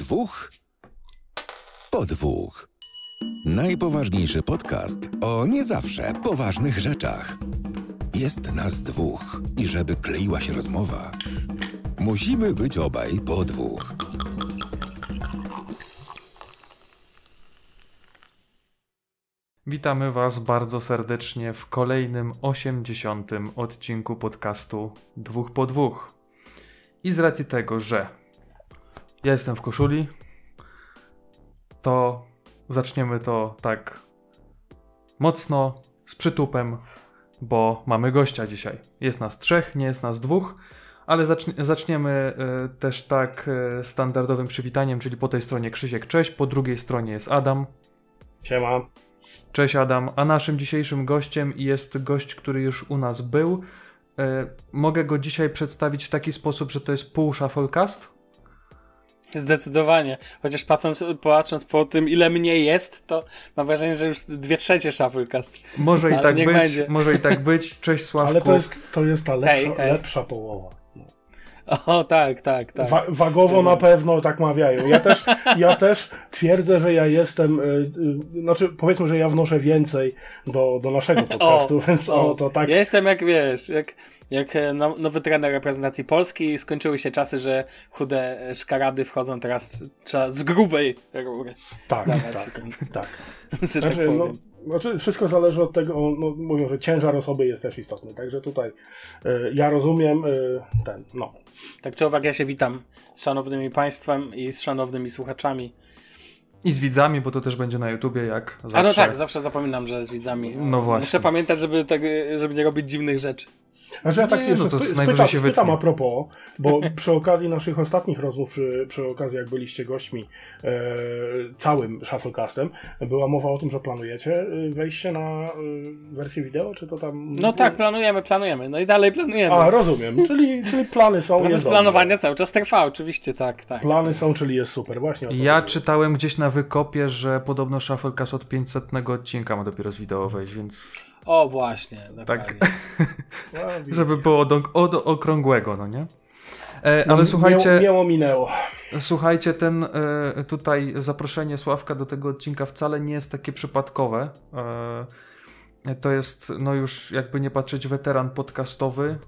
dwóch po dwóch. Najpoważniejszy podcast o nie zawsze poważnych rzeczach. Jest nas dwóch i żeby kleiła się rozmowa, musimy być obaj po dwóch. Witamy Was bardzo serdecznie w kolejnym 80. odcinku podcastu Dwóch po dwóch. I z racji tego, że ja jestem w koszuli, to zaczniemy to tak mocno, z przytupem, bo mamy gościa dzisiaj. Jest nas trzech, nie jest nas dwóch, ale zacznie, zaczniemy y, też tak y, standardowym przywitaniem, czyli po tej stronie Krzysiek, cześć, po drugiej stronie jest Adam. Siema. Cześć Adam, a naszym dzisiejszym gościem jest gość, który już u nas był. Y, mogę go dzisiaj przedstawić w taki sposób, że to jest pół shufflecast? Zdecydowanie. Chociaż patrząc, patrząc po tym, ile mnie jest, to mam wrażenie, że już dwie trzecie Shufflecast. Może i tak być, będzie. może i tak być. Cześć Sławku. Ale to jest, to jest ta lepsza, hej, hej. lepsza połowa. O, tak, tak, tak. Wa wagowo na pewno tak mawiają. Ja też, ja też twierdzę, że ja jestem, yy, znaczy powiedzmy, że ja wnoszę więcej do, do naszego podcastu, o, więc o, to tak. Ja jestem jak wiesz, jak jak e, no, nowy trener reprezentacji Polski, skończyły się czasy, że chude szkarady wchodzą teraz trzeba z grubej rury. Tak, tak, tak. Znaczy, tak no, znaczy, wszystko zależy od tego, no, mówią, że ciężar osoby jest też istotny, także tutaj y, ja rozumiem y, ten, no. Tak czy owak, ja się witam z szanownymi państwem i z szanownymi słuchaczami. I z widzami, bo to też będzie na YouTubie, jak zawsze. A no tak, zawsze zapominam, że z widzami. No właśnie. Muszę pamiętać, żeby, tak, żeby nie robić dziwnych rzeczy. Znaczy ja tak nie, jeszcze no spytam, spytam a propos, bo przy okazji naszych ostatnich rozmów, przy, przy okazji jak byliście gośćmi e, całym Shufflecastem, była mowa o tym, że planujecie e, wejście na e, wersję wideo, czy to tam... No tak, planujemy, planujemy, no i dalej planujemy. A, rozumiem, czyli, czyli plany są, Proces planowania cały czas trwa, oczywiście, tak, tak. Plany są, czyli jest super, właśnie Ja czytałem gdzieś na wykopie, że podobno Shufflecast od 500 odcinka ma dopiero z wideo wejść, więc... O, właśnie. Tak. Żeby było do, od okrągłego, no nie? E, ale no, słuchajcie. Miało minęło. Słuchajcie, ten e, tutaj zaproszenie Sławka do tego odcinka wcale nie jest takie przypadkowe. E, to jest, no już jakby nie patrzeć, weteran podcastowy.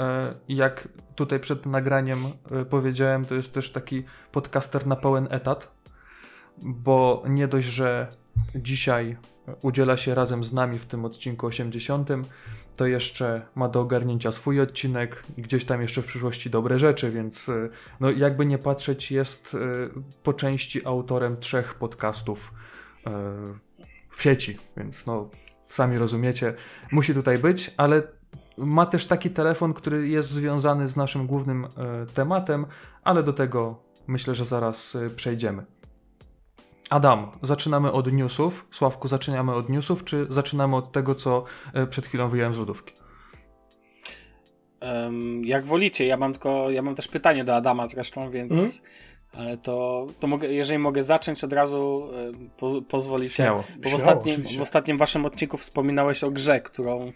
E, jak tutaj przed nagraniem e, powiedziałem, to jest też taki podcaster na pełen etat, bo nie dość, że dzisiaj udziela się razem z nami w tym odcinku 80, to jeszcze ma do ogarnięcia swój odcinek i gdzieś tam jeszcze w przyszłości dobre rzeczy, więc y, no jakby nie patrzeć jest y, po części autorem trzech podcastów y, w sieci, więc no sami rozumiecie, musi tutaj być, ale ma też taki telefon, który jest związany z naszym głównym tematem, ale do tego myślę, że zaraz przejdziemy. Adam, zaczynamy od newsów. Sławku, zaczynamy od newsów, czy zaczynamy od tego, co e, przed chwilą wyjąłem z lodówki? Um, jak wolicie, ja mam tylko, ja mam też pytanie do Adama zresztą, więc mm? ale to, to mogę, jeżeli mogę zacząć od razu, po, pozwolicie. Śmiało. Bo w, ostatnim, w ostatnim waszym odcinku wspominałeś o grze, którą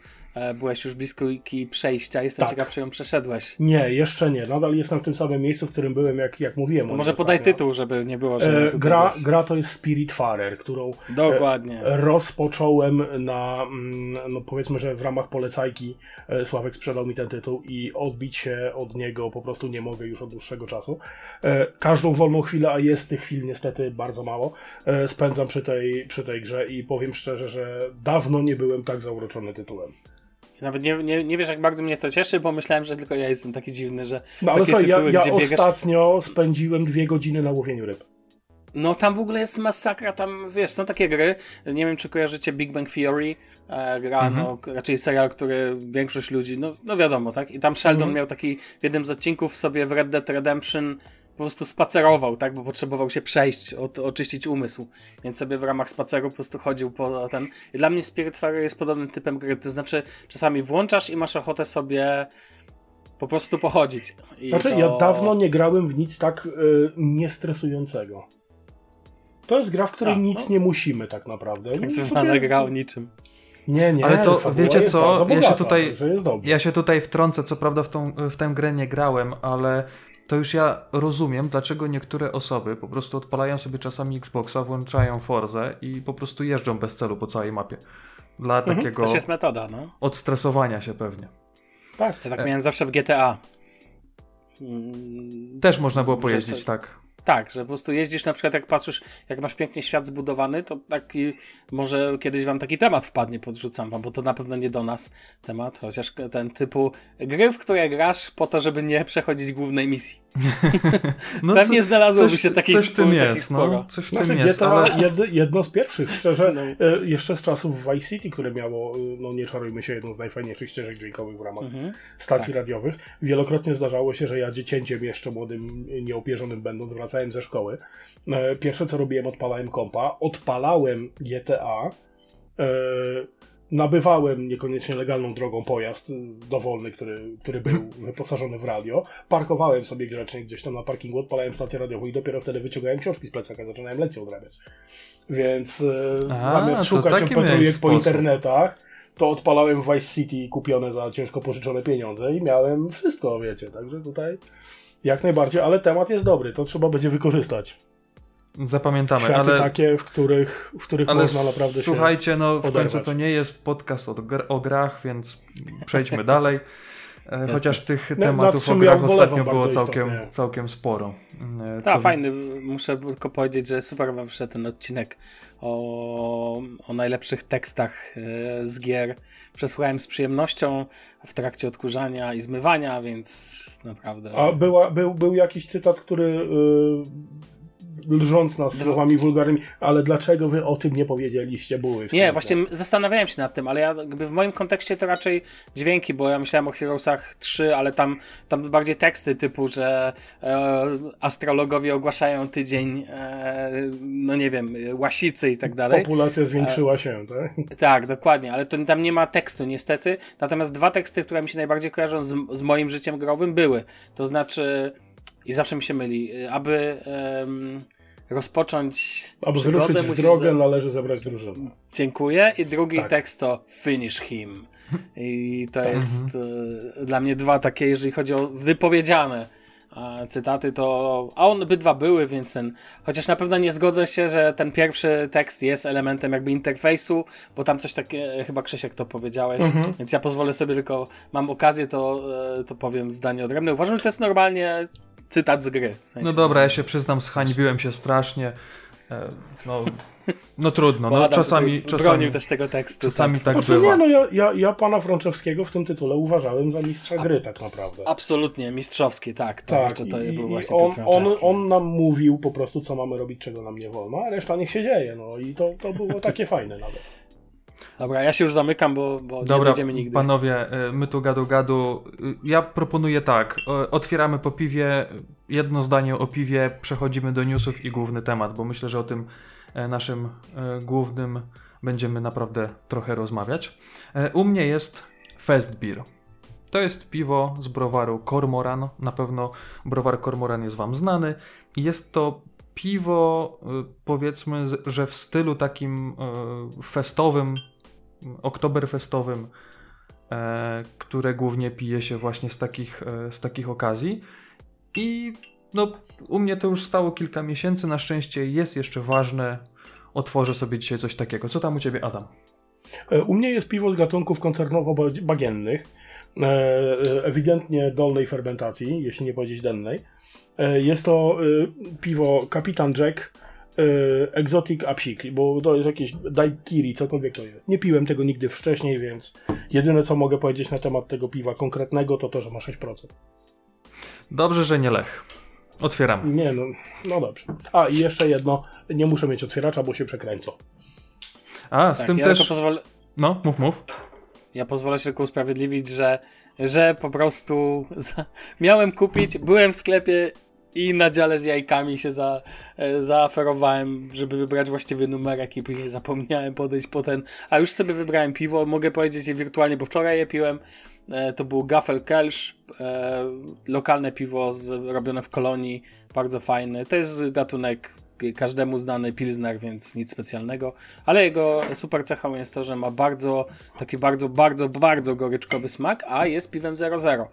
byłeś już blisko przejścia. Jestem tak. ciekaw, czy ją przeszedłeś. Nie, jeszcze nie. Nadal jestem w tym samym miejscu, w którym byłem, jak, jak mówiłem. To może podaj tytuł, żeby nie było, że. E, gra, gra to jest Spiritfarer, którą e, Dokładnie. E, rozpocząłem na, mm, no powiedzmy, że w ramach polecajki e, Sławek sprzedał mi ten tytuł i odbić się od niego po prostu nie mogę już od dłuższego czasu. E, każdą wolną chwilę, a jest tych chwil niestety bardzo mało, spędzam przy tej, przy tej grze i powiem szczerze, że dawno nie byłem tak zauroczony tytułem. Nawet nie, nie, nie wiesz, jak bardzo mnie to cieszy, bo myślałem, że tylko ja jestem taki dziwny, że. No ale słuchaj, tytuły, ja, ja ostatnio biegasz... spędziłem dwie godziny na łowieniu ryb. No tam w ogóle jest masakra, tam wiesz, są takie gry. Nie wiem, czy kojarzycie Big Bang Theory. E, gra, mhm. no, raczej serial, który większość ludzi, no, no wiadomo, tak? I tam Sheldon mhm. miał taki w jednym z odcinków sobie w Red Dead Redemption po prostu spacerował, tak, bo potrzebował się przejść, od, oczyścić umysł, więc sobie w ramach spaceru po prostu chodził po ten. I dla mnie Spiritfarer jest podobnym typem gry, to znaczy czasami włączasz i masz ochotę sobie po prostu pochodzić. I znaczy, to... ja dawno nie grałem w nic tak y, niestresującego. To jest gra, w której A, nic no. nie musimy tak naprawdę. Tak zwana sobie... gra o niczym. Nie, nie, ale to wiecie co? ja, się tutaj, ja się tutaj wtrącę, co prawda w, tą, w tę grę nie grałem, ale to już ja rozumiem, dlaczego niektóre osoby po prostu odpalają sobie czasami Xboxa, włączają Forzę i po prostu jeżdżą bez celu po całej mapie. Dla Mhm, takiego To jest metoda, no. odstresowania się pewnie. Tak. Ja tak E. miałem zawsze w GTA. Mm, Też można było pojeździć, tak. Tak, że po prostu jeździsz na przykład jak patrzysz, jak masz pięknie świat zbudowany, to taki, może kiedyś wam taki temat wpadnie, podrzucam wam, bo to na pewno nie do nas temat, chociaż ten typu gry, w które grasz po to, żeby nie przechodzić głównej misji. No Pewnie co- znalazłoby coś, się takich Coś w tym jest, no. Coś w Znaczy tym jest, ale... jed, jedno z pierwszych, szczerze, No. e, jeszcze z czasów Vice City, które miało, e, no nie czarujmy się, jedną z najfajniejszych ścieżek dźwiękowych w ramach Mhm. stacji Tak. radiowych. Wielokrotnie zdarzało się, że ja dziecięciem jeszcze młodym, nieopierzonym będąc, wracałem ze szkoły. E, Pierwsze co robiłem, odpalałem kompa, odpalałem GTA, e, nabywałem niekoniecznie legalną drogą pojazd e, dowolny, który, który był wyposażony w radio, parkowałem sobie grzecznie gdzieś tam na parkingu, odpalałem stację radiową i dopiero wtedy wyciągałem książki z plecaka, zaczynałem lekcję odrabiać. Więc A, zamiast szukać miałeś po internetach, to odpalałem Vice City kupione za ciężko pożyczone pieniądze i miałem wszystko, wiecie, także tutaj jak najbardziej, ale temat jest dobry, to trzeba będzie wykorzystać. Zapamiętamy, Światy ale... takie, w których, w których Ale można naprawdę się... słuchajcie, no w oderwać. końcu to nie jest podcast o, gr o grach, więc przejdźmy dalej. E, Chociaż tych No, tematów o grach ostatnio było całkiem, istotnie. całkiem sporo. Tak, co- fajny. Muszę tylko powiedzieć, że super wam wszedł ten odcinek o, o najlepszych tekstach e, z gier. Przesłuchałem z przyjemnością w trakcie odkurzania i zmywania, więc naprawdę. A była, był, był jakiś cytat, który yy, lżąc nas słowami wulgarnymi, ale dlaczego wy o tym nie powiedzieliście, były Nie, właśnie zastanawiałem się nad tym, ale ja jakby w moim kontekście to raczej dźwięki, bo ja myślałem o Heroesach 3, ale tam, tam bardziej teksty typu, że e, astrologowie ogłaszają tydzień, e, no nie wiem, łasicy i tak dalej. Populacja zwiększyła się, tak? Tak, dokładnie, ale to, tam nie ma tekstu niestety. Natomiast dwa teksty, które mi się najbardziej kojarzą z, z moim życiem growym były. To znaczy, i zawsze mi się myli, y, aby em, rozpocząć Aby wyruszyć w drogę, za- należy zebrać drużynę. Dziękuję. I drugi Tak. tekst to Finish him. I to jest e, dla mnie dwa takie, jeżeli chodzi o wypowiedziane e, cytaty, to. A one obydwa były, więc ten. Chociaż na pewno nie zgodzę się, że ten pierwszy tekst jest elementem jakby interfejsu, bo tam coś takie, chyba Krzysiek to powiedziałeś, Mhm. więc ja pozwolę sobie tylko, mam okazję, to, e, to powiem zdanie odrębne. Uważam, że to jest normalnie cytat z gry. W sensie, No dobra, ja się przyznam, zhańbiłem się strasznie. E, No, no trudno, no czasami, czasami, bronił też tego tekstu. czasami tak. tak Znaczy bywa. nie, no ja, ja, ja pana Frączewskiego w tym tytule uważałem za mistrza gry tak naprawdę. Absolutnie, mistrzowski, tak. To Tak, jeszcze to i, był i właśnie on, on, on nam mówił po prostu, co mamy robić, czego nam nie wolno, a reszta niech się dzieje, no i to, to było takie fajne nawet. Dobra, ja się już zamykam, bo, bo nie Dobra, dojdziemy nigdy. panowie, y, my tu gadu gadu. Y, Ja proponuję tak, otwieramy po piwie, jedno zdanie o piwie, przechodzimy do newsów i główny temat, bo myślę, że o tym e, naszym e, głównym będziemy naprawdę trochę rozmawiać. E, U mnie jest Fest Beer. To jest piwo z browaru Cormoran. Na pewno browar Cormoran jest Wam znany. Jest to piwo, y, powiedzmy, że w stylu takim festowym, oktoberfestowym, e, które głównie pije się właśnie z takich, e, z takich okazji. I no, u mnie to już stało kilka miesięcy. Na szczęście jest jeszcze ważne. Otworzę sobie dzisiaj coś takiego. Co tam u ciebie, Adam? E, U mnie jest piwo z gatunków koncernowo-bagiennych, ewidentnie dolnej fermentacji, jeśli nie powiedzieć dennej. Jest to piwo Kapitan Jack Exotic Apsik, bo to jest jakieś daiquiri, cokolwiek to jest. Nie piłem tego nigdy wcześniej, więc jedyne co mogę powiedzieć na temat tego piwa konkretnego to to, że ma 6%. Dobrze, że nie Lech. Otwieramy. Nie, no, no dobrze. A i jeszcze jedno, nie muszę mieć otwieracza, bo się przekręcą. A, z tak, tym ja też. Pozwolę, No, mów, mów. ja pozwolę się tylko usprawiedliwić, że, że po prostu za, miałem kupić, byłem w sklepie i na dziale z jajkami się za, e, zaaferowałem, żeby wybrać właściwy numerek i później zapomniałem podejść po ten, a już sobie wybrałem piwo, mogę powiedzieć je wirtualnie, bo wczoraj je piłem, e, to był Gaffel Kelsch, e, lokalne piwo z, robione w kolonii, bardzo fajny, to jest gatunek każdemu znany Pilsner, więc nic specjalnego, ale jego super cechą jest to, że ma bardzo, taki bardzo, bardzo, bardzo goryczkowy smak, a jest piwem 00,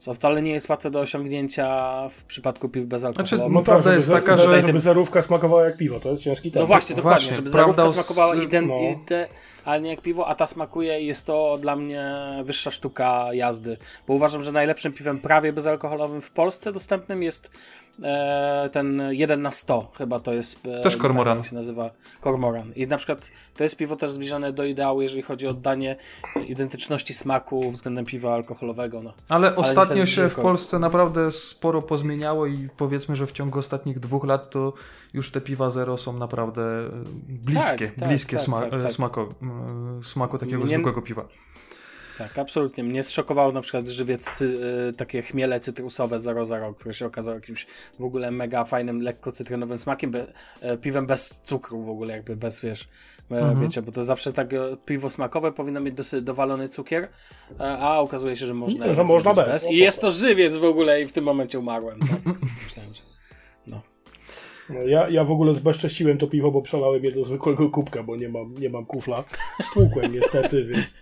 Co wcale nie jest łatwe do osiągnięcia w przypadku piw bezalkoholowych. Znaczy, No Prawda tak, jest żeby, taka, żeby, że- żeby zerówka smakowała jak piwo, to jest ciężki temat. No właśnie, dokładnie, Właśnie, żeby zarówka z- smakowała ident, no. ide, a nie jak piwo, a ta smakuje i jest to dla mnie wyższa sztuka jazdy. Bo uważam, że najlepszym piwem prawie bezalkoholowym w Polsce dostępnym jest e, ten 1 na 100, chyba to jest. E, Też Kormoran. Jak się nazywa Kormoran. I na przykład to jest piwo też zbliżone do ideału, jeżeli chodzi o oddanie identyczności smaku względem piwa alkoholowego. No. Ale ostatnio niestety się w Polsce naprawdę sporo pozmieniało i powiedzmy, że w ciągu ostatnich dwóch lat to już te piwa zero są naprawdę e, bliskie, Tak, tak, bliskie tak, sma- tak, tak. Smako, e, smaku takiego Nie- zwykłego piwa. Tak, absolutnie. Mnie zszokował na przykład żywiec, y, takie chmiele cytrusowe 00, które się okazało jakimś w ogóle mega fajnym, lekko cytrynowym smakiem, be, e, piwem bez cukru w ogóle, jakby bez, wiesz, Mhm. wiecie, bo to zawsze tak piwo smakowe powinno mieć dosyć dowalony cukier, a okazuje się, że można, Że jednak można zrobić bez. I jest to żywiec w ogóle i w tym momencie umarłem. Tak? Myślałem, że... Ja, ja w ogóle zbezcześciłem to piwo, bo przelałem je do zwykłego kubka, bo nie mam, nie mam kufla. Stłukłem niestety, więc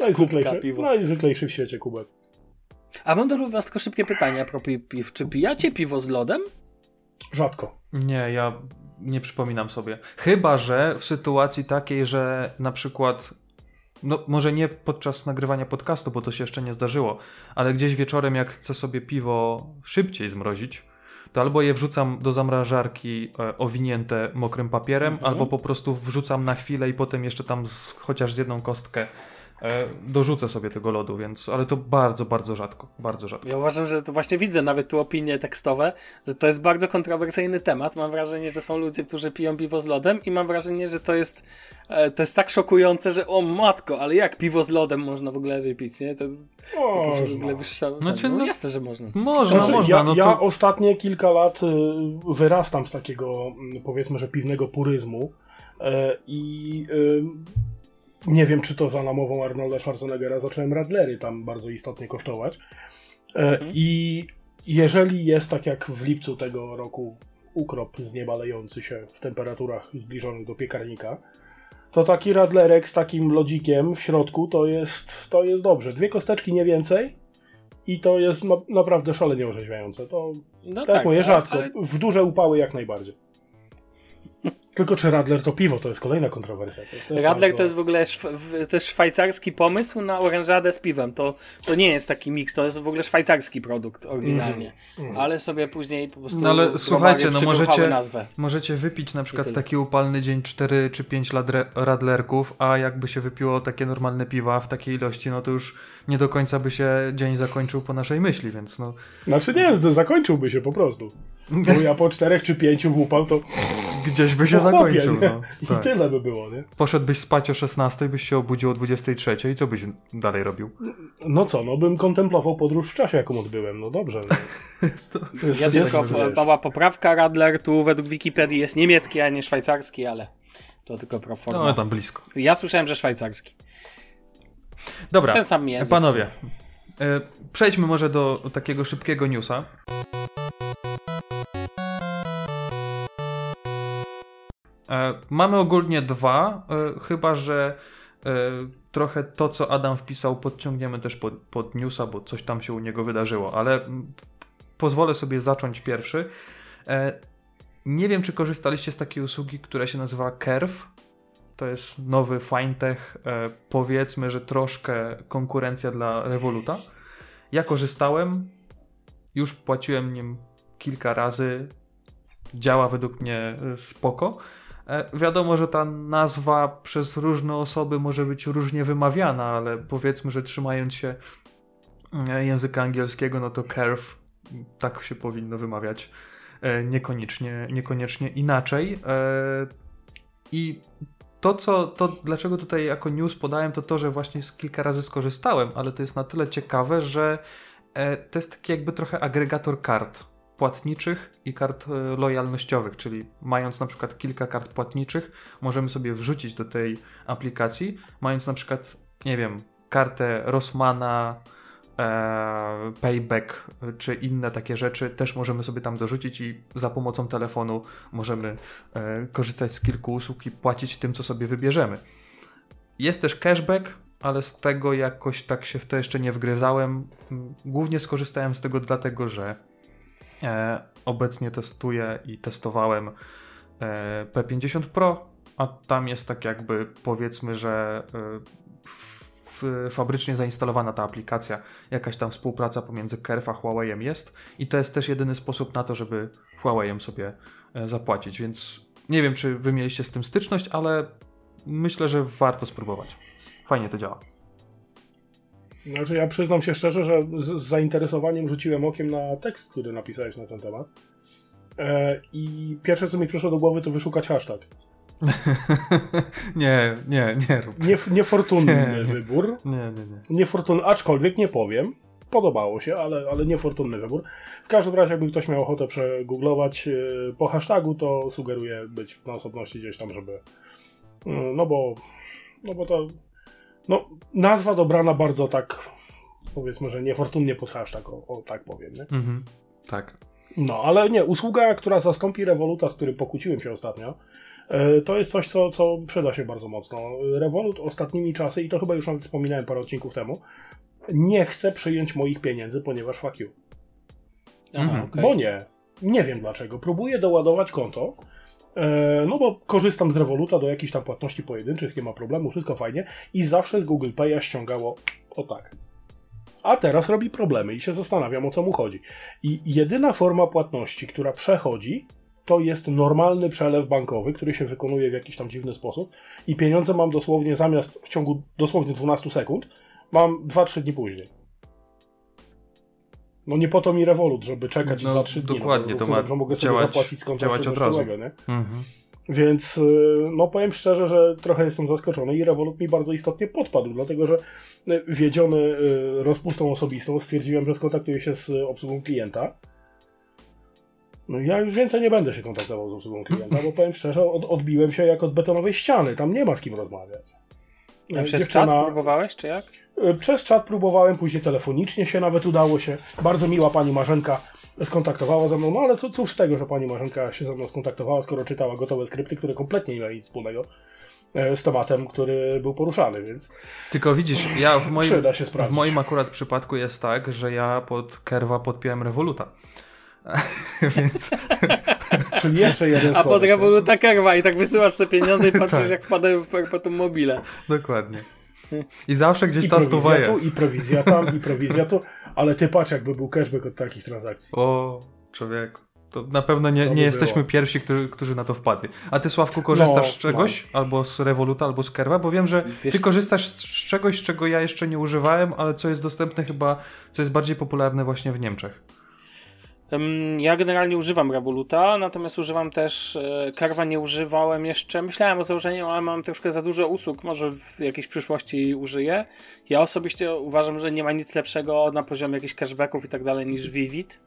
najzwyklejszy, piwo. najzwyklejszy w świecie kubek. A mam do was tylko szybkie pytanie a propos piw. Czy pijacie piwo z lodem? Rzadko. Nie, ja nie przypominam sobie. Chyba, że w sytuacji takiej, że na przykład, no może nie podczas nagrywania podcastu, bo to się jeszcze nie zdarzyło, ale gdzieś wieczorem, jak chcę sobie piwo szybciej zmrozić, to albo je wrzucam do zamrażarki e, owinięte mokrym papierem, Mhm. albo po prostu wrzucam na chwilę i potem jeszcze tam z, chociaż z jedną kostkę dorzucę sobie tego lodu, więc, ale to bardzo, bardzo rzadko, bardzo rzadko. Ja uważam, że to właśnie widzę nawet tu opinie tekstowe, że to jest bardzo kontrowersyjny temat. Mam wrażenie, że są ludzie, którzy piją piwo z lodem i mam wrażenie, że to jest, e, to jest tak szokujące, że o matko, ale jak piwo z lodem można w ogóle wypić, nie? To jest O, jakaś w ogóle wyższa... Znaczy, no, no- jasne, że można. Można, Znaczy, można, ja, no ja to... ostatnie kilka lat y, wyrastam z takiego, mm, powiedzmy, że piwnego puryzmu e, i y, nie wiem, czy to za namową Arnolda Schwarzeneggera zacząłem Radlery tam bardzo istotnie kosztować. E, I jeżeli jest tak jak w lipcu tego roku ukrop z nieba lejący się w temperaturach zbliżonych do piekarnika, to taki radlerek z takim lodzikiem w środku to jest, to jest dobrze. Dwie kosteczki nie więcej i to jest na, naprawdę szalenie orzeźwiające. To No tak, mówię, ale- rzadko. ale- W duże upały jak najbardziej. Tylko czy Radler to piwo? To jest kolejna kontrowersja. To, to jest Radler bardzo- to jest w ogóle szw- w- to jest szwajcarski pomysł na orężadę z piwem. To, to nie jest taki miks, to jest w ogóle szwajcarski produkt oryginalnie. Mhm. Ale sobie później po prostu No ale słuchajcie, no możecie, nazwę. możecie wypić na przykład taki upalny dzień 4 czy 5 ladre, radlerków, a jakby się wypiło takie normalne piwa w takiej ilości, no to już nie do końca by się dzień zakończył po naszej myśli, więc no... Znaczy nie, zakończyłby się po prostu. Bo ja po czterech czy pięciu wupał to Gdzieś by się chłopie, zakończył, nie? no. I Tak. tyle by było, nie? Poszedłbyś spać o 16, byś się obudził o 23 i co byś dalej robił? No co, no bym kontemplował podróż w czasie, jaką odbyłem. No dobrze. No. To jest, Ja tylko mała poprawka, Radler tu według Wikipedii jest niemiecki, a nie szwajcarski, ale to tylko pro forma. No tam blisko. Ja słyszałem, że szwajcarski. Dobra, Ten sam język. panowie, e, przejdźmy może do takiego szybkiego newsa. E, Mamy ogólnie dwa, e, chyba że trochę to, co Adam wpisał, podciągniemy też pod, pod newsa, bo coś tam się u niego wydarzyło, ale pozwolę sobie zacząć pierwszy. Nie wiem, czy korzystaliście z takiej usługi, która się nazywa Curve. To jest nowy fintech, e, powiedzmy, że troszkę konkurencja dla Revoluta. Ja korzystałem, już płaciłem nim kilka razy, działa według mnie e, spoko. E, Wiadomo, że ta nazwa przez różne osoby może być różnie wymawiana, ale powiedzmy, że trzymając się języka angielskiego, no to curve tak się powinno wymawiać. Niekoniecznie, niekoniecznie inaczej. I to, co, to, dlaczego tutaj jako news podałem, to to, że właśnie kilka razy skorzystałem, ale to jest na tyle ciekawe, że e, to jest taki jakby trochę agregator kart płatniczych i kart e, lojalnościowych, czyli mając na przykład kilka kart płatniczych, możemy sobie wrzucić do tej aplikacji, mając na przykład, nie wiem, kartę Rossmana, e, Payback czy inne takie rzeczy, też możemy sobie tam dorzucić i za pomocą telefonu możemy e, korzystać z kilku usług i płacić tym, co sobie wybierzemy. Jest też cashback, ale z tego jakoś tak się w to jeszcze nie wgryzałem. Głównie skorzystałem z tego dlatego, że e, obecnie testuję i testowałem e, P50 Pro, a tam jest tak jakby powiedzmy, że e, fabrycznie zainstalowana ta aplikacja, jakaś tam współpraca pomiędzy Kerf a Huawei'em jest i to jest też jedyny sposób na to, żeby Huawei'em sobie e, zapłacić, więc nie wiem, czy wy mieliście z tym styczność, ale myślę, że warto spróbować. Fajnie to działa. Znaczy, ja przyznam się szczerze, że z, z zainteresowaniem rzuciłem okiem na tekst, który napisałeś na ten temat. E, I pierwsze, co mi przyszło do głowy, to wyszukać hashtag. nie, nie, nie rób. Nie, niefortunny Nie, nie. wybór. Nie, nie, nie. Niefortunny, aczkolwiek nie powiem. Podobało się, ale, ale niefortunny wybór. W każdym razie, jakby ktoś miał ochotę przegooglować e, po hashtagu, to sugeruję być na osobności gdzieś tam, żeby. mm, No bo. No bo to. No, nazwa dobrana bardzo tak. Powiedzmy, że niefortunnie pod hashtag, o, o tak powiem. Nie? Mhm. Tak. No, ale nie, usługa, która zastąpi Revoluta, z którym pokłóciłem się ostatnio, to jest coś, co, co przyda się bardzo mocno. Revolut ostatnimi czasy, i to chyba już nawet wspominałem parę odcinków temu, nie chce przyjąć moich pieniędzy, ponieważ fuck you. Aha, Mhm. okej. Bo nie. Nie wiem dlaczego. Próbuję doładować konto, e, no bo korzystam z Revoluta do jakichś tam płatności pojedynczych, nie ma problemu, wszystko fajnie i zawsze z Google Pay'a ściągało o tak. A teraz robi problemy i się zastanawiam o co mu chodzi. I jedyna forma płatności, która przechodzi, to jest normalny przelew bankowy, który się wykonuje w jakiś tam dziwny sposób i pieniądze mam dosłownie zamiast w ciągu dosłownie 12 sekund, mam 2-3 dni później. No nie po to mi Revolut, żeby czekać No, 2-3 dni. dokładnie, no, to ma mogę sobie działać- zapłacić z działać od razu. nie? Mhm. Więc y, no powiem szczerze, że trochę jestem zaskoczony i Revolut mi bardzo istotnie podpadł, dlatego że y, wiedziony y, rozpustą osobistą stwierdziłem, że skontaktuję się z obsługą klienta. No ja już więcej nie będę się kontaktował z obsługą klienta, bo powiem szczerze, od, odbiłem się jak od betonowej ściany, tam nie ma z kim rozmawiać. A przez dziewczyna- czat próbowałeś, czy jak? Y, Przez czat próbowałem, później telefonicznie się nawet udało się. Bardzo miła pani Marzenka skontaktowała ze mną, no ale co, cóż z tego, że pani Marzenka się ze mną skontaktowała, skoro czytała gotowe skrypty, które kompletnie nie miały nic wspólnego e, z tematem, który był poruszany, więc Tylko widzisz, ja w moim, w moim akurat przypadku jest tak, że ja pod Kerwa podpiąłem Revoluta. Więc czyli jeszcze jeden A pod schodek, Revoluta Kerwa i tak wysyłasz sobie pieniądze i patrzysz Tak. jak wpadają w perpetuum mobile. dokładnie. I zawsze gdzieś I ta stuwa jest. i prowizja tam, i prowizja tu, ale ty patrz, jakby był cashback od takich transakcji. O, człowieku. To na pewno nie, To by nie jesteśmy było. pierwsi, którzy, którzy na to wpadli. A ty, Sławku, korzystasz No, z czegoś? Albo z Revoluta, albo z Kerwa? Bo wiem, że Wiesz- ty korzystasz z czegoś, czego ja jeszcze nie używałem, ale co jest dostępne chyba, co jest bardziej popularne właśnie w Niemczech. Ja generalnie używam Revoluta, natomiast używam też e, Carva nie używałem jeszcze. Myślałem o założeniu, ale mam troszkę za dużo usług, może w jakiejś przyszłości użyję. Ja osobiście uważam, że nie ma nic lepszego na poziomie jakichś cashbacków i tak dalej niż Vivid.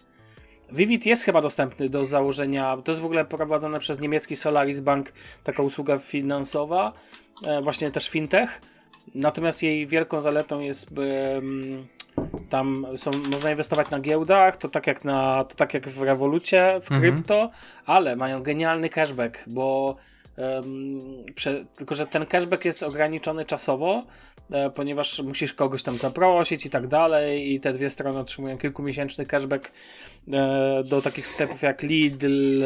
Vivid jest chyba dostępny do założenia, to jest w ogóle prowadzone przez niemiecki Solaris Bank, taka usługa finansowa, e, właśnie też fintech. Natomiast jej wielką zaletą jest tam są, można inwestować na giełdach, to tak jak, na, to tak jak w Revolucie, w Mhm. krypto, ale mają genialny cashback, bo em, prze, tylko, że ten cashback jest ograniczony czasowo, e, ponieważ musisz kogoś tam zaprosić i tak dalej i te dwie strony otrzymują kilkumiesięczny cashback e, do takich sklepów jak Lidl,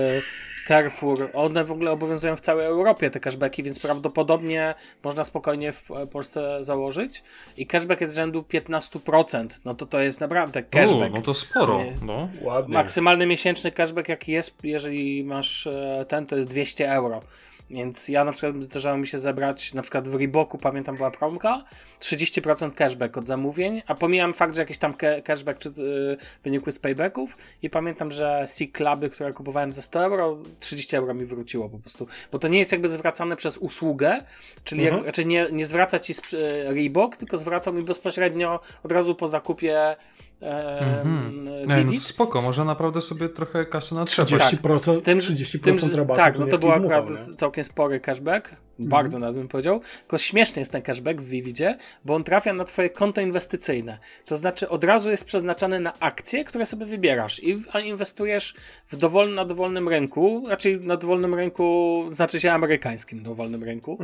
Carrefour, one w ogóle obowiązują w całej Europie te cashbacki, więc prawdopodobnie można spokojnie w e, Polsce założyć. I cashback jest z rzędu 15%. No to to jest naprawdę cashback. U, no to sporo. No. Ładnie. Maksymalny miesięczny cashback jaki jest, jeżeli masz e, ten, to jest 200 euro. Więc ja na przykład zdarzało mi się zebrać, na przykład w Reeboku, pamiętam była promka, 30% cashback od zamówień, a pomijam fakt, że jakiś tam cashback czy, y, wynikły z paybacków i pamiętam, że C-Cluby, które kupowałem za 100 euro, 30 euro mi wróciło po prostu. Bo to nie jest jakby zwracane przez usługę, czyli Mhm. jak, raczej nie, nie zwraca ci y, Reebok, tylko zwraca mi bezpośrednio od razu po zakupie Mhm. e, Nie, no to spoko, można naprawdę sobie trochę kasy natrzepać. 30%, Z tym, 30% z tym. Tak, no to był akurat nie? całkiem spory cashback. Bardzo nawet bym powiedział. Tylko śmieszny jest ten cashback w Vividzie, bo on trafia na twoje konto inwestycyjne. To znaczy od razu jest przeznaczany na akcje, które sobie wybierasz i inwestujesz w dowolny, na dowolnym rynku, raczej na dowolnym rynku, znaczy się amerykańskim dowolnym rynku.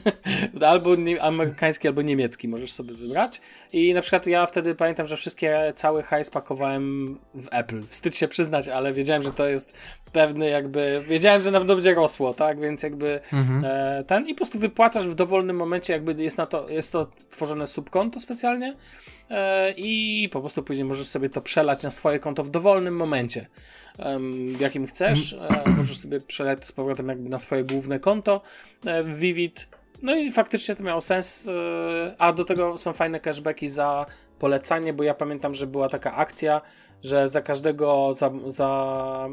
albo nie, amerykański, albo niemiecki możesz sobie wybrać. I na przykład ja wtedy pamiętam, że wszystkie, cały hajs pakowałem w Apple. Wstyd się przyznać, ale wiedziałem, że to jest pewny jakby, wiedziałem, że na pewno będzie rosło, tak, więc jakby e, ten i po prostu wypłacasz w dowolnym momencie, jakby jest na to, jest to tworzone subkonto specjalnie e, i po prostu później możesz sobie to przelać na swoje konto w dowolnym momencie. W jakim chcesz, e, możesz sobie przelać z powrotem jakby na swoje główne konto e, w Vivid. No i faktycznie to miało sens. e, A do tego są fajne cashbacki za polecanie, bo ja pamiętam, że była taka akcja, że za każdego za, za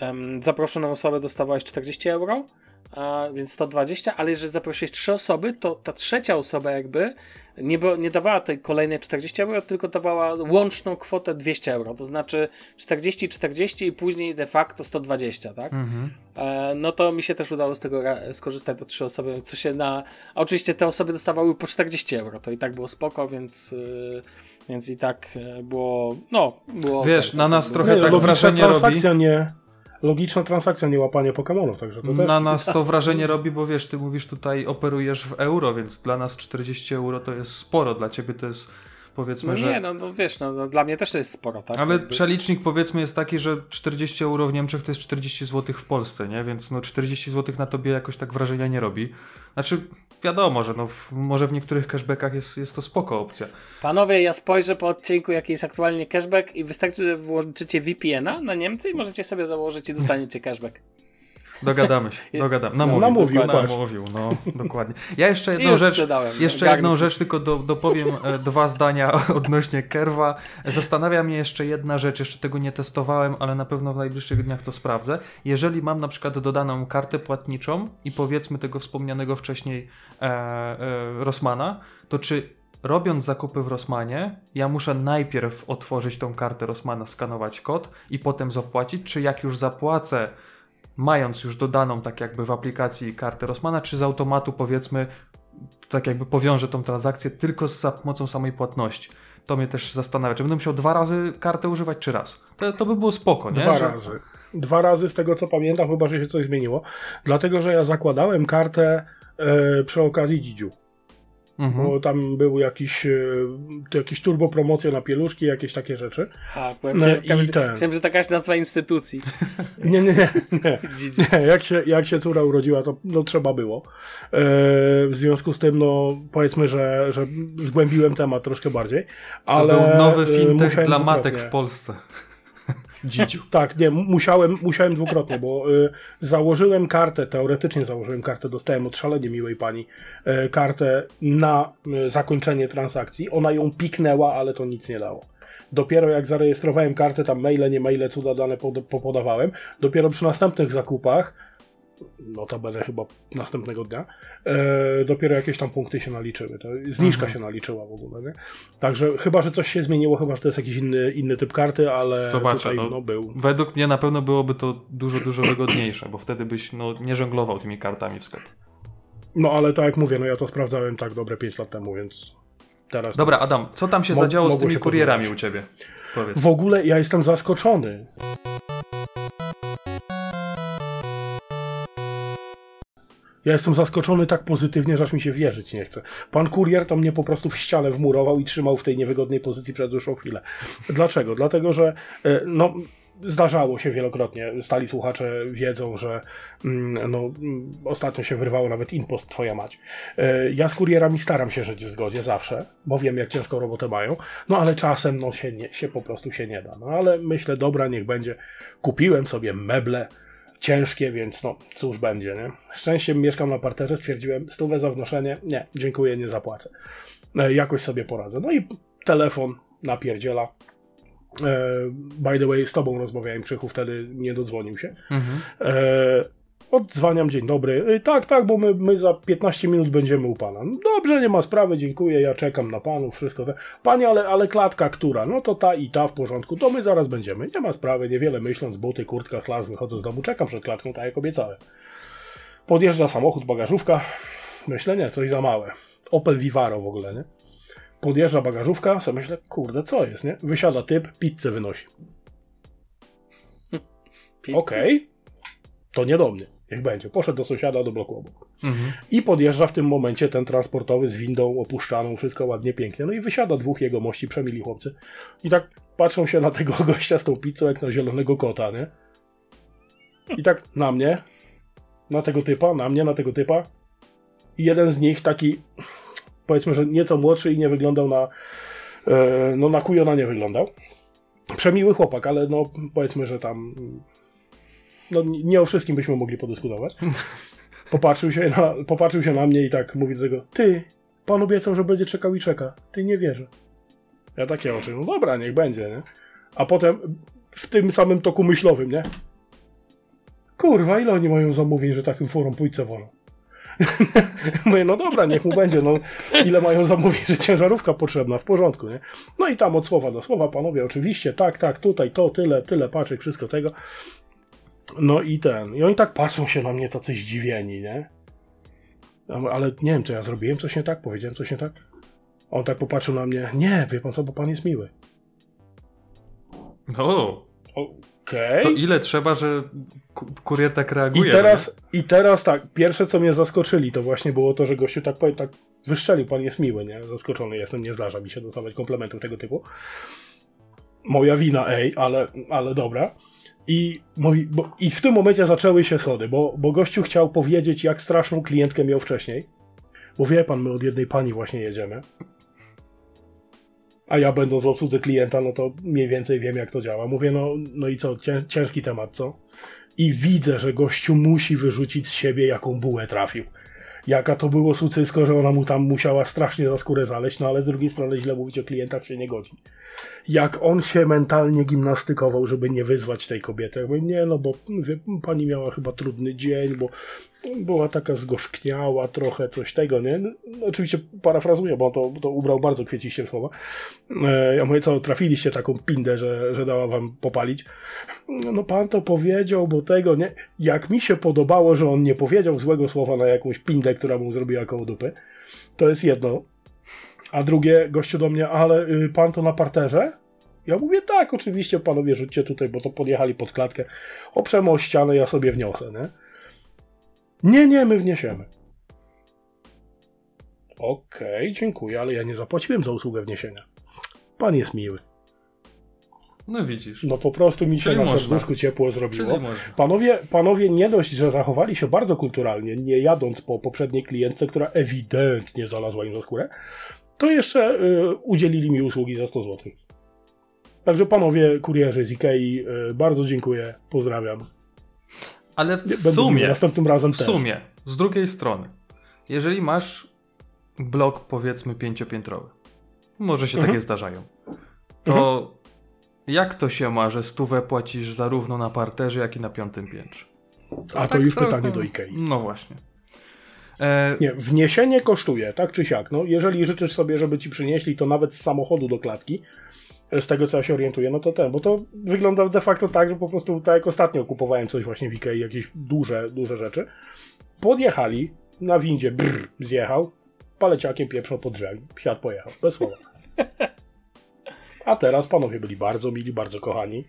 em, zaproszoną osobę dostawałeś 40 euro, a, więc 120, ale jeżeli zaprosiłeś trzy osoby, to ta trzecia osoba jakby nie, bo, nie dawała tej kolejnej 40 euro, tylko dawała łączną kwotę 200 euro, to znaczy 40, 40 i później de facto 120, tak? E, no to mi się też udało z tego skorzystać do trzy osoby, co się na... A oczywiście te osoby dostawały po 40 euro, to i tak było spoko, więc... y, więc i tak y, było, no, było... Wiesz, tak, na nas trochę Nie, tak wrażenie robi. nie. Logiczna transakcja, nie łapanie Pokemonów, także to też. Na nas to wrażenie robi, bo wiesz, ty mówisz tutaj operujesz w euro, więc dla nas 40 euro to jest sporo, dla ciebie to jest powiedzmy, No że... nie, no, no wiesz, no, no, dla mnie też to jest sporo, tak? Ale Jakby- przelicznik powiedzmy jest taki, że 40 euro w Niemczech to jest 40 zł w Polsce, nie? Więc no 40 zł na tobie jakoś tak wrażenia nie robi. Znaczy, wiadomo, że no, w, może w niektórych cashbackach jest, jest to spoko opcja. Panowie, ja spojrzę po odcinku, jaki jest aktualnie cashback i wystarczy, że włączycie VPN-a na Niemcy i możecie sobie założyć i dostaniecie cashback. Dogadamy się, dogadamy. Namówił, namówił, dokładnie, namówił, no dokładnie. Ja jeszcze jedną już rzecz, jeszcze jedną rzecz tylko do, dopowiem e, dwa zdania odnośnie Kerwa. Zastanawia mnie jeszcze jedna rzecz, jeszcze tego nie testowałem, ale na pewno w najbliższych dniach to sprawdzę. Jeżeli mam na przykład dodaną kartę płatniczą i powiedzmy tego wspomnianego wcześniej e, e, Rossmana, to czy robiąc zakupy w Rossmanie, ja muszę najpierw otworzyć tą kartę Rossmana, skanować kod i potem zapłacić, czy jak już zapłacę mając już dodaną tak jakby w aplikacji kartę Rossmana, czy z automatu powiedzmy tak jakby powiążę tą transakcję tylko za pomocą samej płatności. To mnie też zastanawia, czy będę musiał dwa razy kartę używać, czy raz. To, to by było spoko, nie? Dwa Że- razy. Dwa razy z tego co pamiętam, chyba że się coś zmieniło. Dlatego, że ja zakładałem kartę e, przy okazji Dzidziu. Mhm. Bo tam był jakiś, e, to jakieś turbo promocje na pieluszki, jakieś takie rzeczy. Ha, byłem No i ten. myślałem, że to jakaś nazwa instytucji. Nie, nie, nie. nie. Nie, jak się, jak się córa urodziła, to no, trzeba było. E, w związku z tym, no powiedzmy, że, że zgłębiłem temat troszkę bardziej. To Ale był nowy e, fintech dla matek w Polsce. Dzidziu. Tak, nie, mu- musiałem, musiałem dwukrotnie, bo y, założyłem kartę, teoretycznie założyłem kartę, dostałem od szalenie miłej pani y, kartę na y, zakończenie transakcji. Ona ją piknęła, ale to nic nie dało. Dopiero jak zarejestrowałem kartę, tam maile, nie maile, cuda dane pod, popodawałem, dopiero przy następnych zakupach, notabene chyba następnego dnia, e, dopiero jakieś tam punkty się naliczyły. To zniżka się naliczyła w ogóle, nie? Także chyba, że coś się zmieniło, chyba, że to jest jakiś inny, inny typ karty, ale Zobaczę, tutaj no. no, był. Według mnie na pewno byłoby to dużo, dużo wygodniejsze, bo wtedy byś no, nie żonglował tymi kartami w sklepie. No ale tak jak mówię, no ja to sprawdzałem tak dobre 5 lat temu, więc teraz. Dobra, Adam, co tam się zadziało z tymi kurierami u ciebie? Powiedz. W ogóle ja jestem zaskoczony. Ja jestem zaskoczony tak pozytywnie, że aż mi się wierzyć nie chce. Pan kurier to mnie po prostu w ścianę wmurował i trzymał w tej niewygodnej pozycji przez dłuższą chwilę. Dlaczego? Dlatego, że e, no, zdarzało się wielokrotnie. Stali słuchacze wiedzą, że mm, no, mm, ostatnio się wyrwało nawet impost twoja mać. E, Ja z kurierami staram się żyć w zgodzie zawsze, bo wiem jak ciężką robotę mają, no ale czasem no, się, nie, się po prostu się nie da. No ale myślę, dobra, niech będzie. Kupiłem sobie meble ciężkie, więc no cóż będzie, nie? Szczęściem mieszkam na parterze, stwierdziłem stówę za wnoszenie, nie, dziękuję, nie zapłacę. E, Jakoś sobie poradzę. No i telefon napierdziela. E, by the way, z tobą rozmawiałem, Krzychu wtedy nie dodzwonił się. Mhm. E, odzwaniam, dzień dobry. E, tak, tak, bo my, my za 15 minut będziemy u pana. No, Dobrze, nie ma sprawy, dziękuję, ja czekam na panów, wszystko. te- Panie, ale, ale klatka która? No to ta i ta w porządku, to my zaraz będziemy. Nie ma sprawy, niewiele myśląc, buty, kurtka, chlas, wychodzę z domu, czekam przed klatką, tak jak obiecałem. Podjeżdża samochód, bagażówka. Myślę, nie, coś za małe. Opel Vivaro w ogóle, nie? Podjeżdża bagażówka, sobie myślę, kurde, co jest, nie? Wysiada typ, pizzę wynosi. Okej, to nie do mnie. Niech będzie. Poszedł do sąsiada do bloku obok. Mhm. I podjeżdża w tym momencie ten transportowy z windą opuszczaną, wszystko ładnie, pięknie. No i wysiada dwóch jego mości, przemili chłopcy. I tak patrzą się na tego gościa z tą pizzą jak na zielonego kota, nie? I tak na mnie, na tego typa, na mnie, na tego typa. I jeden z nich taki, powiedzmy, że nieco młodszy i nie wyglądał na, e, no na kujona nie wyglądał. Przemiły chłopak, ale no powiedzmy, że tam no nie o wszystkim byśmy mogli podyskutować. Popatrzył się na, popatrzył się na mnie i tak mówi do tego, ty, pan obiecał, że będzie czekał i czeka. Ty nie wierzę. Ja takie oczy, no dobra, niech będzie, nie? A potem w tym samym toku myślowym, nie? Kurwa, ile oni mają zamówień, że takim forum pójdę wolą? Mówię, no dobra, niech mu będzie, no ile mają zamówień, że ciężarówka potrzebna, w porządku, nie? No i tam od słowa do słowa, panowie, oczywiście, tak, tak, tutaj, to, tyle, tyle paczek, wszystko tego. No i ten, i oni tak patrzą się na mnie tacy zdziwieni, nie? Ale nie wiem, to ja zrobiłem coś nie tak, powiedziałem coś nie tak? On tak popatrzył na mnie, nie, wie pan co, bo pan jest miły. O, Okej. to ile trzeba, że ku- kurier tak reaguje? I teraz, I teraz tak, pierwsze co mnie zaskoczyli, to właśnie było to, że gościu tak, tak wyszczelił, pan jest miły, nie? Zaskoczony jestem, nie zdarza mi się dostawać komplementów tego typu. Moja wina, ej, ale, ale dobra. I, mówi, bo, I w tym momencie zaczęły się schody, bo, bo gościu chciał powiedzieć, jak straszną klientkę miał wcześniej. Bo wie pan, my od jednej pani właśnie jedziemy. A ja będąc w obsłudze klienta, no to mniej więcej wiem, jak to działa. Mówię, no, no i co, cię, ciężki temat, co? I widzę, że gościu musi wyrzucić z siebie, jaką bułę trafił. Jaka to było sucysko, że ona mu tam musiała strasznie za skórę zaleźć, no ale z drugiej strony źle mówić o klientach się nie godzi. Jak on się mentalnie gimnastykował, żeby nie wyzwać tej kobiety. Ja mówię, nie no, bo wie, pani miała chyba trudny dzień, bo była taka zgorzkniała trochę, coś tego, nie? No, oczywiście parafrazuję, bo on to, to ubrał bardzo kwieciście w słowa. E, ja mówię, co, trafiliście taką pindę, że, że dała wam popalić? No pan to powiedział, bo tego, nie? Jak mi się podobało, że on nie powiedział złego słowa na jakąś pindę, która mu zrobiła koło dupy, to jest jedno. A drugie, gościu do mnie, ale y, pan to na parterze? Ja mówię, tak, oczywiście panowie rzućcie tutaj, bo to podjechali pod klatkę. Oprzemy o ścianę, ja sobie wniosę, nie? Nie, nie, my wniesiemy. Okej, dziękuję, ale ja nie zapłaciłem za usługę wniesienia. Pan jest miły. No widzisz. No po prostu mi się Czyli na można. serduszku ciepło zrobiło. Panowie, panowie nie dość, że zachowali się bardzo kulturalnie, nie jadąc po poprzedniej klientce, która ewidentnie zalazła im za skórę, to jeszcze y, udzielili mi usługi za 100 zł. Także panowie kurierzy z Ikei, y, bardzo dziękuję, pozdrawiam. Ale w Będę sumie, następnym razem w też. sumie, z drugiej strony, jeżeli masz blok powiedzmy pięciopiętrowy, może się Mhm. takie zdarzają, to jak to się ma, że stówę płacisz zarówno na parterze, jak i na piątym piętrze? A to Tak już pytanie do Ikei. No właśnie. E, Nie, wniesienie kosztuje, tak czy siak. No, jeżeli życzysz sobie, żeby ci przynieśli to nawet z samochodu do klatki, z tego co ja się orientuję, no to ten, bo to wygląda de facto tak, że po prostu tak jak ostatnio kupowałem coś właśnie w Ikei, jakieś duże, duże rzeczy, podjechali, na windzie brr, zjechał, paleciakiem pieprzą pod drzwiami, siad pojechał, bez słowa. A teraz panowie byli bardzo mili, bardzo kochani.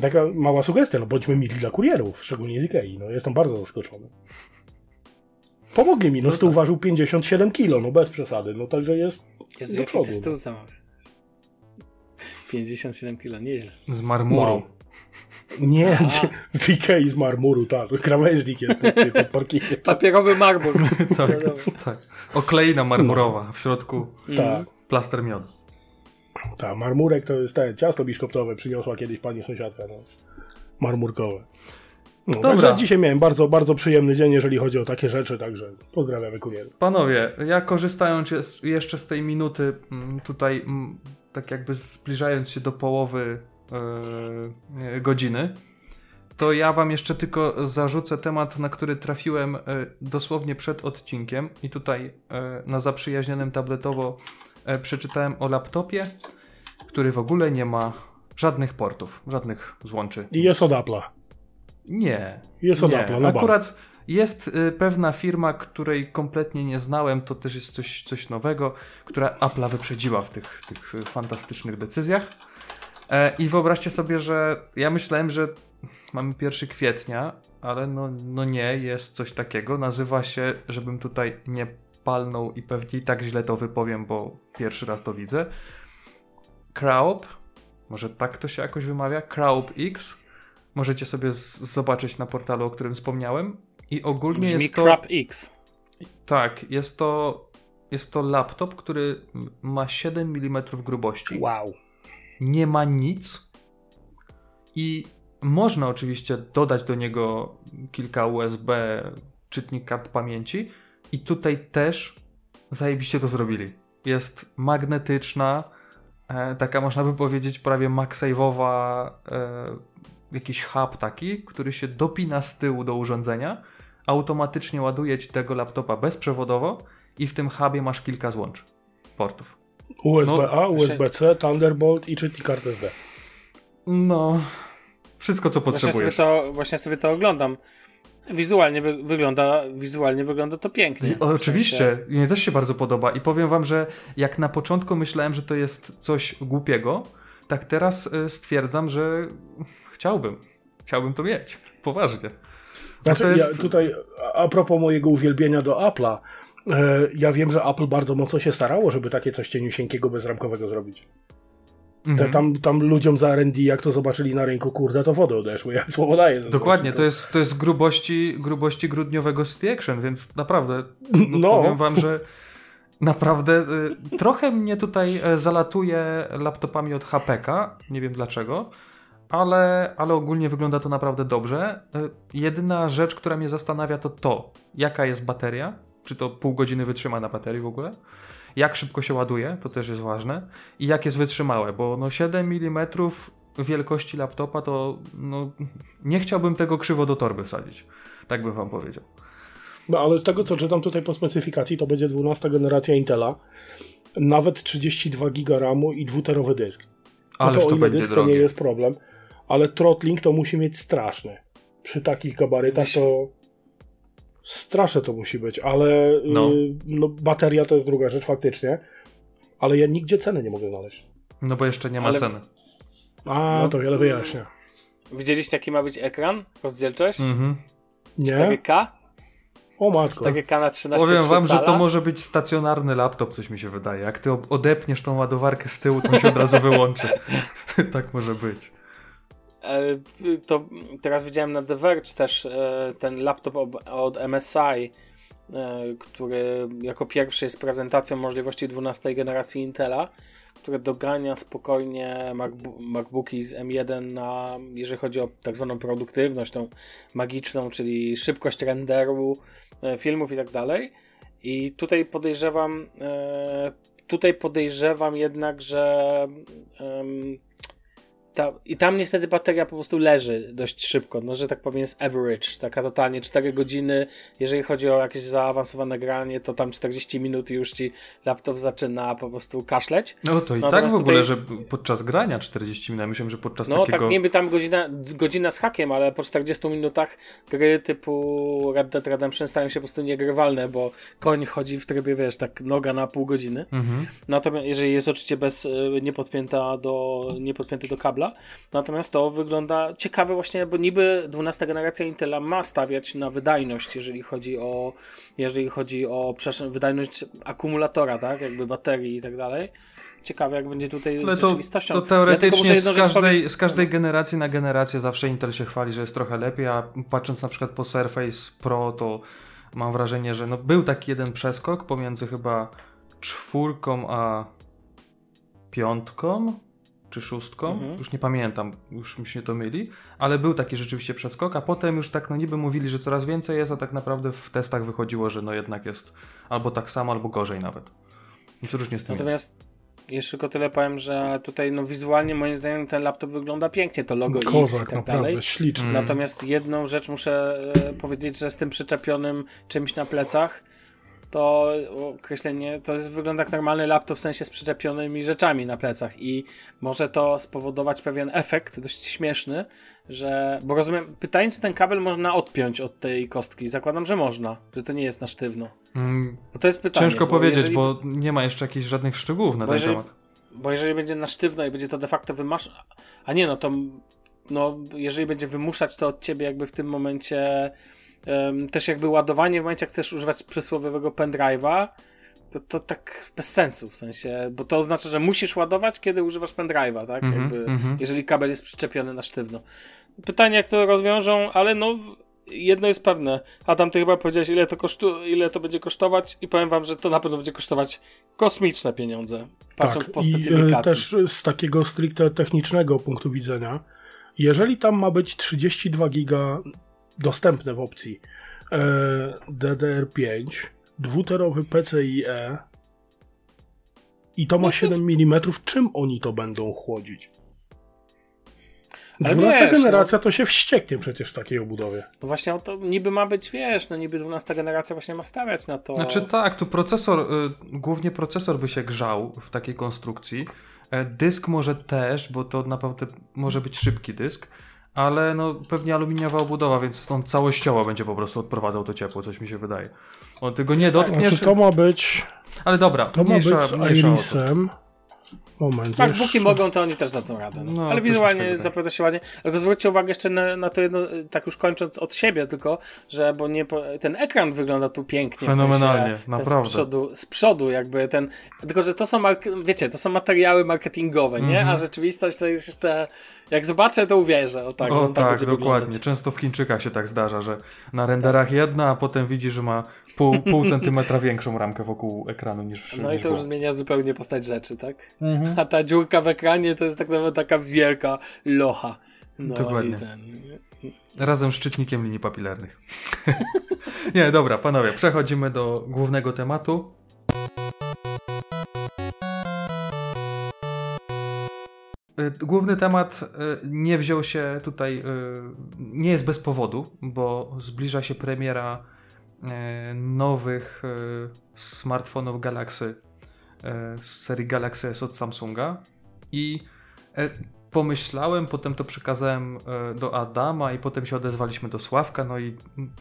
Taka mała sugestia, no bądźmy mili dla kurierów, szczególnie z Ikei, no jestem bardzo zaskoczony. Pomogli mi, no, No tak. ważył 57 kilo, no bez przesady, no także jest Jezu, do przodu. ty stół zamawiasz? 57 kilo, nieźle. z marmuru. Wow. Nie, w Ikei z marmuru, tak, krawężnik jest pod, pod parkingiem. Papierowy marbur. Tak, tak. Okleina marmurowa, w środku Tak, plaster miodu. tak, marmurek to jest ten, ciasto biszkoptowe przyniosła kiedyś pani sąsiadka, no. Marmurkowe. No, Dobra. Także dzisiaj miałem bardzo, bardzo przyjemny dzień, jeżeli chodzi o takie rzeczy, także pozdrawiamy kurierów. Panowie, ja korzystając jeszcze z tej minuty, mm, tutaj mm, tak jakby zbliżając się do połowy e, godziny, to ja wam jeszcze tylko zarzucę temat, na który trafiłem e, dosłownie przed odcinkiem i tutaj e, na zaprzyjaźnionym tabletowo przeczytałem o laptopie, który w ogóle nie ma żadnych portów, żadnych złączy. I jest od Apple'a. Nie. Jest od nie. Apple'a, no Akurat Jest y, pewna firma, której kompletnie nie znałem, to też jest coś, coś nowego, która Apple'a wyprzedziła w tych, tych fantastycznych decyzjach. E, I wyobraźcie sobie, że ja myślałem, że mamy 1 kwietnia, ale no, no nie, jest coś takiego. Nazywa się, żebym tutaj nie palnął i pewnie i tak źle to wypowiem, bo pierwszy raz to widzę. Crowp, może tak to się jakoś wymawia, Crowp X. Możecie sobie zobaczyć na portalu, o którym wspomniałem. I ogólnie Brzmi jest to... X. Tak, jest to, jest to laptop, który ma 7 mm grubości. Wow. Nie ma nic. I można oczywiście dodać do niego kilka USB, czytnik kart pamięci. I tutaj też zajebiście to zrobili. Jest magnetyczna, e, taka można by powiedzieć prawie MagSafe'owa, e, jakiś hub taki, który się dopina z tyłu do urządzenia automatycznie ładuje ci tego laptopa bezprzewodowo i w tym hubie masz kilka złącz portów. USB-A, no, USB-C, Thunderbolt i czytnik kart SD. No, wszystko co potrzebujesz. Właśnie sobie to, właśnie sobie to oglądam. Wizualnie wy wygląda, wizualnie wygląda to pięknie. I, oczywiście, w sensie... mnie też się bardzo podoba i powiem wam, że jak na początku myślałem, że to jest coś głupiego, tak teraz y, stwierdzam, że chciałbym. Chciałbym to mieć. Poważnie. Znaczy, jest... ja tutaj a propos mojego uwielbienia do Apple'a, e, ja wiem, że Apple bardzo mocno się starało, żeby takie coś cieniusieńkiego, bezramkowego zrobić. Mhm. Te, tam, tam ludziom za R&D, jak to zobaczyli na rynku, kurde, to wody odeszły, jak słowo daje. Dokładnie, to jest, to jest grubości, grubości grudniowego City Action, więc naprawdę no, no. powiem wam, że naprawdę y, trochę mnie tutaj e, zalatuje laptopami od HPK, nie wiem dlaczego, ale, ale ogólnie wygląda to naprawdę dobrze. E, jedyna rzecz, która mnie zastanawia, to to, jaka jest bateria, czy to pół godziny wytrzyma na baterii w ogóle, jak szybko się ładuje, to też jest ważne, i jak jest wytrzymałe, bo no 7 mm wielkości laptopa to no, nie chciałbym tego krzywo do torby wsadzić. Tak bym wam powiedział. No ale z tego co czytam tutaj po specyfikacji, to będzie 12 generacja Intela, nawet 32 GB RAMu i dwuterowy dysk. Ale no to, to będzie dysk drogie. to nie jest problem ale throttling to musi mieć straszny. Przy takich gabarytach to straszne to musi być, ale no. Yy, no, bateria to jest druga rzecz faktycznie, ale ja nigdzie ceny nie mogę znaleźć. No bo jeszcze nie ma ale... ceny. A, no, to wiele wyjaśnia. Widzieliście jaki ma być ekran? Rozdzielczość? Mhm. Nie. 4K? O matko. 4K na 13 Powiem wam, cala. że to może być stacjonarny laptop, coś mi się wydaje. Jak ty odepniesz tą ładowarkę z tyłu, to się od razu wyłączy. tak może być. E, to teraz widziałem na The Verge też e, ten laptop od MSI, e, który jako pierwszy jest prezentacją możliwości 12 generacji Intela, które dogania spokojnie MacBooki z M1 na, jeżeli chodzi o tak zwaną produktywność, tą magiczną, czyli szybkość renderu filmów i tak dalej. I tutaj podejrzewam, tutaj podejrzewam jednak, że ta, I tam niestety bateria po prostu leży dość szybko, no że tak powiem jest average, taka totalnie 4 godziny, jeżeli chodzi o jakieś zaawansowane granie, to tam 40 minut już ci laptop zaczyna po prostu kaszleć. No to i tak w ogóle, tutaj... że podczas grania 40 minut, myślę, że podczas no, takiego... No tak niby tam godzina, godzina z hakiem, ale po 40 minutach gry typu Red Dead Redemption stają się po prostu niegrywalne, bo koń chodzi w trybie, wiesz, tak noga na pół godziny. Mhm. Natomiast jeżeli jest oczywiście bez, y, niepodpięta do, niepodpięty do kabla, Natomiast to wygląda ciekawe właśnie, bo niby 12 generacja Intela ma stawiać na wydajność, jeżeli chodzi o jeżeli chodzi o wydajność akumulatora, tak, jakby baterii i tak dalej. Ciekawe, jak będzie tutaj Ale z to, rzeczywistością. To teoretycznie ja z, każdej, z każdej generacji na generację zawsze Intel się chwali, że jest trochę lepiej, a patrząc na przykład po Surface Pro, to mam wrażenie, że no był taki jeden przeskok pomiędzy chyba czwórką a piątką, czy szóstką, mhm. już nie pamiętam, już mi się to myli, ale był taki rzeczywiście przeskok, a potem już tak no niby mówili, że coraz więcej jest, a tak naprawdę w testach wychodziło, że no jednak jest albo tak samo, albo gorzej nawet. I to różnie z tym Natomiast jest. jeszcze tylko tyle powiem, że tutaj no wizualnie moim zdaniem ten laptop wygląda pięknie, to logo Kozak, X i tak dalej. śliczny. Natomiast jedną rzecz muszę e, powiedzieć, że z tym przyczepionym czymś na plecach to określenie to jest, wygląda jak normalny laptop w sensie z przyczepionymi rzeczami na plecach i może to spowodować pewien efekt dość śmieszny, że, bo rozumiem, pytanie, czy ten kabel można odpiąć od tej kostki. Zakładam, że można, że to nie jest na sztywno. Mm, Bo to jest pytanie. ciężko bo powiedzieć, jeżeli, bo nie ma jeszcze jakichś żadnych szczegółów na ten jeżeli- temat. Bo jeżeli będzie na sztywno i będzie to de facto wymasz... A nie, no to no, jeżeli będzie wymuszać to od ciebie jakby w tym momencie em, też jakby ładowanie w momencie, jak chcesz używać przysłowiowego pendrive'a, to, to tak bez sensu, w sensie, bo to oznacza, że musisz ładować, kiedy używasz pendrive'a, tak? Mhm, jakby, mhm. Jeżeli kabel jest przyczepiony na sztywno. Pytanie, jak to rozwiążą, ale no jedno jest pewne. Adam, ty chyba powiedziałeś, ile to, kosztu, ile to będzie kosztować i powiem wam, że to na pewno będzie kosztować kosmiczne pieniądze, patrząc po Tak, i e, specyfikacji. też z takiego stricte technicznego punktu widzenia, jeżeli tam ma być 32 giga dostępne w opcji e, DDR5, dwuterowy PCIe i to ma No to 7 mm, czym oni to będą chłodzić? Ale 12 wiesz, no- generacja to się wścieknie przecież w takiej obudowie. No właśnie to niby ma być, wiesz, no niby 12 generacja właśnie ma stawiać na to. Znaczy tak, tu procesor, y, głównie procesor by się grzał w takiej konstrukcji. E, Dysk może też, bo to naprawdę może być szybki dysk, ale no pewnie aluminiowa obudowa, więc on całościowo będzie po prostu odprowadzał to ciepło, coś mi się wydaje. On tego nie dotkniesz, Znaczy to ma być, ale dobra, to ma mniejsza, być z. Irisem. Moment, Tak, jeszcze- póki mogą, to oni też dadzą radę. No. No, Ale wizualnie tak. zapowiada się ładnie. Tylko zwróćcie uwagę jeszcze na, na to jedno, tak już kończąc od siebie tylko, że bo nie, ten ekran wygląda tu pięknie. Fenomenalnie, w sensie, naprawdę. Z przodu, z przodu jakby ten, tylko że to są, wiecie, to są materiały marketingowe, nie? Mhm. A rzeczywistość to jest jeszcze, jak zobaczę, to uwierzę. O tak, o tak, tak, dokładnie. wyglądać. Często w Chińczykach się tak zdarza, że na renderach jedna, a potem widzi, że ma pół, pół centymetra większą ramkę wokół ekranu niż No i niż to już było. zmienia zupełnie postać rzeczy, tak? Mhm. A ta dziurka w ekranie to jest tak naprawdę taka wielka locha. No Dokładnie. i ten. Razem z szczytnikiem linii papilarnych. Nie, dobra, panowie, przechodzimy do głównego tematu. Główny temat y, nie wziął się tutaj, y, nie jest bez powodu, bo zbliża się premiera y, nowych y, smartfonów Galaxy y, z serii Galaxy S od Samsunga i y, pomyślałem, potem to przekazałem e, do Adama i potem się odezwaliśmy do Sławka, no i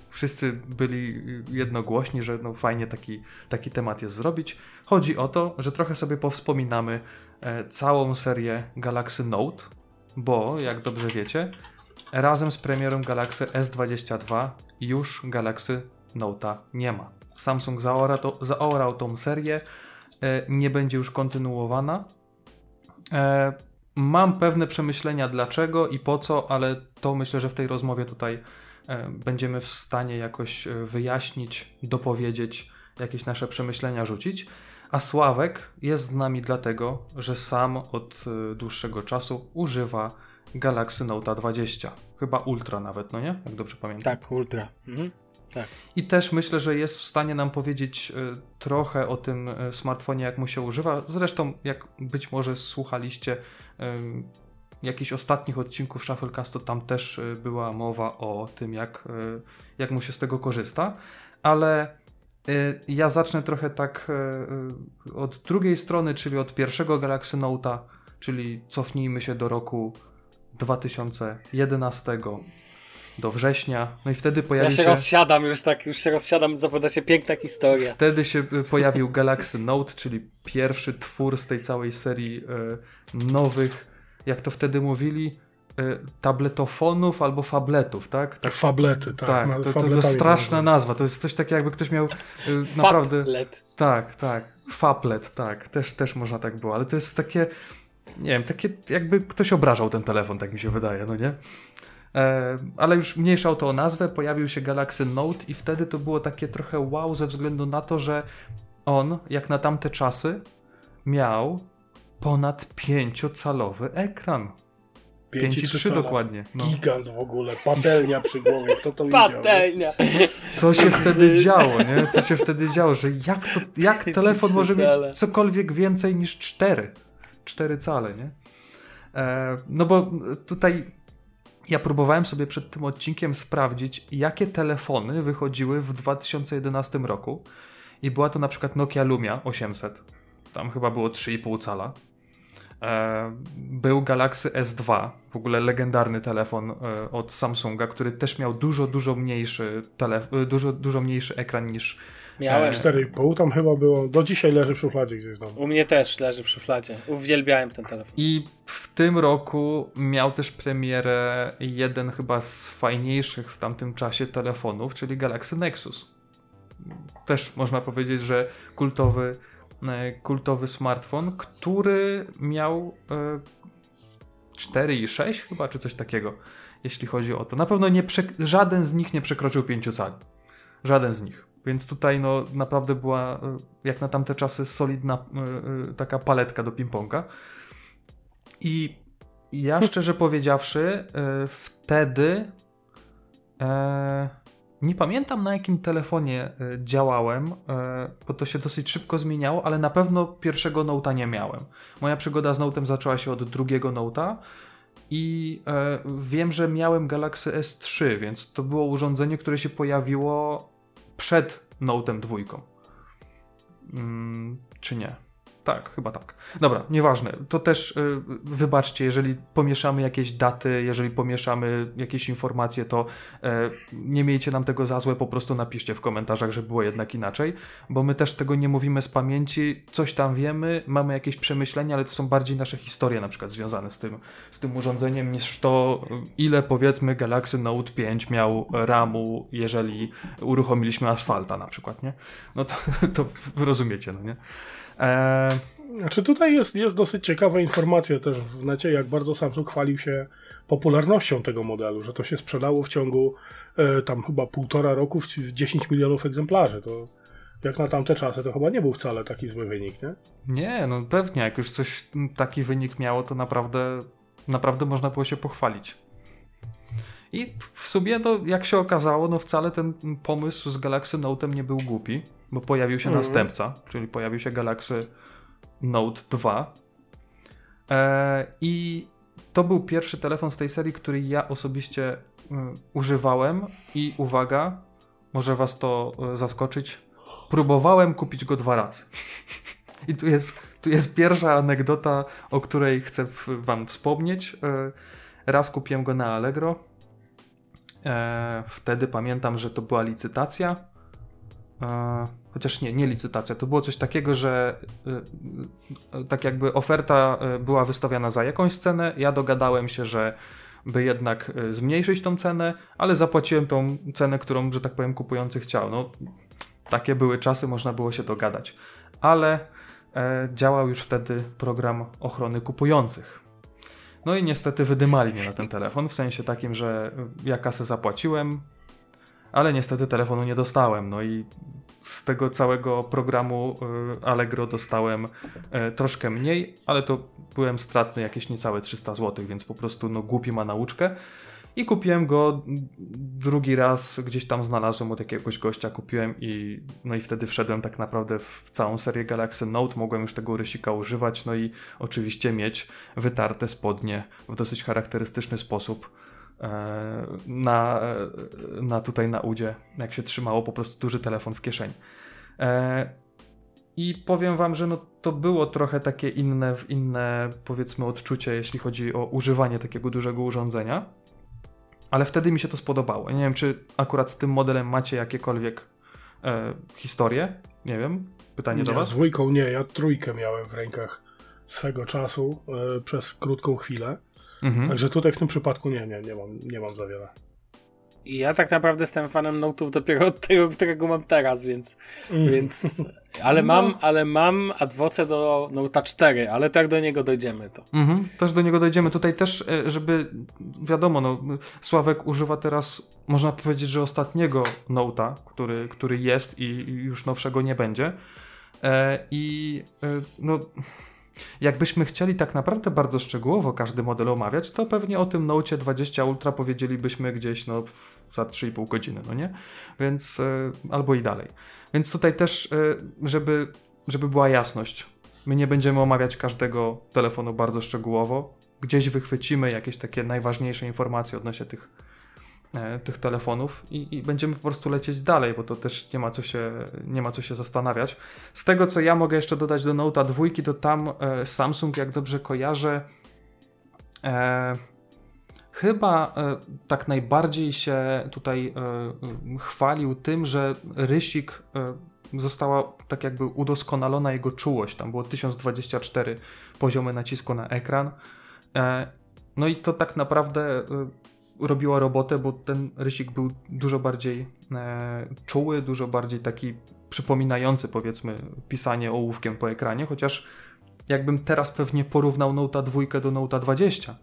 wszyscy byli jednogłośni, że no fajnie taki, taki temat jest zrobić. Chodzi o to, że trochę sobie powspominamy e, całą serię Galaxy Note, bo jak dobrze wiecie, razem z premierą Galaxy S22 już Galaxy Note'a nie ma. Samsung zaora to, zaorał tą serię, e, nie będzie już kontynuowana. Mam pewne przemyślenia dlaczego i po co, ale to myślę, że w tej rozmowie tutaj e, będziemy w stanie jakoś e, wyjaśnić, dopowiedzieć, jakieś nasze przemyślenia rzucić. A Sławek jest z nami dlatego, że sam od e, dłuższego czasu używa Galaxy Note 20. Chyba Ultra nawet, no nie? Jak dobrze pamiętam. Tak, ultra. Mhm. I też myślę, że jest w stanie nam powiedzieć e, trochę o tym e, smartfonie, jak mu się używa. Zresztą, jak być może słuchaliście jakichś ostatnich odcinków Shufflecastu, tam też e, była mowa o tym, jak, jak mu się z tego korzysta. Ale ja zacznę trochę tak od drugiej strony, czyli od pierwszego Galaxy Note'a, czyli cofnijmy się do roku 2011 do września. No i wtedy Ja pojawił się się... rozsiadam już tak, już się rozsiadam, zapowiada się piękna historia. Wtedy się y, pojawił Galaxy Note, czyli pierwszy twór z tej całej serii e, nowych, jak to wtedy mówili, e, tabletofonów albo fabletów, tak? Tak, fablety, tak. tak na- to, to, to straszna nazwa. To jest coś takiego, jakby ktoś miał e, naprawdę. Fablet. Tak, tak. Fablet, tak. Też, też można tak było, ale to jest takie, nie wiem, takie jakby ktoś obrażał ten telefon, tak mi się wydaje, no nie? E, ale już mniejsza o to o nazwę, pojawił się Galaxy Note i wtedy to było takie trochę wow ze względu na to, że on, jak na tamte czasy, miał ponad 5-calowy ekran. 5,3 cala. dokładnie. No. Gigant w ogóle, patelnia przy głowie, kto to widział? nie? Patelnia. Co się wtedy działo, nie? Co się wtedy działo, że jak, to, jak telefon może mieć cokolwiek więcej niż 4? 4 cale, nie? E, no bo tutaj ja próbowałem sobie przed tym odcinkiem sprawdzić, jakie telefony wychodziły w 2011 roku. i była to na przykład Nokia Lumia 800. Tam chyba było 3,5 cala. E, był Galaxy S2, w ogóle legendarny telefon e, od Samsunga, który też miał dużo, dużo mniejszy, telef- dużo, dużo mniejszy ekran niż Miałem. E, 4,5 tam chyba było. Do dzisiaj leży w szufladzie gdzieś tam. U mnie też leży w szufladzie. Uwielbiałem ten telefon. I w tym roku miał też premierę jeden chyba z fajniejszych w tamtym czasie telefonów, czyli Galaxy Nexus. Też można powiedzieć, że kultowy, e, kultowy smartfon, który miał e, 4,6 chyba, czy coś takiego, jeśli chodzi o to. Na pewno nie żaden z nich nie przekroczył 5 cali. Żaden z nich. Więc tutaj no, naprawdę była, e, jak na tamte czasy, solidna e, e, taka paletka do ping-ponga. I ja szczerze powiedziawszy, wtedy nie pamiętam na jakim telefonie działałem, bo to się dosyć szybko zmieniało, ale na pewno pierwszego Note'a nie miałem. Moja przygoda z Note'em zaczęła się od drugiego Note'a i wiem, że miałem Galaxy S3, więc to było urządzenie, które się pojawiło przed Note'em dwójką. Mm, czy nie? Tak, chyba tak. Dobra, nieważne. To też y, wybaczcie, jeżeli pomieszamy jakieś daty, jeżeli pomieszamy jakieś informacje, to y, nie miejcie nam tego za złe, po prostu napiszcie w komentarzach, że było jednak inaczej, bo my też tego nie mówimy z pamięci, coś tam wiemy, mamy jakieś przemyślenia, ale to są bardziej nasze historie na przykład związane z tym, z tym urządzeniem, niż to, ile powiedzmy Galaxy Note 5 miał RAMu, jeżeli uruchomiliśmy asfalta na przykład, nie? No to, to rozumiecie, no nie? Eee, Znaczy tutaj jest, jest dosyć ciekawa informacja też w necie, jak bardzo Samsung chwalił się popularnością tego modelu, że to się sprzedało w ciągu e, tam chyba półtora roku w, w 10 milionów egzemplarzy. To jak na tamte czasy to chyba nie był wcale taki zły wynik, nie? Nie, no pewnie, jak już coś taki wynik miało, to naprawdę, naprawdę można było się pochwalić. I w sumie, no, jak się okazało, no wcale ten pomysł z Galaxy Note'em nie był głupi, bo pojawił się Mhm. następca, czyli pojawił się Galaxy Note 2. E, I to był pierwszy telefon z tej serii, który ja osobiście y, używałem i uwaga, może was to y, zaskoczyć, próbowałem kupić go dwa razy. I tu jest, tu jest pierwsza anegdota, o której chcę wam wspomnieć. E, Raz kupiłem go na Allegro. E, Wtedy pamiętam, że to była licytacja. E, Chociaż nie, nie licytacja. To było coś takiego, że e, e, tak jakby oferta e, była wystawiana za jakąś cenę. Ja dogadałem się, że by jednak e, zmniejszyć tą cenę, ale zapłaciłem tą cenę, którą, że tak powiem, kupujący chciał. No, takie były czasy, można było się dogadać. Ale działał już wtedy program ochrony kupujących. No i niestety wydymali mnie na ten telefon, w sensie takim, że ja kasę zapłaciłem, ale niestety telefonu nie dostałem. No i z tego całego programu y, Allegro dostałem e, troszkę mniej, ale to byłem stratny jakieś niecałe 300 zł, więc po prostu no głupi ma nauczkę. I kupiłem go drugi raz, gdzieś tam znalazłem od jakiegoś gościa, kupiłem i no i wtedy wszedłem tak naprawdę w całą serię Galaxy Note, mogłem już tego rysika używać, no i oczywiście mieć wytarte spodnie w dosyć charakterystyczny sposób e, na, e, na tutaj na udzie, jak się trzymało po prostu duży telefon w kieszeni. E, I powiem wam, że no to było trochę takie inne, inne powiedzmy odczucie, jeśli chodzi o używanie takiego dużego urządzenia. Ale wtedy mi się to spodobało. Nie wiem, czy akurat z tym modelem macie jakiekolwiek e, historie? Nie wiem. Pytanie do Ja was. z dwójką nie, ja trójkę miałem w rękach swego czasu e, przez krótką chwilę. Mhm. Także tutaj w tym przypadku nie, nie, nie mam, nie mam za wiele. I ja tak naprawdę jestem fanem Note'ów dopiero od tego, którego mam teraz, więc. Mm. więc ale mam, ale mam adwocę do Note'a 4, ale tak do niego dojdziemy to. Mhm, też do niego dojdziemy. Tutaj też, e, żeby wiadomo, no, Sławek używa teraz, można powiedzieć, że ostatniego Note'a, który, który jest i, i już nowszego nie będzie. E, I e, no, jakbyśmy chcieli tak naprawdę bardzo szczegółowo każdy model omawiać, to pewnie o tym Note 20 Ultra powiedzielibyśmy gdzieś no, za 3,5 godziny, no nie? Więc e, albo i dalej. Więc tutaj też, e, żeby, żeby była jasność, My nie będziemy omawiać każdego telefonu bardzo szczegółowo. Gdzieś wychwycimy jakieś takie najważniejsze informacje odnośnie tych, e, tych telefonów i, i, będziemy po prostu lecieć dalej, bo to też nie ma, co się, nie ma co się zastanawiać. Z tego, co ja mogę jeszcze dodać do Note'a 2, to tam Samsung, jak dobrze kojarzę, e, chyba e, tak najbardziej się tutaj e, chwalił tym, że rysik e, została tak jakby udoskonalona jego czułość. Tam było 1024 poziomy nacisku na ekran. No i to tak naprawdę robiło robotę, bo ten rysik był dużo bardziej czuły, dużo bardziej taki przypominający powiedzmy pisanie ołówkiem po ekranie, chociaż jakbym teraz pewnie porównał Note 2 do Note 20,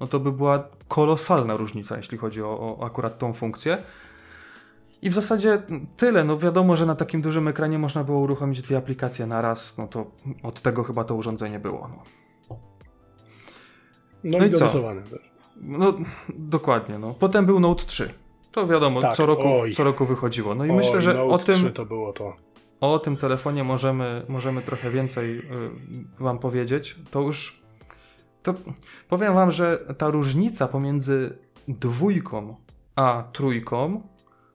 no to by była kolosalna różnica, jeśli chodzi o, o akurat tą funkcję. I w zasadzie tyle. No wiadomo, że na takim dużym ekranie można było uruchomić dwie aplikacje na raz. No to od tego chyba to urządzenie było. No, no, no i, i co? Też. No dokładnie. No. Potem był Note 3. To wiadomo, tak, co, roku, co roku wychodziło. No i oj, myślę, że Note o tym. to było to. O tym telefonie możemy, możemy trochę więcej y, Wam powiedzieć. To już to powiem wam, że ta różnica pomiędzy dwójką a trójką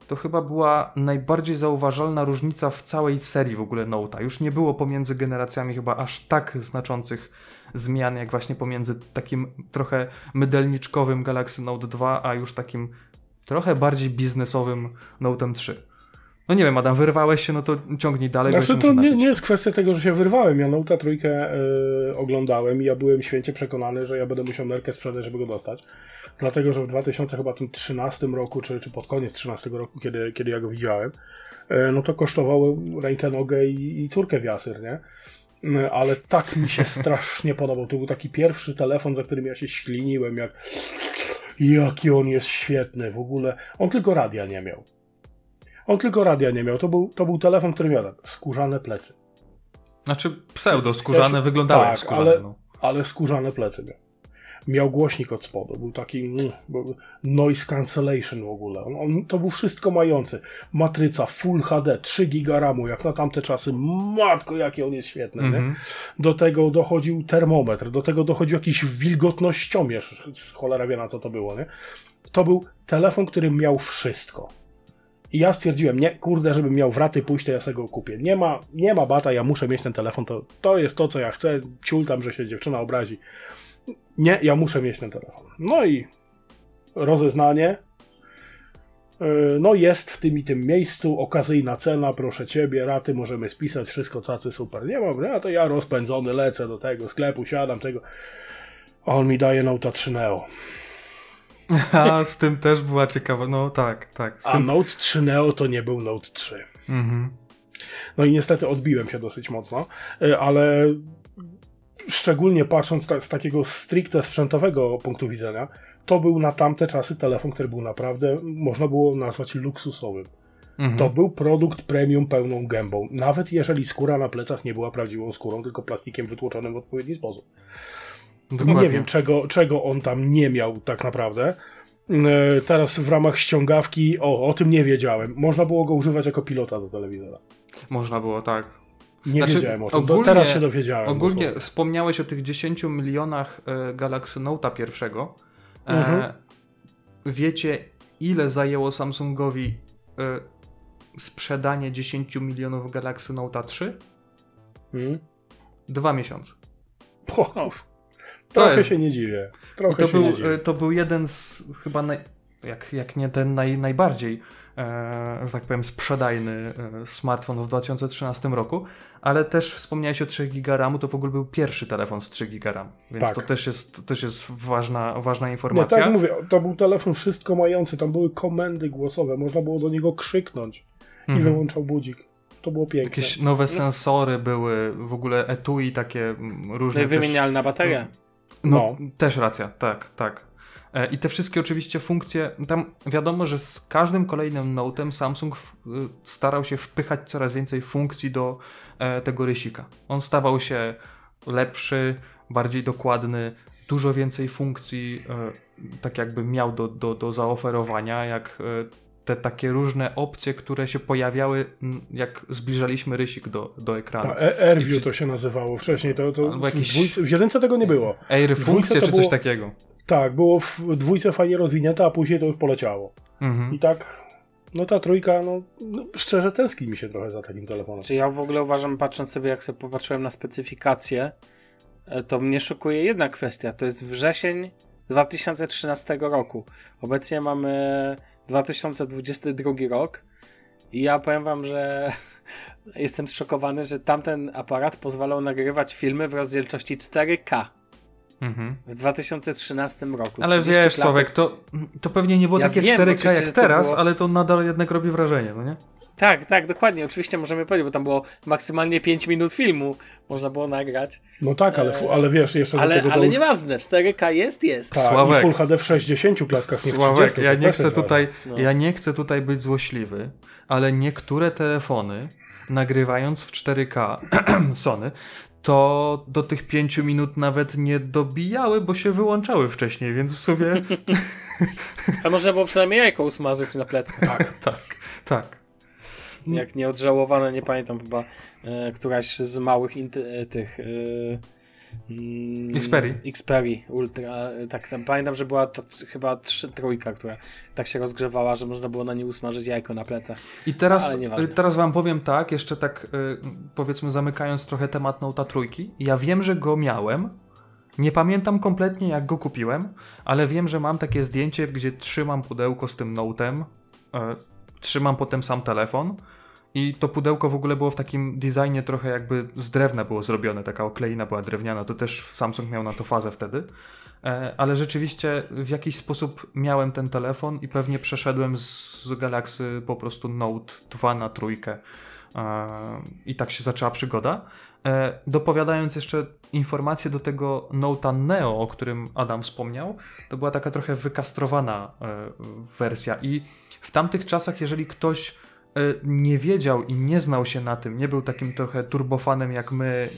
to chyba była najbardziej zauważalna różnica w całej serii w ogóle Note'a. Już nie było pomiędzy generacjami chyba aż tak znaczących zmian, jak właśnie pomiędzy takim trochę mydelniczkowym Galaxy Note 2, a już takim trochę bardziej biznesowym Note'em 3. No nie wiem, Adam, wyrwałeś się, no to ciągnij dalej. Znaczy to nie, nie, jest kwestia tego, że się wyrwałem. Ja Note trójkę y, oglądałem i ja byłem święcie przekonany, że ja będę musiał nerkę sprzedać, żeby go dostać. Dlatego, że w 2013 roku, czy, czy pod koniec 2013 roku, kiedy, kiedy ja go widziałem, y, no to kosztowało rękę, nogę i, i córkę wiasyr, nie? Y, ale tak mi się strasznie podobał. To był taki pierwszy telefon, za którym ja się śliniłem, jak jaki on jest świetny. W ogóle on tylko radia nie miał. On tylko radia nie miał. To był, to był telefon, który miał skórzane plecy. Znaczy pseudo skórzane, Wiesz, wyglądały tak, skórzane. Ale, no. ale skórzane plecy miał. Miał głośnik od spodu, był taki mm, noise cancellation w ogóle. On, on, to był wszystko mający. Matryca Full HD, 3 giga RAMu, jak na tamte czasy. Matko, jaki on jest świetny. Mm -hmm. Do tego dochodził termometr, do tego dochodził jakiś wilgotnościomierz. Cholera wie na co to było. Nie? To był telefon, który miał wszystko. I ja stwierdziłem, nie, kurde, żebym miał w raty pójść, to ja sobie go kupię. Nie ma, nie ma bata, ja muszę mieć ten telefon, to, to jest to, co ja chcę. Ciul tam, że się dziewczyna obrazi. Nie, ja muszę mieć ten telefon. No i rozeznanie. Yy, no jest w tym i tym miejscu, okazyjna cena, proszę ciebie, raty możemy spisać, wszystko cacy, super. Nie mam, no to ja rozpędzony lecę do tego sklepu, siadam tego. A on mi daje Note 3 Neo. A z tym też była ciekawa, no tak, tak. A Note 3 Neo to nie był Note 3. Mhm. No i niestety odbiłem się dosyć mocno, y, ale szczególnie patrząc ta, z takiego stricte sprzętowego punktu widzenia, to był na tamte czasy telefon, który był naprawdę, można było nazwać luksusowym. Mhm. To był produkt premium pełną gębą, nawet jeżeli skóra na plecach nie była prawdziwą skórą, tylko plastikiem wytłoczonym w odpowiedni sposób. Dokładnie. Nie wiem, czego, czego on tam nie miał tak naprawdę. E, teraz w ramach ściągawki, o, o tym nie wiedziałem. Można było go używać jako pilota do telewizora. Można było, tak. Nie znaczy, wiedziałem o tym. Ogólnie, teraz się dowiedziałem. Ogólnie dosłownie. wspomniałeś o tych 10 milionach e, Galaxy Note'a pierwszego. E, mhm. wiecie, ile zajęło Samsungowi e, sprzedanie 10 milionów Galaxy Note'a 3? Hmm? Dwa miesiące. Wow. Trochę jest... się nie dziwię. Trochę to, się był, nie dziwię. to był jeden z chyba naj, jak, jak nie ten naj, najbardziej, e, że tak powiem, sprzedajny e, smartfon w 2013 roku, ale też wspomniałeś o 3 GB RAMu, to w ogóle był pierwszy telefon z 3 GB RAM, więc tak. to też jest, też jest ważna, ważna informacja. Nie, tak mówię, to był telefon wszystko mający, tam były komendy głosowe, można było do niego krzyknąć i mhm. wyłączał budzik. To było piękne. Jakieś nowe sensory były, w ogóle etui takie różne. No i wymienialna bateria. No, no, też racja, tak, tak. E, I te wszystkie oczywiście funkcje, tam wiadomo, że z każdym kolejnym Note'em Samsung y, starał się wpychać coraz więcej funkcji do e, tego rysika. On stawał się lepszy, bardziej dokładny, dużo więcej funkcji e, tak jakby miał do, do, do zaoferowania, jak te takie różne opcje, które się pojawiały, jak zbliżaliśmy rysik do, do ekranu. AirView przy... to się nazywało wcześniej, to, to w, jakieś... w jedynce tego nie było. Air funkcje czy coś było... takiego. Tak, było w dwójce fajnie rozwinięte, a później to już poleciało. Mhm. I tak, no ta trójka, no, no szczerze tęskni mi się trochę za takim telefonem. Czy ja w ogóle uważam, patrząc sobie, jak sobie popatrzyłem na specyfikację, e, to mnie szokuje jedna kwestia. To jest wrzesień 2013 roku. Obecnie mamy 2022 rok i ja powiem wam, że jestem zszokowany, że tamten aparat pozwalał nagrywać filmy w rozdzielczości 4K Mhm. w 2013 roku. Ale 30 wiesz. Sławek, to, to pewnie nie było Ja takie wiem, 4K oczywiście, że jak teraz, było- ale to nadal jednak robi wrażenie, no nie? Tak, tak, dokładnie. Oczywiście możemy powiedzieć, bo tam było maksymalnie 5 minut filmu. Można było nagrać. No tak, ale, fu- ale wiesz, jeszcze do Ale, tego ale dołóż- nieważne, 4K jest, jest. Tak, Sławek. i Full HD w 60 klatkach, nie 30. Sławek, to ja też nie chcę tutaj, No. ja nie chcę tutaj być złośliwy, ale niektóre telefony nagrywając w 4K Sony, to do tych 5 minut nawet nie dobijały, bo się wyłączały wcześniej, więc w sumie A można było przynajmniej jajko usmażyć na pleckach. Tak. tak, tak. Jak nieodżałowane, nie pamiętam chyba, e, któraś z małych e, tych... E, mm, Xperia. Xperia Ultra. e, Tak, tam, pamiętam, że była ta, chyba trzy, trójka, która tak się rozgrzewała, że można było na nie usmażyć jajko na plecach. I teraz, nieważne. teraz wam powiem tak, jeszcze tak powiedzmy zamykając trochę temat Note'a trójki. Ja wiem, że go miałem. Nie pamiętam kompletnie jak go kupiłem, ale wiem, że mam takie zdjęcie, gdzie trzymam pudełko z tym Note'em, e, trzymam potem sam telefon i to pudełko w ogóle było w takim designie trochę jakby z drewna było zrobione, taka okleina była drewniana, to też Samsung miał na to fazę wtedy. E, ale rzeczywiście w jakiś sposób miałem ten telefon i pewnie przeszedłem z Galaxy po prostu Note 2 na trójkę E, i tak się zaczęła przygoda. E, Dopowiadając jeszcze informację do tego Note'a Neo, o którym Adam wspomniał, to była taka trochę wykastrowana wersja i w tamtych czasach, jeżeli ktoś nie wiedział i nie znał się na tym, nie był takim trochę turbofanem jak my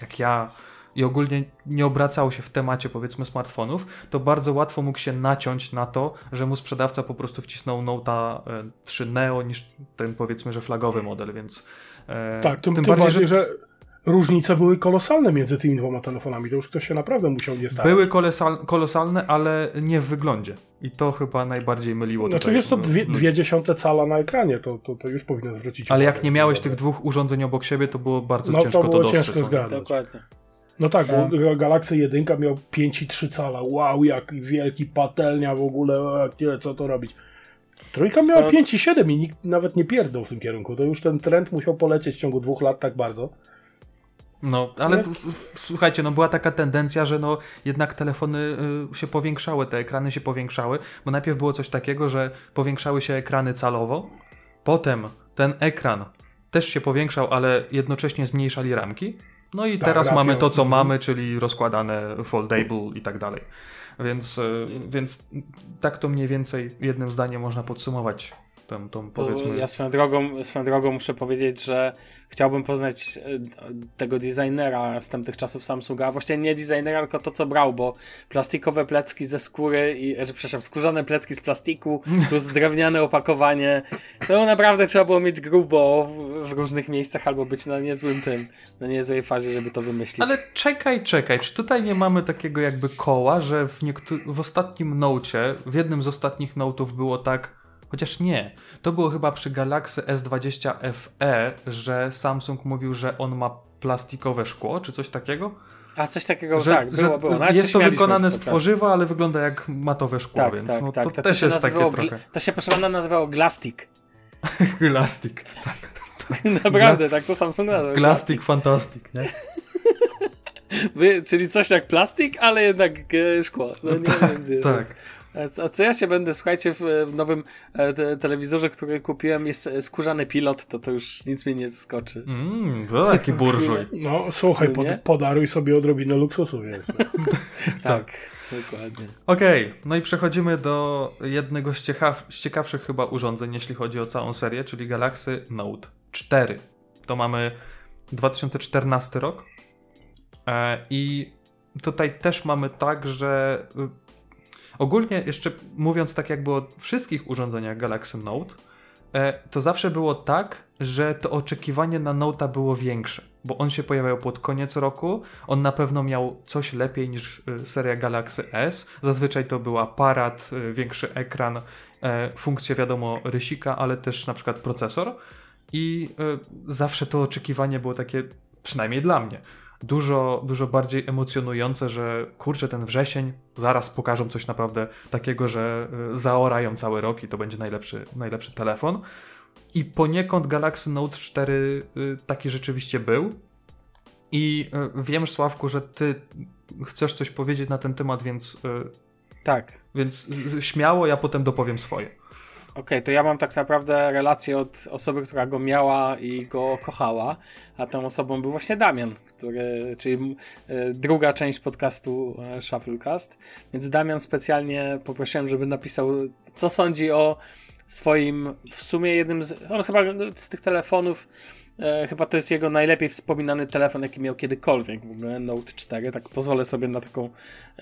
jak ja. I ogólnie nie obracał się w temacie powiedzmy smartfonów, to bardzo łatwo mógł się naciąć na to, że mu sprzedawca po prostu wcisnął Note'a e, 3 Neo niż ten powiedzmy, że flagowy model, więc e, Tak, tym, tym, bardziej, że... różnice były kolosalne między tymi dwoma telefonami. To już ktoś się naprawdę musiał nie starać. były kolosal, kolosalne, ale nie w wyglądzie. I to chyba najbardziej myliło Znaczy tutaj wiesz co, dwie, ludzi. dwie dziesiąte cala na ekranie, to, to, to już powinno zwrócić Ale uwagę. jak nie miałeś tych dwóch urządzeń obok siebie, to było bardzo No, to ciężko to, było dostrzec. ciężko no. zgadnąć. Dokładnie. No tak, bo Galaxy 1 miał 5,3 cala. Wow, jak wielki patelnia w ogóle, tyle, co to robić. Trójka miała Swoją- 5,7 i nikt nawet nie pierdł w tym kierunku. To już ten trend musiał polecieć w ciągu dwóch lat tak bardzo. No, ale No. słuchajcie, no była taka tendencja, że no jednak telefony y, się powiększały, te ekrany się powiększały, bo najpierw było coś takiego, że powiększały się ekrany calowo, potem ten ekran też się powiększał, ale jednocześnie zmniejszali ramki. No i Tak, teraz mamy to, co Mhm. mamy, czyli rozkładane foldable i tak dalej. Więc, y, więc tak to mniej więcej jednym zdaniem można podsumować tą, tą powiedzmy... Ja swoją drogą, swoją drogą muszę powiedzieć, że chciałbym poznać e, tego designera z tamtych czasów Samsunga, właściwie nie designera, tylko to, co brał, bo plastikowe plecki ze skóry, i, e, że, przepraszam, skórzane plecki z plastiku plus drewniane opakowanie, to naprawdę trzeba było mieć grubo w, różnych miejscach albo być na niezłym tym, na niezłej fazie, żeby to wymyślić. Ale czekaj, czekaj, czy tutaj nie mamy takiego jakby koła, że w, w ostatnim Nocie, w jednym z ostatnich Note'ów było tak, chociaż nie, to było chyba przy Galaxy S20 FE, że Samsung mówił, że on ma plastikowe szkło, czy coś takiego? A coś takiego, że tak, było, było. Nawet się jest to wykonane z tworzywa, ale wygląda jak matowe szkło, Tak, więc tak, no, tak. to, To, też jest takie trochę to się proszę pana nazywało Glastik. glastik. Naprawdę, tak to Samsung nazwał. Glastik fantastic, nie? Wy, czyli coś jak plastik, ale jednak e, szkło. No nie będzie. tak. Więc, a co ja się będę, słuchajcie, w, nowym e, te, telewizorze, który kupiłem, jest e, skórzany pilot, to to już nic mnie nie zaskoczy. Mmm, to taki burżuj. No słuchaj, pod, podaruj sobie odrobinę luksusu. Wiesz. Tak, dokładnie. Okej, no i przechodzimy do jednego z, ciekaw z ciekawszych chyba urządzeń, jeśli chodzi o całą serię, czyli Galaxy Note 4. To mamy 2014 rok e, i tutaj też mamy tak, że y, ogólnie jeszcze mówiąc tak jakby o wszystkich urządzeniach Galaxy Note, e, to zawsze było tak, że to oczekiwanie na Note'a było większe, bo on się pojawiał pod koniec roku, on na pewno miał coś lepiej niż e, seria Galaxy S. Zazwyczaj to był aparat, e, większy ekran, funkcje wiadomo rysika, ale też na przykład procesor i zawsze to oczekiwanie było takie, przynajmniej dla mnie, dużo, dużo bardziej emocjonujące, że kurczę, ten wrzesień, zaraz pokażą coś naprawdę takiego, że zaorają cały rok i to będzie najlepszy, najlepszy telefon. I poniekąd Galaxy Note 4 y, taki rzeczywiście był. I y, wiem, Sławku, że ty chcesz coś powiedzieć na ten temat, więc. Y, tak. Więc śmiało, ja potem dopowiem swoje. Okej, okay, to ja mam tak naprawdę relację od osoby, która go miała i go kochała, a tą osobą był właśnie Damian, który, czyli druga część podcastu Shufflecast. Więc Damian specjalnie poprosiłem, żeby napisał, co sądzi o swoim, w sumie jednym z, on chyba z tych telefonów, e, chyba to jest jego najlepiej wspominany telefon, jaki miał kiedykolwiek, w ogóle Note 4, tak pozwolę sobie na taką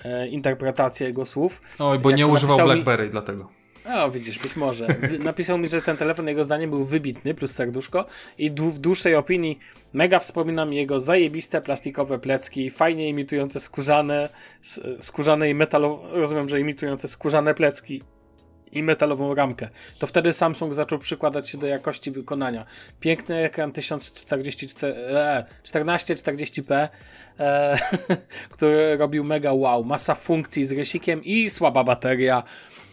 e, interpretację jego słów. Oj, bo Jak nie używał BlackBerry, mi... dlatego. O, widzisz, być może. Napisał mi, że ten telefon jego zdaniem był wybitny, plus serduszko i w dłuższej opinii mega wspominam jego zajebiste plastikowe plecki, fajnie imitujące skórzane, skórzane i metalowe, rozumiem, że imitujące skórzane plecki i metalową ramkę. To wtedy Samsung zaczął przykładać się do jakości wykonania. Piękny ekran 1044, e, 1440p, e, który robił mega wow. Masa funkcji z rysikiem i słaba bateria.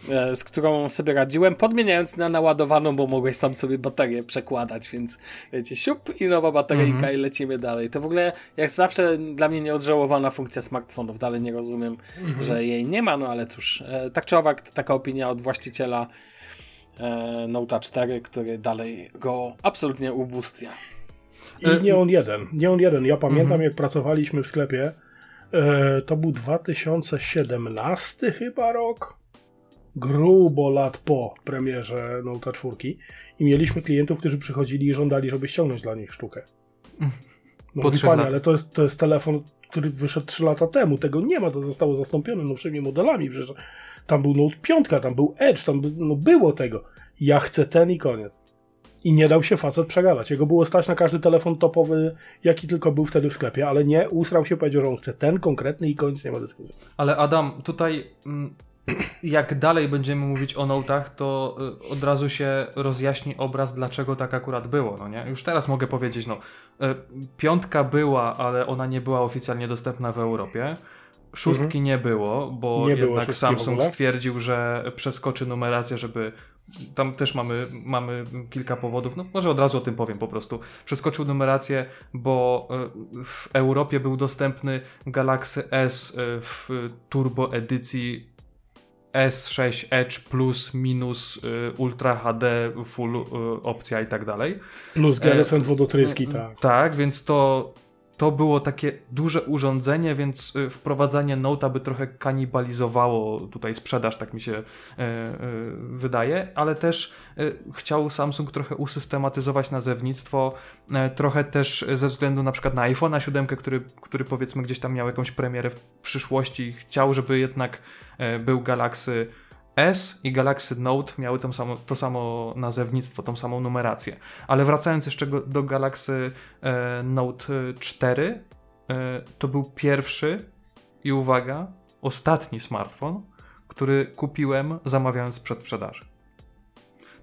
E, z którą sobie radziłem, podmieniając na naładowaną, bo mogłeś sam sobie baterię przekładać, więc wiecie, siup i nowa bateryjka -hmm. i lecimy dalej. To w ogóle, jak zawsze, dla mnie nieodżałowana funkcja smartfonów. Dalej nie rozumiem, -hmm. że jej nie ma, no ale cóż, e, tak czy owak, taka opinia od właściciela e, Note 4, który dalej go absolutnie ubóstwia. I nie on jeden, nie on jeden. Ja pamiętam, -hmm. jak pracowaliśmy w sklepie, to był 2017 chyba rok grubo lat po premierze Note 4 i mieliśmy klientów, którzy przychodzili i żądali, żeby ściągnąć dla nich sztukę. No panie, ale to jest, to jest telefon, który wyszedł 3 lata temu. Tego nie ma, to zostało zastąpione nowszymi modelami. Przecież tam był Note 5, tam był Edge, tam no, było tego. Ja chcę ten i koniec. I nie dał się facet przegadać. Jego było stać na każdy telefon topowy, jaki tylko był wtedy w sklepie, ale nie, usrał się, powiedział, że on chce ten konkretny i koniec, nie ma dyskusji. Ale Adam, tutaj mm, jak dalej będziemy mówić o notach, to y, od razu się rozjaśni obraz, dlaczego tak akurat było. No nie? Już teraz mogę powiedzieć, no, y, piątka była, ale ona nie była oficjalnie dostępna w Europie. Szóstki mhm. nie było, bo nie jednak było Samsung stwierdził, że przeskoczy numerację, żeby. Tam też mamy, mamy kilka powodów. No, może od razu o tym powiem po prostu. Przeskoczył numerację, bo y, w Europie był dostępny Galaxy S w turbo edycji S6 Edge plus minus y, Ultra HD full y, opcja i tak dalej. Plus GSM wodotryski, e, tak. Tak, więc to to było takie duże urządzenie, więc y, wprowadzanie Note'a by trochę kanibalizowało tutaj sprzedaż, tak mi się e, e, wydaje, ale też e, chciał Samsung trochę usystematyzować nazewnictwo, trochę też ze względu na przykład na iPhone'a 7, który, który powiedzmy gdzieś tam miał jakąś premierę w przyszłości, chciał, żeby jednak był Galaxy S i Galaxy Note miały to samo, to samo nazewnictwo, tą samą numerację. Ale wracając jeszcze do Galaxy e, Note 4, e, to był pierwszy i uwaga, ostatni smartfon, który kupiłem zamawiając przed sprzedaży.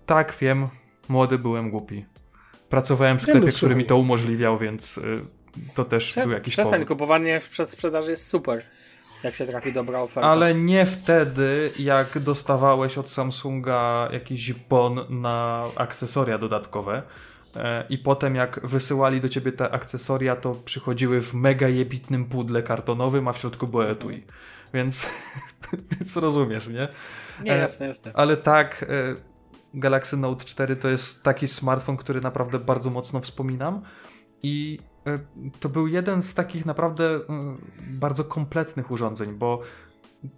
Tak, wiem, młody byłem głupi. Pracowałem w sklepie, który mi to umożliwiał, więc to też Prze był jakiś Przestań, powód. kupowanie przed sprzedaży jest super. Jak się trafi dobra oferta. Ale nie wtedy, jak dostawałeś od Samsunga jakiś bon na akcesoria dodatkowe. E, I potem jak wysyłali do ciebie te akcesoria, to przychodziły w mega jebitnym pudle kartonowym, a w środku było etui. Więc, więc rozumiesz, nie? Nie, e, jasne, jasne. Ale tak, e, Galaxy Note 4 to jest taki smartfon, który naprawdę bardzo mocno wspominam. I to był jeden z takich naprawdę mm, bardzo kompletnych urządzeń, bo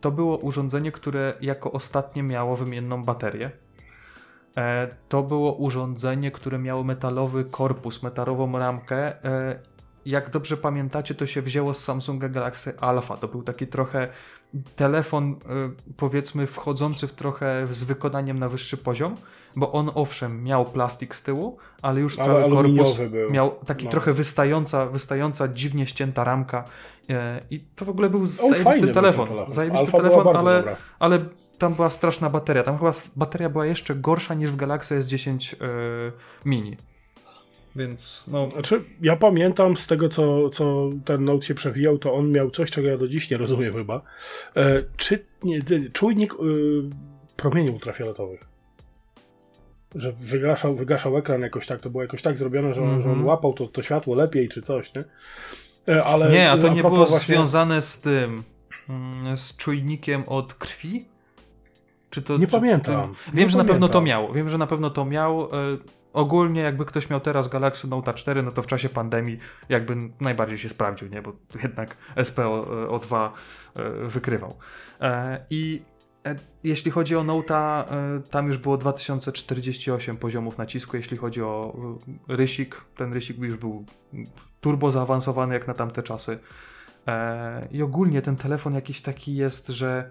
to było urządzenie, które jako ostatnie miało wymienną baterię. E, to było urządzenie, które miało metalowy korpus, metalową ramkę. E, jak dobrze pamiętacie, to się wzięło z Samsunga Galaxy Alpha. To był taki trochę telefon, powiedzmy, wchodzący w trochę z wykonaniem na wyższy poziom, bo on owszem miał plastik z tyłu, ale już Ale cały korpus aluminiowy był. miał taki No. trochę wystająca, wystająca, dziwnie ścięta ramka e, i to w ogóle był zajebisty był telefon. ten telefon. Zajebisty Alfa telefon, ale, ale tam była straszna bateria. Tam chyba bateria była jeszcze gorsza niż w Galaxy S10 e, Mini. Więc no, Znaczy, ja pamiętam z tego, co, co ten Note się przewijał, to on miał coś, czego ja do dziś nie rozumiem chyba. E, czy nie, czujnik y, promieni ultrafioletowych. Że wygaszał, wygaszał ekran jakoś tak, to było jakoś tak zrobione, że, on- że on Mhm. łapał to, to światło lepiej czy coś, nie? E, ale nie, a to nie było właśnie- związane z tym, mm, z czujnikiem od krwi? Czy to, Nie czy pamiętam. To... Nie Wiem, że na pewno to pamiętam. miał. Wiem, że na pewno to miał. E, ogólnie, jakby ktoś miał teraz Galaxy Note 4, no to w czasie pandemii jakby najbardziej się sprawdził, nie? Bo jednak SPO2 e, wykrywał. I jeśli chodzi o Note'a, e, tam już było 2048 poziomów nacisku. Jeśli chodzi o e, rysik, ten rysik już był turbo zaawansowany jak na tamte czasy. E, I ogólnie ten telefon jakiś taki jest, że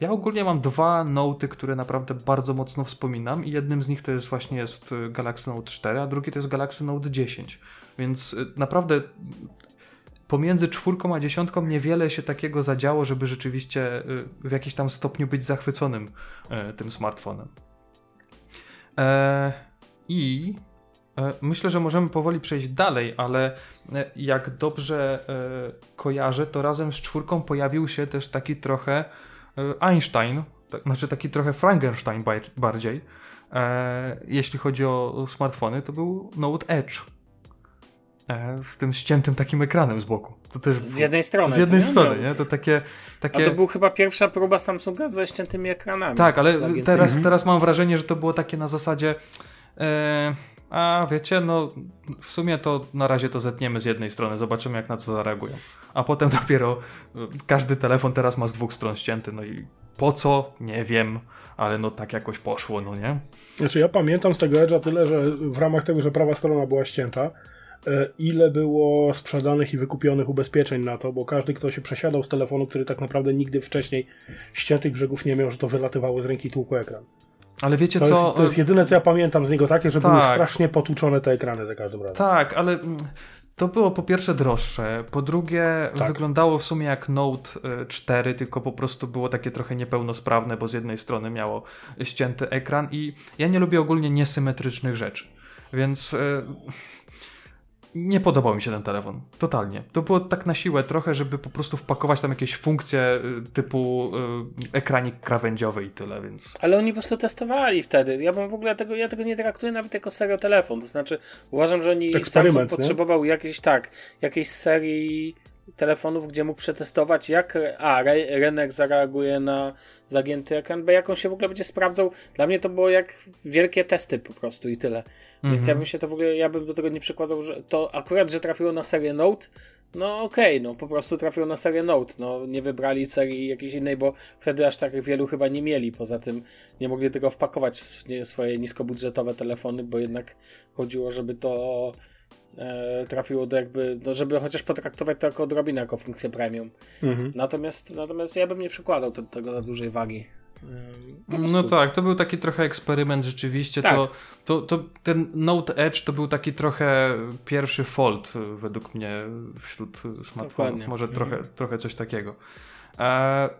ja ogólnie mam dwa Note'y, które naprawdę bardzo mocno wspominam i jednym z nich to jest właśnie jest Galaxy Note 4, a drugi to jest Galaxy Note 10. Więc naprawdę pomiędzy czwórką a dziesiątką niewiele się takiego zadziało, żeby rzeczywiście y, w jakimś tam stopniu być zachwyconym y, tym smartfonem. E, I e, myślę, że możemy powoli przejść dalej, ale e, jak dobrze e, kojarzę, to razem z czwórką pojawił się też taki trochę e, Einstein, tak, znaczy taki trochę Frankenstein bardziej. E, jeśli chodzi o smartfony, to był Note Edge. E, z tym ściętym takim ekranem z boku. To też Z jednej strony. z jednej nie? strony, nie? To takie. A takie... to był chyba pierwsza próba Samsunga ze ściętymi ekranami. Tak, ale z agentymi. teraz, teraz mam wrażenie, że to było takie na zasadzie. E, a wiecie, no w sumie to na razie to zetniemy z jednej strony, zobaczymy jak na co zareagują. A potem dopiero e, każdy telefon teraz ma z dwóch stron ścięty, no i po co? Nie wiem, ale no tak jakoś poszło, no nie? Znaczy ja pamiętam z tego Edge'a tyle, że w ramach tego, że prawa strona była ścięta, ile było sprzedanych i wykupionych ubezpieczeń na to, bo każdy, kto się przesiadał z telefonu, który tak naprawdę nigdy wcześniej ściętych brzegów nie miał, że to wylatywało z ręki i tłukło ekran. Ale wiecie To, co? jest, to jest jedyne, co ja pamiętam z niego takie, że były Tak. strasznie potłuczone te ekrany za każdym razem. Tak, ale mm, to było po pierwsze droższe, po drugie Tak. wyglądało w sumie jak Note y, 4, tylko po prostu było takie trochę niepełnosprawne, bo z jednej strony miało ścięty ekran i ja nie lubię ogólnie niesymetrycznych rzeczy, więc nie podobał mi się ten telefon, totalnie. To było tak na siłę trochę, żeby po prostu wpakować tam jakieś funkcje y, typu y, ekranik krawędziowy i tyle, więc... Ale oni po prostu testowali wtedy. Ja bym w ogóle tego, ja tego nie traktuję nawet jako serio telefon. To znaczy, uważam, że oni Samsung nie? potrzebował jakiejś tak, jakiejś serii telefonów, gdzie mógł przetestować, jak a, re, rynek zareaguje na zagięty ekran, bo jak on się w ogóle będzie sprawdzał. Dla mnie to było jak wielkie testy po prostu i tyle. Więc Mhm. ja bym się to w ogóle, ja bym do tego nie przykładał, że to akurat, że trafiło na serię Note, no okej, no po prostu trafiło na serię Note, no nie wybrali serii jakiejś innej, bo wtedy aż tak wielu chyba nie mieli, poza tym nie mogli tego wpakować w swoje niskobudżetowe telefony, bo jednak chodziło, żeby to e, trafiło do jakby, no żeby chociaż potraktować to jako odrobinę, jako funkcję premium. Mhm. Natomiast, natomiast ja bym nie przykładał do tego za dużej wagi. E, No tak, to był taki trochę eksperyment rzeczywiście. Tak. To, to, to ten Note Edge to był taki trochę pierwszy fold y, według mnie wśród smartfonów. Może Mhm. trochę, trochę coś takiego. E,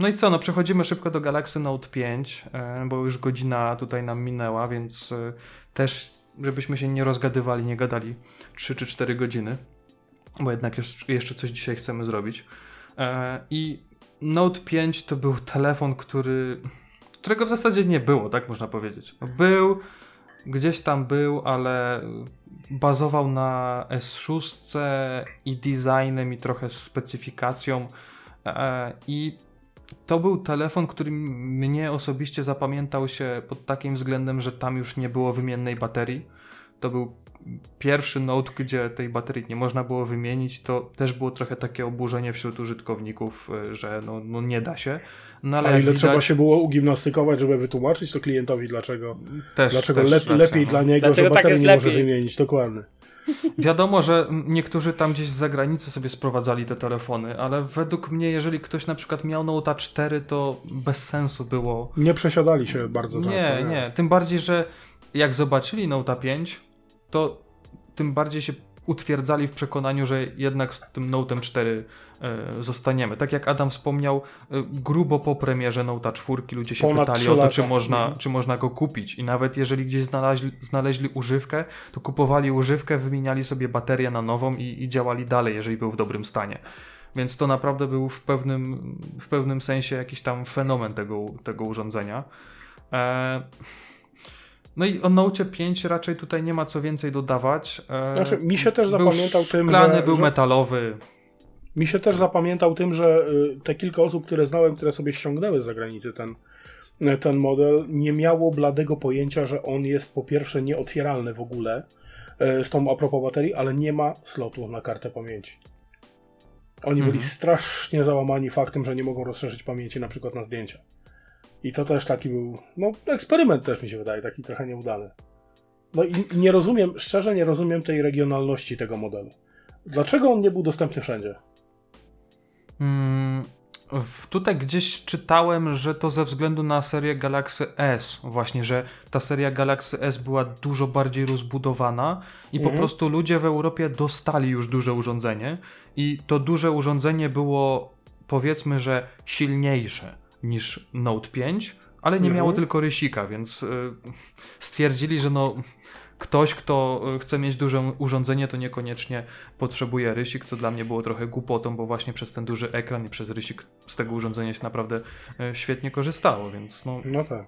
no i co, no przechodzimy szybko do Galaxy Note 5, e, bo już godzina tutaj nam minęła, więc e, też żebyśmy się nie rozgadywali, nie gadali 3 czy 4 godziny, bo jednak jeszcze, coś dzisiaj chcemy zrobić. E, I Note 5 to był telefon, który, którego w zasadzie nie było, tak można powiedzieć. Był, gdzieś tam był, ale bazował na S6 i designem i trochę specyfikacją. E, I to był telefon, który mnie osobiście zapamiętał się pod takim względem, że tam już nie było wymiennej baterii. To był pierwszy Note, gdzie tej baterii nie można było wymienić. To też było trochę takie oburzenie wśród użytkowników, e, że no, no nie da się. No, ale A ile widać, trzeba się było ugimnastykować, żeby wytłumaczyć to klientowi, dlaczego, też, dlaczego też racja, lepiej no. dla niego, Dlaczego że tak baterii jest nie może wymienić. Dokładnie. wiadomo, że niektórzy tam gdzieś z zagranicy sobie sprowadzali te telefony, ale według mnie, jeżeli ktoś na przykład miał Note 4, to bez sensu było. Nie przesiadali się bardzo często. Nie, nie. Tym bardziej, że jak zobaczyli Note 5, to tym bardziej się utwierdzali w przekonaniu, że jednak z tym Note'em 4 e, zostaniemy. Tak jak Adam wspomniał, e, grubo po premierze Note'a 4 ludzie się Ponad pytali o to, czy można, Mhm. czy można go kupić. I nawet jeżeli gdzieś znaleźli, znaleźli używkę, to kupowali używkę, wymieniali sobie baterię na nową i, i działali dalej, jeżeli był w dobrym stanie. Więc to naprawdę był w pewnym, w pewnym sensie jakiś tam fenomen tego, tego urządzenia. E, no i o Note 5 raczej tutaj nie ma co więcej dodawać. E, Znaczy, mi się też był zapamiętał tym, że- był że- metalowy. Mi się też zapamiętał tym, że y, te kilka osób, które znałem, które sobie ściągnęły z zagranicy ten, y, ten model, nie miało bladego pojęcia, że on jest po pierwsze nieotwieralny w ogóle y, z tą a propos baterii, ale nie ma slotu na kartę pamięci. Oni Mhm. byli strasznie załamani faktem, że nie mogą rozszerzyć pamięci na przykład na zdjęcia. I to też taki był, no eksperyment też mi się wydaje, taki trochę nieudany. No i nie rozumiem, szczerze nie rozumiem tej regionalności tego modelu. Dlaczego on nie był dostępny wszędzie? Mm, tutaj gdzieś czytałem, że to ze względu na serię Galaxy S, właśnie, że ta seria Galaxy S była dużo bardziej rozbudowana i po Mhm. prostu ludzie w Europie dostali już duże urządzenie i to duże urządzenie było powiedzmy, że silniejsze niż Note 5, ale nie Mhm. miało tylko rysika, więc y, stwierdzili, że no ktoś, kto y, chce mieć duże urządzenie, to niekoniecznie potrzebuje rysik, co dla mnie było trochę głupotą, bo właśnie przez ten duży ekran i przez rysik z tego urządzenia się naprawdę y, świetnie korzystało, więc no No tak.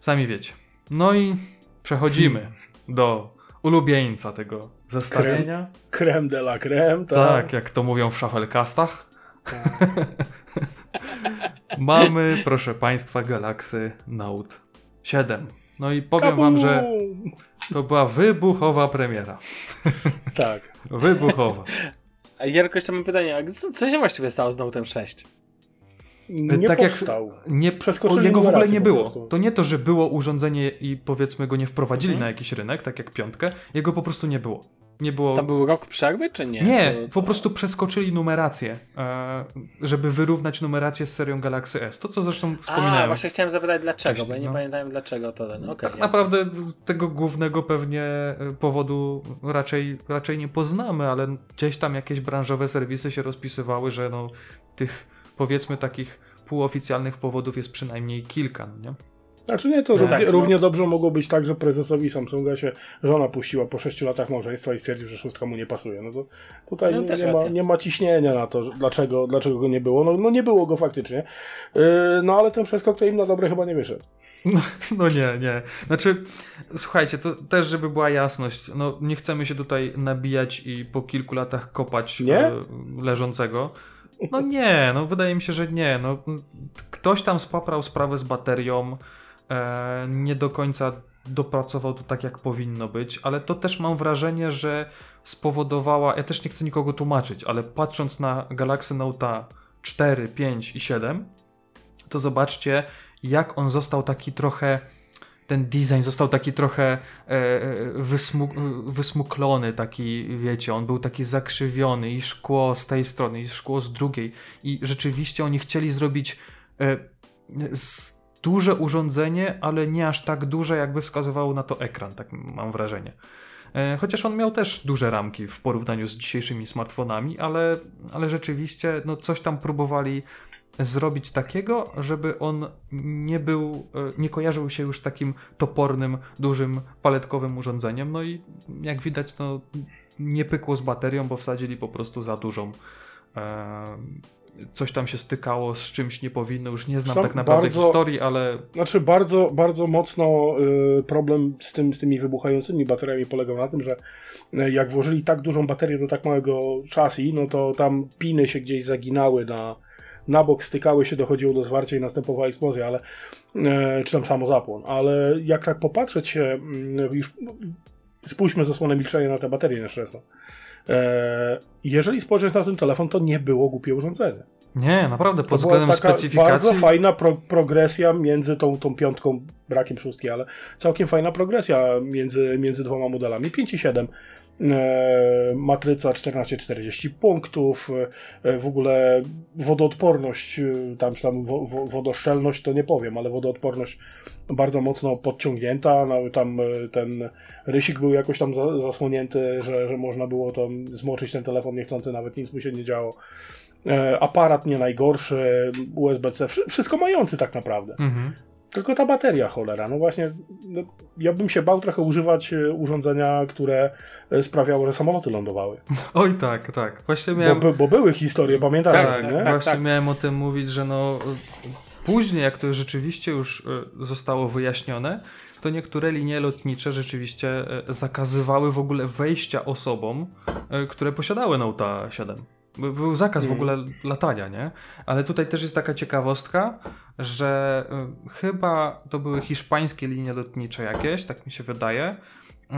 sami wiecie. No i przechodzimy do ulubieńca tego zestawienia. Creme de la creme, tak. Tak, jak to mówią w szafelkastach. Mamy, proszę Państwa, Galaxy Note 7. No i powiem Wam, że Kabum! to była wybuchowa premiera. Tak. Wybuchowa. A Jarko, jeszcze mam pytanie, a co, co się właściwie stało z Note'em 6? Nie Tak jak- powstał. Nie, Przeskoczyli jego w ogóle nie było. To nie to, że było urządzenie i powiedzmy go nie wprowadzili Mhm. na jakiś rynek, tak jak piątkę. Jego po prostu nie było. Nie było. Tam był rok przerwy, czy nie? Nie, To- po prostu przeskoczyli numerację, e, żeby wyrównać numerację z serią Galaxy S. To, co zresztą A, wspominałem. właśnie chciałem zapytać dlaczego, bo ja nie no. pamiętałem dlaczego to ten. Okej, tak jasne. naprawdę tego głównego pewnie e, powodu raczej, raczej nie poznamy, ale gdzieś tam jakieś branżowe serwisy się rozpisywały, że no, tych powiedzmy takich półoficjalnych powodów jest przynajmniej kilka, no nie? Znaczy nie, to No równie, tak, no. równie dobrze mogło być tak, że prezesowi Samsunga się żona puściła po 6 latach małżeństwa i stwierdził, że szóstka mu nie pasuje. No to tutaj No, nie, nie, ma, nie ma ciśnienia na to, dlaczego, dlaczego go nie było. No, no nie było go faktycznie. Yy, no ale ten przeskok to im na dobre chyba nie wyszedł. No, no nie, nie. Znaczy, słuchajcie, to też, żeby była jasność, no nie chcemy się tutaj nabijać i po kilku latach kopać Nie? e, leżącego. No nie, no wydaje mi się, że nie. No, ktoś tam spaprał sprawę z baterią, e, nie do końca dopracował to tak, jak powinno być, ale to też mam wrażenie, że spowodowała, ja też nie chcę nikogo tłumaczyć, ale patrząc na Galaxy Note 4, 5 i 7, to zobaczcie, jak on został taki trochę. Ten design został taki trochę e, e, wysmu, wysmuklony, taki, wiecie, on był taki zakrzywiony i szkło z tej strony, i szkło z drugiej. I rzeczywiście oni chcieli zrobić e, z, duże urządzenie, ale nie aż tak duże, jakby wskazywał na to ekran, tak mam wrażenie. E, Chociaż on miał też duże ramki w porównaniu z dzisiejszymi smartfonami, ale, ale rzeczywiście no, coś tam próbowali zrobić takiego, żeby on nie był, e, nie kojarzył się już takim topornym, dużym, paletkowym urządzeniem. No i jak widać, no nie pykło z baterią, bo wsadzili po prostu za dużą. E, Coś tam się stykało z czymś nie powinno, już nie znam Tam tak naprawdę bardzo- historii, ale Znaczy bardzo, bardzo mocno y, problem z, tym, z tymi wybuchającymi bateriami polegał na tym, że y, jak włożyli tak dużą baterię do tak małego chassis, no to tam piny się gdzieś zaginały na, na bok, stykały się, dochodziło do zwarcia i następowała eksplozja, ale y, czy tam samozapłon. Ale jak tak popatrzeć się, już no, spójrzmy zasłonę milczenia na tę baterię nieszczęsną. E, jeżeli spojrzeć na ten telefon, to nie było głupie urządzenie. Nie, naprawdę, pod To względem taka specyfikacji. bardzo fajna pro, progresja między tą, tą piątką, brakiem szóstki, ale całkiem fajna progresja między, między dwoma modelami. 5 i 7. E, matryca 14-40 punktów, e, w ogóle wodoodporność, e, tam, tam wo, wo, wodoszczelność to nie powiem, ale wodoodporność bardzo mocno podciągnięta, no, tam ten rysik był jakoś tam za, zasłonięty, że, że można było tam zmoczyć ten telefon niechcący, nawet nic mu się nie działo. Aparat nie najgorszy, USB-C, wszy- wszystko mający tak naprawdę. Mhm. Tylko ta bateria, cholera. No właśnie, no, ja bym się bał trochę używać e, urządzenia, które e, sprawiało, że samoloty lądowały. Oj tak, tak. Właśnie Bo, miałem... by- bo były historie, pamiętasz? Tak, nie? tak. właśnie miałem o tym mówić, że no y, później jak to rzeczywiście już zostało wyjaśnione, to niektóre linie lotnicze rzeczywiście zakazywały w ogóle wejścia osobom, które posiadały Note 7. By- Był zakaz w Mm. ogóle latania, nie? Ale tutaj też jest taka ciekawostka, że y, chyba to były hiszpańskie linie lotnicze jakieś, tak mi się wydaje. Y,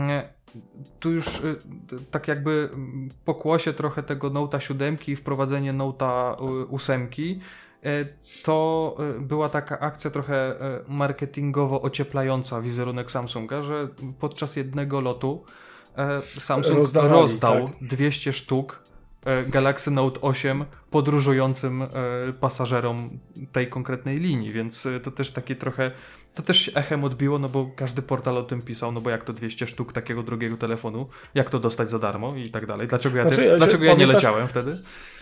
tu już y, tak jakby mm, pokłosie trochę tego Note'a 7 i wprowadzenie Note'a y, 8 y, to była taka akcja trochę marketingowo ocieplająca wizerunek Samsunga, że podczas jednego lotu Samsung Rozdawali, rozdał tak. 200 sztuk Galaxy Note 8 podróżującym e, pasażerom tej konkretnej linii, więc e, to też takie trochę to też się echem odbiło, no bo każdy portal o tym pisał, no bo jak to 200 sztuk takiego drugiego telefonu, jak to dostać za darmo i tak dalej. Dlaczego ja, Znaczy, ty, dlaczego ja nie leciałem wtedy?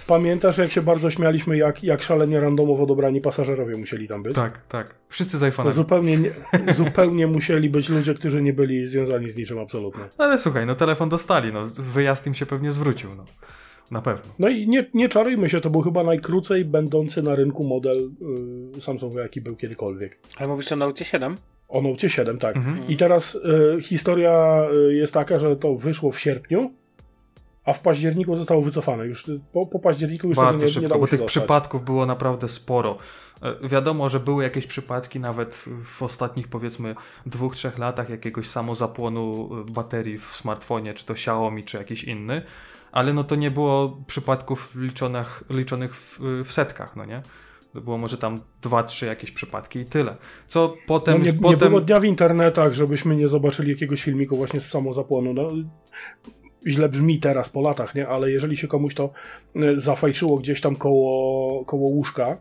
Pamiętasz, jak się bardzo śmialiśmy, jak, jak szalenie randomowo dobrani pasażerowie musieli tam być? Tak, tak. Wszyscy z iPhone'em. zupełnie, nie, zupełnie musieli być ludzie, którzy nie byli związani z niczym absolutnie. Ale słuchaj, no telefon dostali, no wyjazd im się pewnie zwrócił, no. Na pewno. No i nie, nie czarujmy się, to był chyba najkrócej będący na rynku model y, Samsunga, jaki był kiedykolwiek. Ale mówisz o Note 7? O Note 7, tak. Mhm. I teraz y, historia y, jest taka, że to wyszło w sierpniu, a w październiku zostało wycofane. Już y, po, po październiku już Bardzo nie, nie szybko, dało bo się tych dostać. przypadków było naprawdę sporo. E, Wiadomo, że były jakieś przypadki nawet w ostatnich powiedzmy dwóch, trzech latach jakiegoś samozapłonu e, baterii w smartfonie, czy to Xiaomi, czy jakiś inny, ale no to nie było przypadków liczonych, liczonych w, w setkach, no nie? To było może tam dwa, trzy jakieś przypadki i tyle. Co potem... No nie, potem... nie było dnia w internetach, żebyśmy nie zobaczyli jakiegoś filmiku właśnie z samozapłonu. No, źle brzmi teraz po latach, nie? Ale jeżeli się komuś to y, zafajczyło gdzieś tam koło, koło łóżka,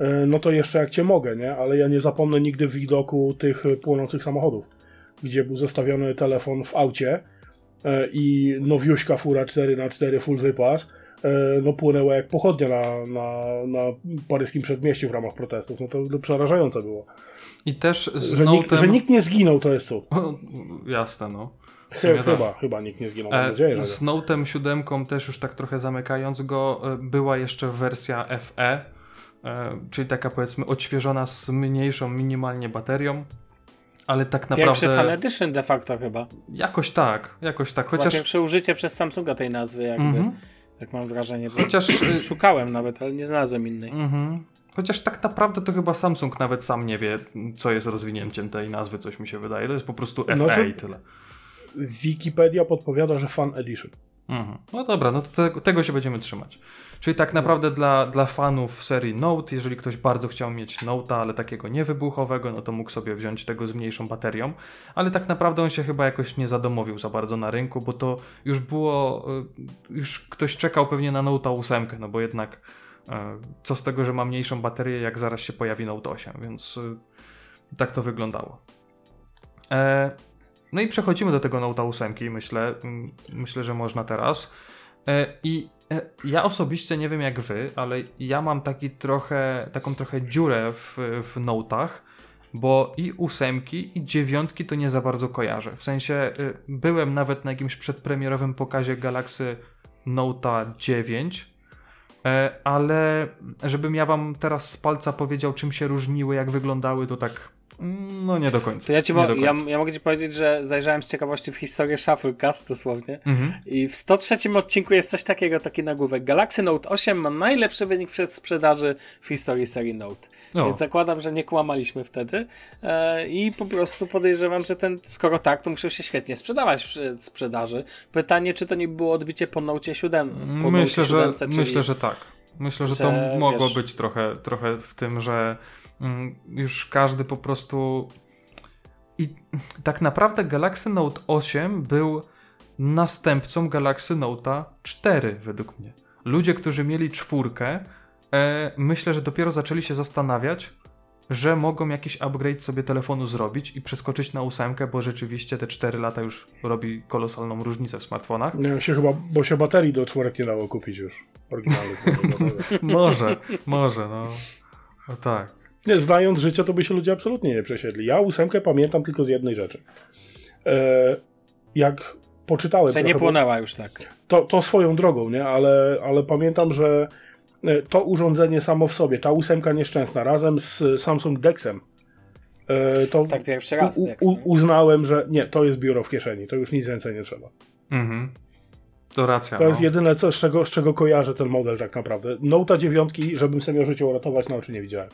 y, no to jeszcze jak cię mogę, nie? Ale ja nie zapomnę nigdy widoku tych y, płonących samochodów, gdzie był zestawiony telefon w aucie i nowiuśka fura 4x4 full wypas, y, no płynęła jak pochodnia na, na, na paryskim przedmieściu w ramach protestów. No to no, przerażające było. I też z Że, nikt, że nikt nie zginął, to jest cud. O, Jasne, no. W Chy, sumie tak. chyba, chyba nikt nie zginął, mam E, nadzieję, że Z. Note'em 7 też już tak trochę zamykając go, e, była jeszcze wersja FE, e, czyli taka powiedzmy odświeżona z mniejszą minimalnie baterią, ale tak Pierwszy Fan naprawdę Edition de facto chyba. jakoś tak, jakoś tak, Chociaż... Pierwsze użycie przez Samsunga tej nazwy jakby. Mhm. Tak mam wrażenie. Chociaż, y- Szukałem nawet, ale nie znalazłem innej. Mhm. Chociaż tak naprawdę to chyba Samsung nawet sam nie wie, co jest rozwinięciem tej nazwy, coś mi się wydaje. To jest po prostu FE Znaczy- i tyle. Wikipedia podpowiada, że Fan Edition. Mhm. No dobra, no to te, tego się będziemy trzymać. Czyli tak naprawdę dla, dla fanów serii Note, jeżeli ktoś bardzo chciał mieć Note'a, ale takiego niewybuchowego, no to mógł sobie wziąć tego z mniejszą baterią, ale tak naprawdę on się chyba jakoś nie zadomowił za bardzo na rynku, bo to już było, y, już ktoś czekał pewnie na Note'a 8, no bo jednak y, co z tego, że ma mniejszą baterię, jak zaraz się pojawi Note 8, więc y, tak to wyglądało. No i przechodzimy do tego Note'a 8, myślę, myślę, że można teraz. E, I e, ja osobiście nie wiem jak wy, ale ja mam taki trochę, taką trochę dziurę w, w Note'ach, bo i ósemki, i dziewiątki to nie za bardzo kojarzę. W sensie y, byłem nawet na jakimś przedpremierowym pokazie Galaxy Note'a 9, e, ale żebym ja wam teraz z palca powiedział, czym się różniły, jak wyglądały, to tak no nie do końca. To ja, ci mo- ja, ja mogę ci powiedzieć, że zajrzałem z ciekawości w historię Shufflecast dosłownie. Mhm. I w 103 odcinku jest coś takiego, taki nagłówek. Galaxy Note 8 ma najlepszy wynik przed sprzedaży w historii serii Note. O. Więc zakładam, że nie kłamaliśmy wtedy. E, I po prostu podejrzewam, że ten, skoro tak, to musiał się świetnie sprzedawać w sprzedaży. Pytanie, czy to nie było odbicie po Note 7? Po Myślę, Note że, 7, czyli myślę, że tak. Myślę, że, że to mogło wiesz... być trochę, trochę w tym, że już każdy po prostu. I tak naprawdę Galaxy Note 8 był następcą Galaxy Note 4, według mnie. Ludzie, którzy mieli czwórkę, e, myślę, że dopiero zaczęli się zastanawiać, że mogą jakiś upgrade sobie telefonu zrobić i przeskoczyć na ósemkę, bo rzeczywiście te 4 lata już robi kolosalną różnicę w smartfonach. Nie, się chyba, bo się baterii do czwórek nie dało kupić już. Oryginalnych. może, może, no. no. tak. Nie, znając życie, to by się ludzie absolutnie nie przesiedli. Ja ósemkę pamiętam tylko z jednej rzeczy. E, jak poczytałem... Że nie płonęła bo, już tak. To, to swoją drogą, nie? Ale, ale pamiętam, że E, to urządzenie samo w sobie, ta ósemka nieszczęsna, razem z Samsung Dexem, e, to tak pierwszy raz u, u, uznałem, że nie, to jest biuro w kieszeni, to już nic więcej nie trzeba. Mhm. To racja. To no. jest jedyne, co, z, czego, z czego kojarzę ten model tak naprawdę. Nota dziewiątki, żebym sobie miał życie uratować, na oczy nie widziałem.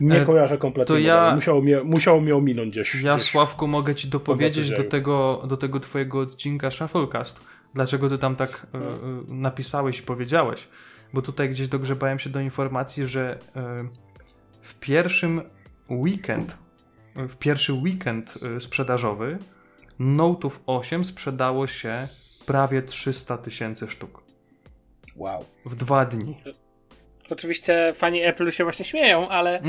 Nie e, kojarzę kompletnie. To ja... Musiało mnie, musiało mnie ominąć gdzieś. Ja, gdzieś Sławku, mogę ci dopowiedzieć do tego, do tego twojego odcinka Shufflecast dlaczego ty tam tak no. y, napisałeś i powiedziałeś. Bo tutaj gdzieś dogrzebałem się do informacji, że y, w pierwszym weekend, w pierwszy weekend sprzedażowy Note'ów 8 sprzedało się prawie 300 tysięcy sztuk. Wow. W dwa dni. Oczywiście fani Apple się właśnie śmieją, ale.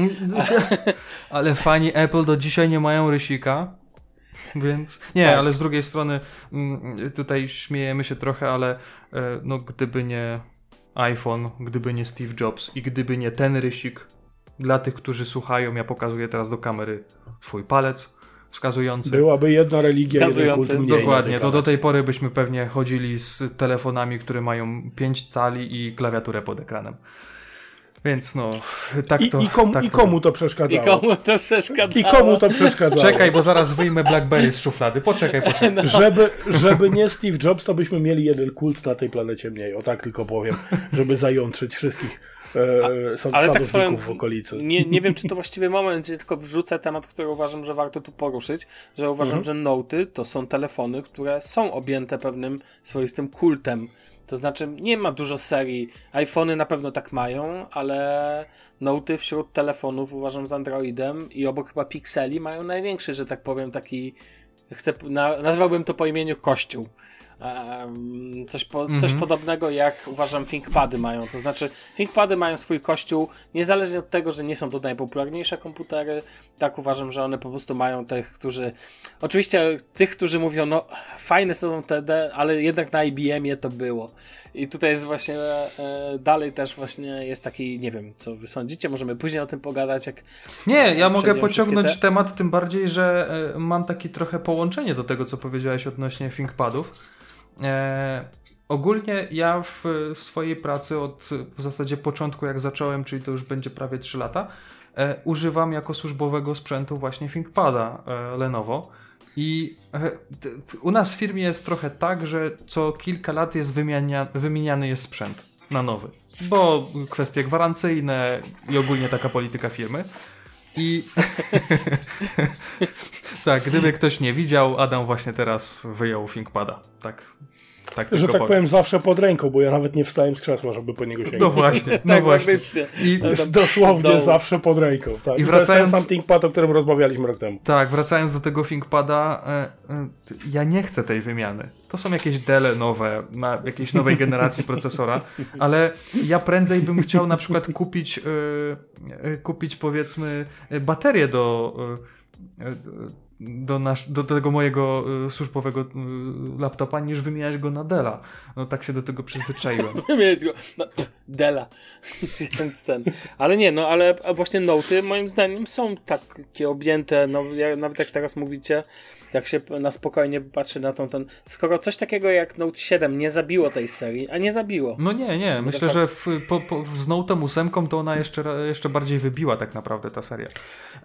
ale fani Apple do dzisiaj nie mają rysika. Więc nie, tak. ale z drugiej strony mm, tutaj śmiejemy się trochę, ale e, no gdyby nie iPhone, gdyby nie Steve Jobs i gdyby nie ten rysik, dla tych, którzy słuchają, ja pokazuję teraz do kamery swój palec wskazujący. Byłaby jedna religia, jeden kult mniej Dokładnie, to do tej pory byśmy pewnie chodzili z telefonami, które mają 5 cali i klawiaturę pod ekranem. Więc no, tak to. I, i, komu, tak i komu to przeszkadzało? I komu to przeszkadzało? I komu to przeszkadzało? Czekaj, bo zaraz wyjmę Blackberry z szuflady. Poczekaj, poczekaj. No. Żeby, żeby nie Steve Jobs, to byśmy mieli jeden kult na tej planecie mniej. O tak tylko powiem, żeby zajątrzyć wszystkich. E, ale tak swoją, w okolicy. Nie, nie wiem, czy to właściwy moment, gdzie tylko wrzucę temat, który uważam, że warto tu poruszyć, że uważam, mhm. że Noty to są telefony, które są objęte pewnym swoistym kultem to znaczy, nie ma dużo serii. iPhony na pewno tak mają, ale Noty wśród telefonów uważam z Androidem i obok chyba Pixeli mają największy, że tak powiem, taki. Chcę, na, nazwałbym to po imieniu Kościół. Coś, po, coś -hmm. podobnego jak uważam ThinkPady mają. To znaczy, ThinkPady mają swój kościół, niezależnie od tego, że nie są to najpopularniejsze komputery. Tak uważam, że one po prostu mają tych, którzy. Oczywiście tych, którzy mówią, no fajne są TD, ale jednak na IBM-ie to było. I tutaj jest właśnie e, dalej też właśnie jest taki, nie wiem, co wy sądzicie, możemy później o tym pogadać. Jak nie, ja mogę pociągnąć te... temat, tym bardziej, że e, mam taki trochę połączenie do tego, co powiedziałeś odnośnie ThinkPadów. E, ogólnie ja w swojej pracy od w zasadzie początku, jak zacząłem, czyli to już będzie prawie 3 lata, e, używam jako służbowego sprzętu właśnie ThinkPada e, Lenovo. I e, u nas w firmie jest trochę tak, że co kilka lat jest wymiania, wymieniany jest sprzęt na nowy. Bo kwestie gwarancyjne i ogólnie taka polityka firmy. I tak, gdyby ktoś nie widział, Adam właśnie teraz wyjął ThinkPada. Tak, tak że tak powiem. powiem. zawsze pod ręką, bo ja nawet nie wstałem z krzesła, żeby po niego sięgnąć. No właśnie, no tak, właśnie. I dosłownie zawsze pod ręką. Tak. I wracając... ten sam ThinkPad, o którym rozmawialiśmy rok temu. Tak, wracając do tego ThinkPada, e, e, ja nie chcę tej wymiany. To są jakieś dele nowe, na jakiejś nowej generacji procesora, ale ja prędzej bym chciał na przykład kupić, e, kupić powiedzmy baterię do do, nasz, do tego mojego y, służbowego y, laptopa, niż wymieniać go na Dela. No tak się do tego przyzwyczaiłem. wymieniać go na Dela. Więc ten. Ale nie, no ale właśnie Noty moim zdaniem są takie objęte, no ja, nawet jak teraz mówicie, jak się na spokojnie patrzy na tą ten. Skoro coś takiego jak Note 7 nie zabiło tej serii, a nie zabiło. No nie, nie. Myślę, że w, po, po, z Note'em 8 to ona jeszcze, jeszcze bardziej wybiła tak naprawdę ta seria.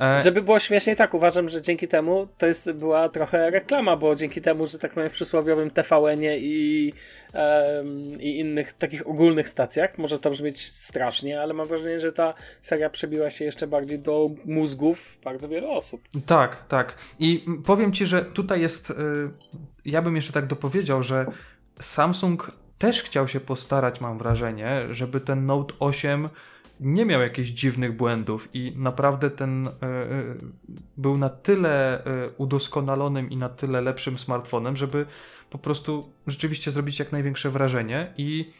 E... Żeby było śmiesznie, tak uważam, że dzięki temu to jest, była trochę reklama, bo dzięki temu, że tak powiem w przysłowiowym TVN-ie i, um, i innych takich ogólnych stacjach, może to brzmieć strasznie, ale mam wrażenie, że ta seria przebiła się jeszcze bardziej do mózgów bardzo wielu osób. Tak, tak. I powiem ci, że tutaj jest, y, ja bym jeszcze tak dopowiedział, że Samsung też chciał się postarać, mam wrażenie, żeby ten Note 8 nie miał jakichś dziwnych błędów i naprawdę ten y, y, był na tyle y, udoskonalonym i na tyle lepszym smartfonem, żeby po prostu rzeczywiście zrobić jak największe wrażenie i,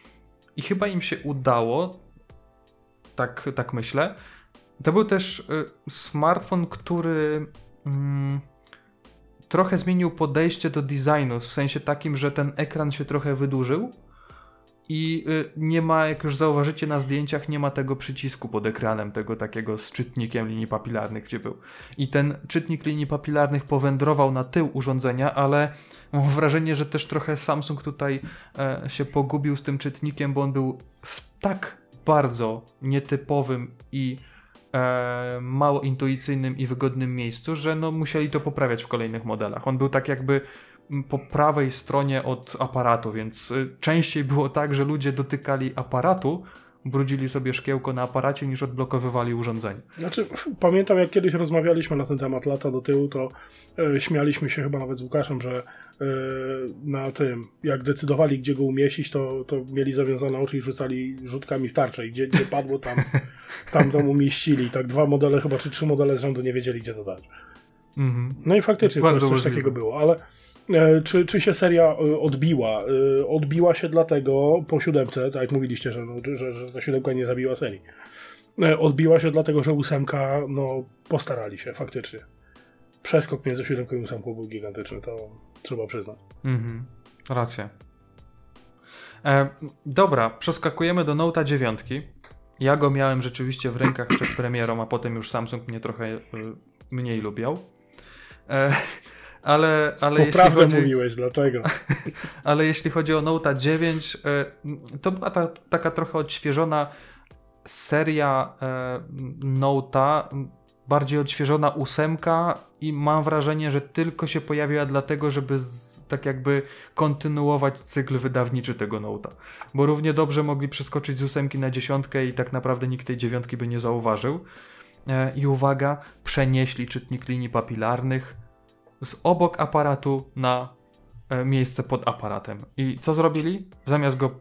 i chyba im się udało, tak, tak myślę. To był też smartfon, który mm, trochę zmienił podejście do designu, w sensie takim, że ten ekran się trochę wydłużył i y, nie ma, jak już zauważycie na zdjęciach, nie ma tego przycisku pod ekranem, tego takiego z czytnikiem linii papilarnych, gdzie był. I ten czytnik linii papilarnych powędrował na tył urządzenia, ale mam wrażenie, że też trochę Samsung tutaj e, się pogubił z tym czytnikiem, bo on był w tak bardzo nietypowym i e, mało intuicyjnym i wygodnym miejscu, że no musieli to poprawiać w kolejnych modelach. On był tak jakby po prawej stronie od aparatu, więc y, częściej było tak, że ludzie dotykali aparatu, brudzili sobie szkiełko na aparacie, niż odblokowywali urządzenie. Znaczy, pamiętam jak kiedyś rozmawialiśmy na ten temat lata do tyłu, to e, śmialiśmy się chyba nawet z Łukaszem, że e, na tym, jak decydowali, gdzie go umieścić, to, to mieli zawiązane oczy i rzucali rzutkami w tarczę i gdzie, gdzie padło, tam, tam to umieścili. Tak dwa modele, chyba czy trzy modele z rzędu nie wiedzieli, gdzie to dać. Mm -hmm. No i faktycznie coś, coś takiego było, ale czy, czy się seria e, odbiła? E, odbiła się dlatego po siódemce, tak jak mówiliście, że, no, że, że ta siódemka nie zabiła serii. Odbiła się dlatego, że ósemka, no, postarali się faktycznie. Przeskok między siódemką i ósemką był gigantyczny, to trzeba przyznać. Mhm, racja. E, dobra, przeskakujemy do Note'a 9. Ja go miałem rzeczywiście w rękach przed premierą, a potem już Samsung mnie trochę mniej lubiał. E, ale, ale jeśli chodzi... mówiłeś, dlatego. ale jeśli chodzi o Note 9, e, to była ta, taka trochę odświeżona seria e, Note'a, bardziej odświeżona ósemka i mam wrażenie, że tylko się pojawiła dlatego, żeby z, tak jakby kontynuować cykl wydawniczy tego Note'a. Bo równie dobrze mogli przeskoczyć z ósemki na dziesiątkę i tak naprawdę nikt tej dziewiątki by nie zauważył. E, I uwaga, przenieśli czytnik linii papilarnych z obok aparatu na e, miejsce pod aparatem. I co zrobili? Zamiast go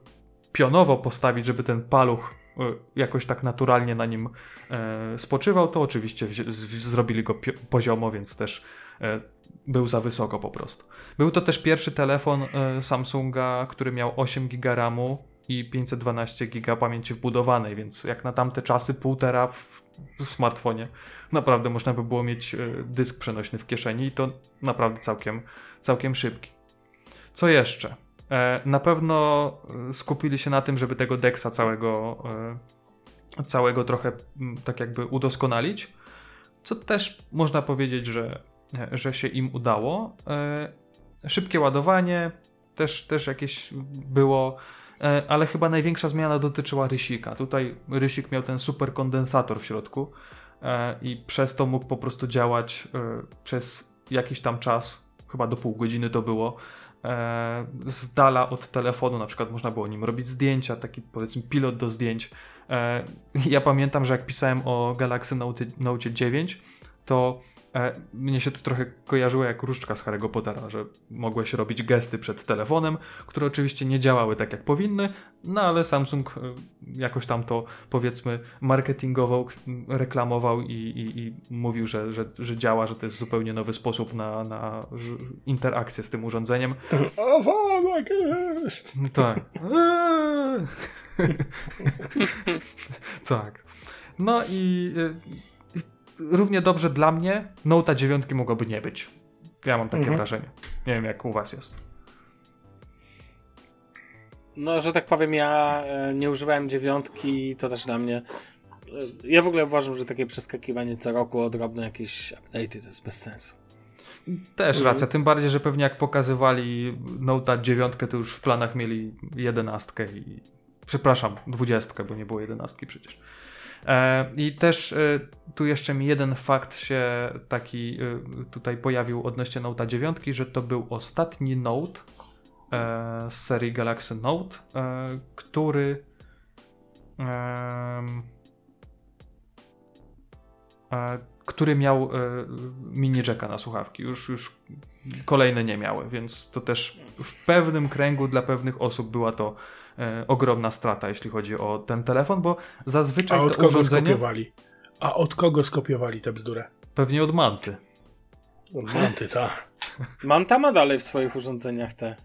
pionowo postawić, żeby ten paluch e, jakoś tak naturalnie na nim e, spoczywał, to oczywiście zrobili go poziomo, więc też był za wysoko po prostu. Był to też pierwszy telefon Samsunga, który miał 8 GB RAMu i 512 GB pamięci wbudowanej, więc jak na tamte czasy półtora w smartfonie naprawdę można by było mieć e, dysk przenośny w kieszeni i to naprawdę całkiem, całkiem szybki. Co jeszcze? E, na pewno e, skupili się na tym, żeby tego deksa całego, całego trochę tak jakby udoskonalić, co też można powiedzieć, że, że się im udało. Szybkie ładowanie też, też jakieś było ale chyba największa zmiana dotyczyła rysika. Tutaj rysik miał ten super kondensator w środku, E, i przez to mógł po prostu działać e, przez jakiś tam czas, chyba do pół godziny to było, e, z dala od telefonu, na przykład można było nim robić zdjęcia, taki powiedzmy pilot do zdjęć. Ja pamiętam, że jak pisałem o Galaxy Note, Note 9, to E, mnie się to trochę kojarzyło jak różdżka z Harry'ego Pottera, że mogłeś robić gesty przed telefonem, które oczywiście nie działały tak jak powinny, no ale Samsung e, jakoś tam to powiedzmy marketingował, reklamował i, i, i mówił, że, że, że działa, że to jest zupełnie nowy sposób na, na interakcję z tym urządzeniem. Tak. tak. No i e, równie dobrze dla mnie Note 9 mogłoby nie być. Ja mam takie mhm. wrażenie. Nie wiem, jak u was jest. No, że tak powiem, ja e, nie używałem dziewiątki, to też dla mnie. E, ja w ogóle uważam, że takie przeskakiwanie co roku o drobne jakieś update'y to jest bez sensu. Też mhm. racja, tym bardziej, że pewnie jak pokazywali Note 9, to już w planach mieli jedenastkę i przepraszam, dwudziestkę, bo nie było jedenastki przecież. E, I też e, tu jeszcze mi jeden fakt się taki e, tutaj pojawił odnośnie Note'a 9, że to był ostatni Note z serii Galaxy Note, który który miał mini jacka na słuchawki. Już, już kolejne nie miały, więc to też w pewnym kręgu dla pewnych osób była to e, ogromna strata, jeśli chodzi o ten telefon, bo zazwyczaj A od kogo urządzenie skopiowali? A od kogo skopiowali tę bzdurę? pewnie od Manty. Od Manty, tak. Manta ma dalej w swoich urządzeniach te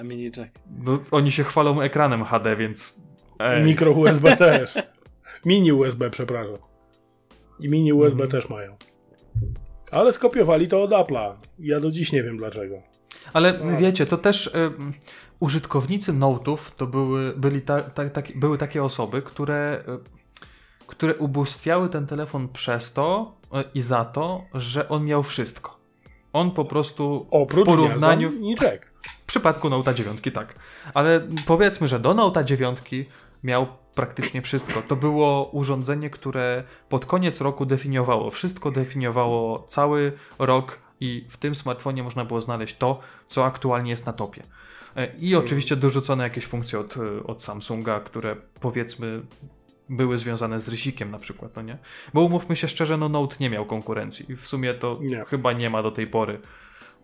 y, mini jack. No, oni się chwalą ekranem HD, więc ej, Mikro USB też. Mini USB, przepraszam. I mini USB Mhm. też mają. Ale skopiowali to od Apple'a. Ja do dziś nie wiem dlaczego. Ale No. wiecie, to też y, użytkownicy Note'ów to były, byli ta, ta, taki- były takie osoby, które, y, które ubóstwiały ten telefon przez to y, i za to, że on miał wszystko. On po prostu Oprócz w porównaniu... niczek. W przypadku Note'a 9, tak. Ale powiedzmy, że do Note'a 9 miał praktycznie wszystko. To było urządzenie, które pod koniec roku definiowało wszystko, definiowało cały rok i w tym smartfonie można było znaleźć to, co aktualnie jest na topie. E, I oczywiście dorzucone jakieś funkcje od, e, od Samsunga, które powiedzmy były związane z rysikiem na przykład, no nie? Bo umówmy się szczerze, no Note nie miał konkurencji i w sumie to Nie. chyba nie ma do tej pory.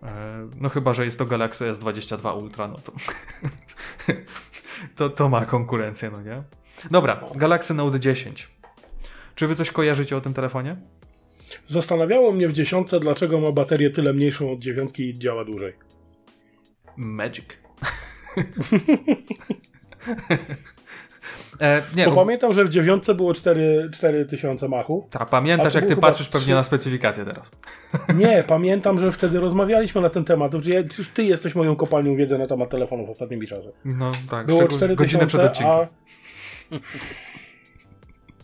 E, No chyba, że jest to Galaxy S22 Ultra, no to, to to ma konkurencję, no nie? Dobra, Galaxy Note 10. Czy wy coś kojarzycie o tym telefonie? Zastanawiało mnie w dziesiątce, dlaczego ma baterię tyle mniejszą od dziewiątki i działa dłużej. Magic. e, nie, Bo pamiętam, że w dziewiątce było 4, 4000 machów. ta, A pamiętasz jak ty patrzysz pewnie trzy- na specyfikację teraz. Nie, pamiętam, że wtedy rozmawialiśmy na ten temat. Że ja, przecież ty jesteś moją kopalnią wiedzy na temat telefonów ostatnimi czasy. No tak, Było szczególnie 4000, godzinę przed odcinkiem. a...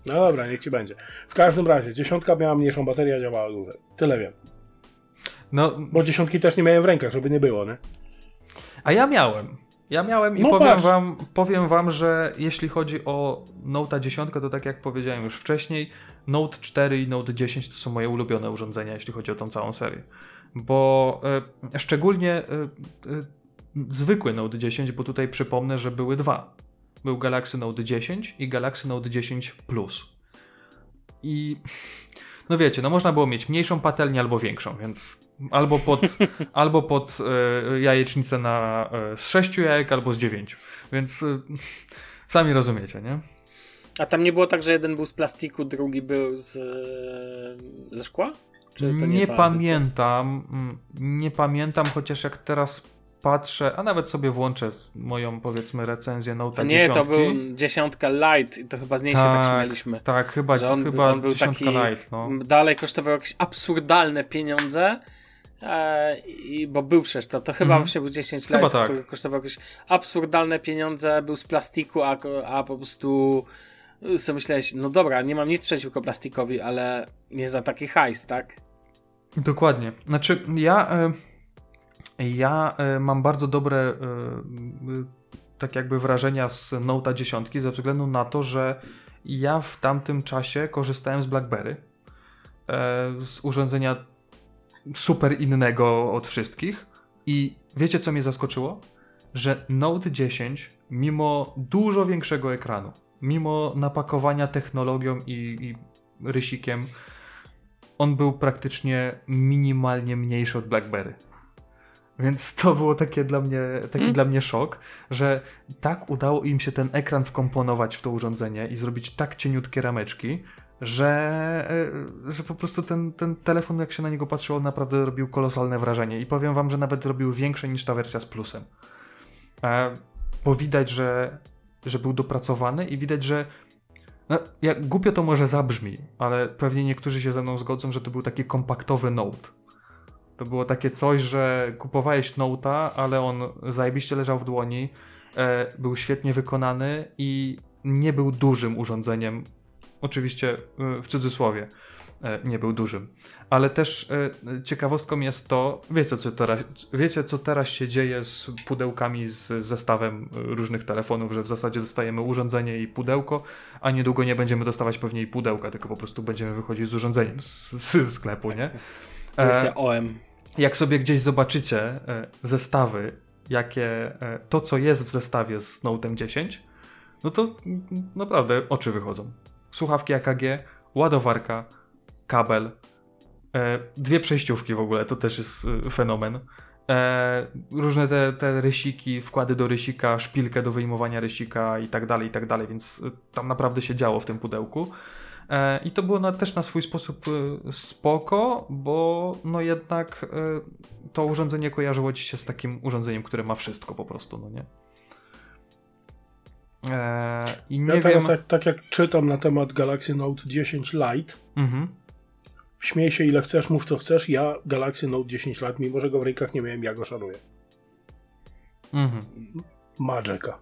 No dobra, niech ci będzie. W każdym razie, dziesiątka miała mniejszą baterię, a działała dłużej. Tyle wiem. No, Bo dziesiątki też nie miałem w rękach, żeby nie było, nie? A ja miałem. Ja miałem i No powiem, patrz. wam, powiem wam, że jeśli chodzi o Note 10, to tak jak powiedziałem już wcześniej, Note 4 i Note 10 to są moje ulubione urządzenia, jeśli chodzi o tą całą serię. Bo e, szczególnie e, e, zwykły Note 10, bo tutaj przypomnę, że były dwa. Był Galaxy Note 10 i Galaxy Note 10 Plus. I no wiecie, no można było mieć mniejszą patelnię albo większą, więc albo pod, albo pod e, jajecznicę na, e, z sześciu jajek, albo z dziewięciu. Więc e, sami rozumiecie, nie? A tam nie było tak, że jeden był z plastiku, drugi był z, ze szkła? Nie, była pamiętam, mm, nie pamiętam, chociaż jak teraz patrzę, a nawet sobie włączę moją, powiedzmy, recenzję Note nie, 10. to był dziesiątka light i to chyba z niej się tak śmialiśmy. Tak, chyba, Że on, chyba on był dziesiątka taki, light, no. dalej kosztował jakieś absurdalne pieniądze, e, i, bo był przecież, to, to chyba Mhm. właśnie był 10 Chyba light, tak. który kosztował jakieś absurdalne pieniądze, był z plastiku, a, a po prostu y, sobie myślałeś, no dobra, nie mam nic przeciwko plastikowi, ale nie za taki hajs, tak? Dokładnie. Znaczy, ja, e, ja e, mam bardzo dobre e, e, tak jakby wrażenia z Note'a 10 ze względu na to, że ja w tamtym czasie korzystałem z BlackBerry, z urządzenia super innego od wszystkich i wiecie co mnie zaskoczyło? Że Note 10 mimo dużo większego ekranu, mimo napakowania technologią i, i rysikiem, on był praktycznie minimalnie mniejszy od BlackBerry. Więc to było takie dla mnie, taki Mm. dla mnie szok, że tak udało im się ten ekran wkomponować w to urządzenie i zrobić tak cieniutkie rameczki, że, e, że po prostu ten, ten telefon, jak się na niego patrzyło, naprawdę robił kolosalne wrażenie. I powiem wam, że nawet robił większe niż ta wersja z plusem. E, bo widać, że, że był dopracowany i widać, że no, jak głupio to może zabrzmi, ale pewnie niektórzy się ze mną zgodzą, że to był taki kompaktowy Note. To było takie coś, że kupowałeś Note'a, ale on zajebiście leżał w dłoni, e, był świetnie wykonany i nie był dużym urządzeniem. Oczywiście e, w cudzysłowie e, nie był dużym. Ale też e, ciekawostką jest to, wiecie co, teraz, wiecie co teraz się dzieje z pudełkami z zestawem różnych telefonów, że w zasadzie dostajemy urządzenie i pudełko, a niedługo nie będziemy dostawać pewnie i pudełka, tylko po prostu będziemy wychodzić z urządzeniem z, z sklepu, nie? Wersja OM. Jak sobie gdzieś zobaczycie e, zestawy, jakie e, to, co jest w zestawie z Note'em 10, no to naprawdę oczy wychodzą. Słuchawki AKG, ładowarka, kabel, e, dwie przejściówki w ogóle, to też jest fenomen. Różne te, te rysiki, wkłady do rysika, szpilkę do wyjmowania rysika i tak dalej, i tak dalej, więc tam naprawdę się działo w tym pudełku. E, I to było na, też na swój sposób e, spoko, bo no jednak e, to urządzenie kojarzyło ci się z takim urządzeniem, które ma wszystko po prostu, no nie? I nie Ja wiem... teraz tak, tak jak czytam na temat Galaxy Note 10 Lite, Mhm. śmiej się ile chcesz, mów co chcesz, ja Galaxy Note 10 Lite, mimo że go w rękach nie miałem, ja go szanuję. Mhm. Magicka.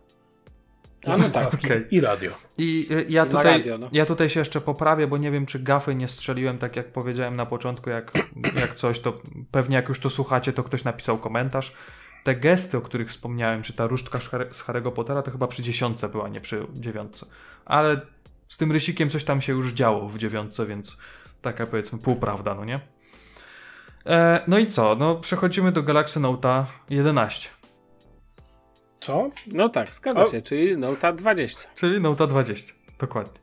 A no tak. Okej. I radio. I y, ja tutaj, radio, no. ja tutaj się jeszcze poprawię, bo nie wiem, czy gafy nie strzeliłem, tak jak powiedziałem na początku, jak, jak coś, to pewnie jak już to słuchacie, to ktoś napisał komentarz. Te gesty, o których wspomniałem, czy ta różdżka z Harry- z Harry'ego Pottera, to chyba przy dziesiątce była, nie przy dziewiątce. Ale z tym rysikiem coś tam się już działo w dziewiątce, więc taka powiedzmy półprawda, no nie? E, no i co? No przechodzimy do Galaxy Note'a 11, Co? No tak, zgadza O. się, czyli Note 20. czyli Note'a 20, dokładnie.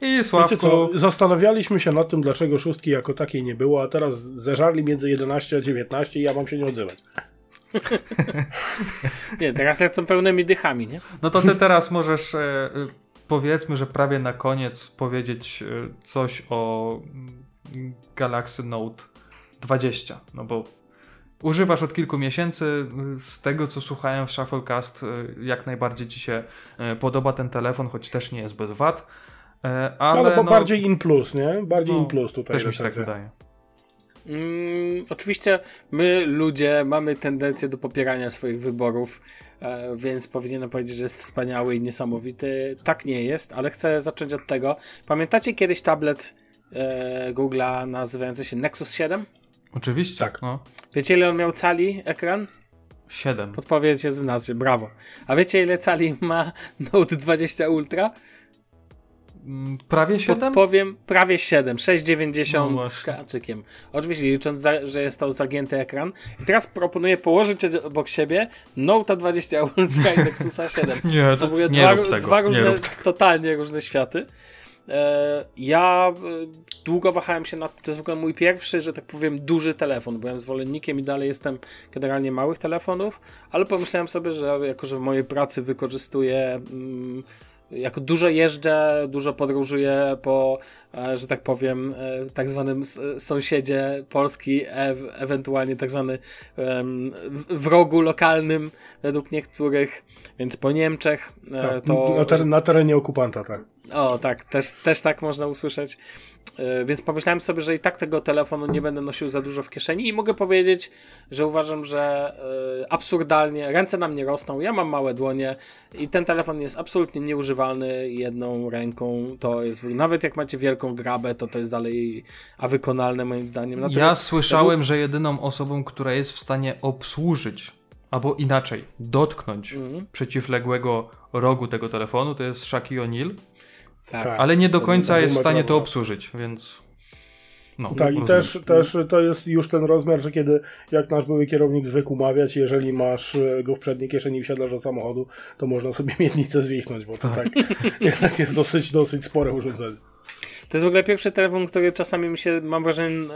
I Wiecie Sławku... co, zastanawialiśmy się nad tym, dlaczego szóstki jako takiej nie było, a teraz zeżarli między 11 a 19 i ja mam się nie odzywać. Nie, teraz lecą pełnymi dychami, nie? No to ty teraz możesz, e, e, powiedzmy, że prawie na koniec powiedzieć e, coś o mm, Galaxy Note 20, no bo używasz od kilku miesięcy, y, z tego co słuchałem w Shufflecast, y, jak najbardziej ci się e, podoba ten telefon, choć też nie jest bez wad, ale bo no, bardziej in plus, nie? Bardziej no, in plus tutaj. też mi się tak wydaje. Mm, oczywiście my, ludzie, mamy tendencję do popierania swoich wyborów, e, więc powinienem powiedzieć, że jest wspaniały i niesamowity. Tak nie jest, ale chcę zacząć od tego. Pamiętacie kiedyś tablet e, Google'a nazywający się Nexus 7? Oczywiście, Tak. no. Wiecie ile on miał cali ekran? 7. Podpowiedź jest w nazwie, brawo. A wiecie ile cali ma Note 20 Ultra? Mm, Prawie 7? Podpowiem prawie 7, No 6,90 z właśnie. kaczykiem. Oczywiście licząc, za, że jest to zagięty ekran. I teraz proponuję położyć obok siebie Note 20 Ultra i Nexusa 7. Nie, To to nie dwa, rób tego, dwa różne, totalnie różne światy. E, ja e, długo wahałem się nad to jest w ogóle mój pierwszy, że tak powiem, duży telefon. Byłem zwolennikiem i dalej jestem generalnie małych telefonów, ale pomyślałem sobie, że jako, że w mojej pracy wykorzystuję mm, jako dużo jeżdżę, dużo podróżuję po, e, że tak powiem, tak zwanym sąsiedzie Polski, e ewentualnie tak zwany wrogu lokalnym według niektórych, więc po Niemczech Tak, to... na terenie okupanta, tak. O, tak, też, też tak można usłyszeć. Yy, Więc pomyślałem sobie, że i tak tego telefonu nie będę nosił za dużo w kieszeni i mogę powiedzieć, że uważam, że yy, absurdalnie ręce nam nie rosną. Ja mam małe dłonie i ten telefon jest absolutnie nieużywalny jedną ręką. To jest, nawet jak macie wielką grabę, to to jest dalej a wykonalne moim zdaniem. Ja Natomiast słyszałem, że jedyną osobą, która jest w stanie obsłużyć, albo inaczej, dotknąć Mhm. przeciwległego rogu tego telefonu, to jest Shaquille O'Neal, tak. Tak. ale nie do końca jest w stanie to obsłużyć, więc. No, Tak, i też, też to jest już ten rozmiar, że kiedy, jak nasz były kierownik zwykł mawiać, jeżeli masz e, go w przedniej kieszeni i wsiadasz do samochodu, to można sobie miednicę zwichnąć, bo to tak, jednak jest dosyć, dosyć spore urządzenie. To jest w ogóle pierwszy telefon, który czasami mi się, mam wrażenie,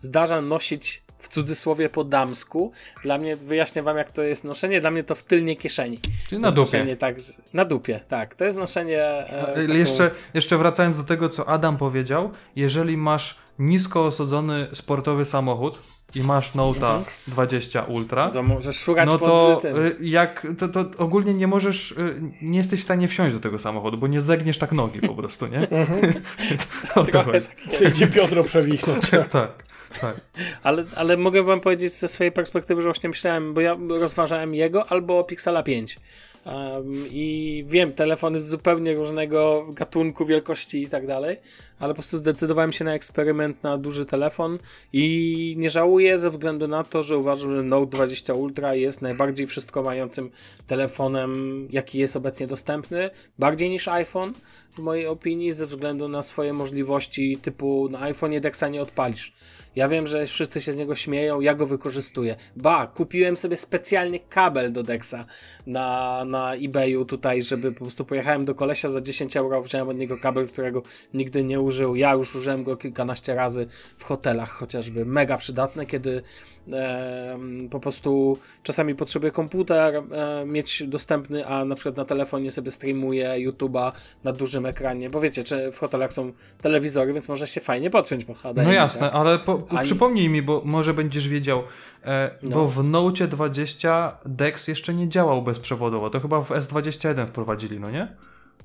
zdarza nosić w cudzysłowie po damsku. Dla mnie, wyjaśnię wam jak to jest noszenie, dla mnie to w tylnej kieszeni. Czyli na To dupie. Tak, na dupie, tak. To jest noszenie... E, Ale taką- Jeszcze, jeszcze wracając do tego, co Adam powiedział, jeżeli masz nisko osadzony sportowy samochód i masz Note'a 20 Ultra, To możesz szukać no to y, jak to, to ogólnie nie możesz, y, nie jesteś w stanie wsiąść do tego samochodu, bo nie zegniesz tak nogi po prostu, nie? o to Trochę chodzi. tak. Piotro przewichnąć. Tak, tak. Ale, ale mogę wam powiedzieć ze swojej perspektywy, że właśnie myślałem, bo ja rozważałem jego albo Pixela 5. Um, I wiem, telefon jest zupełnie różnego gatunku, wielkości i tak dalej, ale po prostu zdecydowałem się na eksperyment na duży telefon i nie żałuję ze względu na to, że uważam, że Note 20 Ultra jest najbardziej wszystko mającym telefonem, jaki jest obecnie dostępny, bardziej niż iPhone w mojej opinii, ze względu na swoje możliwości typu na iPhone Dexa nie odpalisz. Ja wiem, że wszyscy się z niego śmieją, ja go wykorzystuję. Ba, kupiłem sobie specjalnie kabel do Dexa na, na eBayu tutaj, żeby po prostu pojechałem do kolesia za 10 euro, wziąłem od niego kabel, którego nigdy nie użył. Ja już użyłem go kilkanaście razy w hotelach chociażby. Mega przydatne, kiedy po prostu czasami potrzebuję komputer mieć dostępny, a na przykład na telefonie sobie streamuję YouTube'a na dużym ekranie, bo wiecie, czy w hotelach są telewizory, więc może się fajnie podpiąć po HDMI. No jasne, tak? ale po, przypomnij mi, bo może będziesz wiedział, e, No. bo w Note 20 DeX jeszcze nie działał bezprzewodowo, to chyba w S21 wprowadzili, no nie?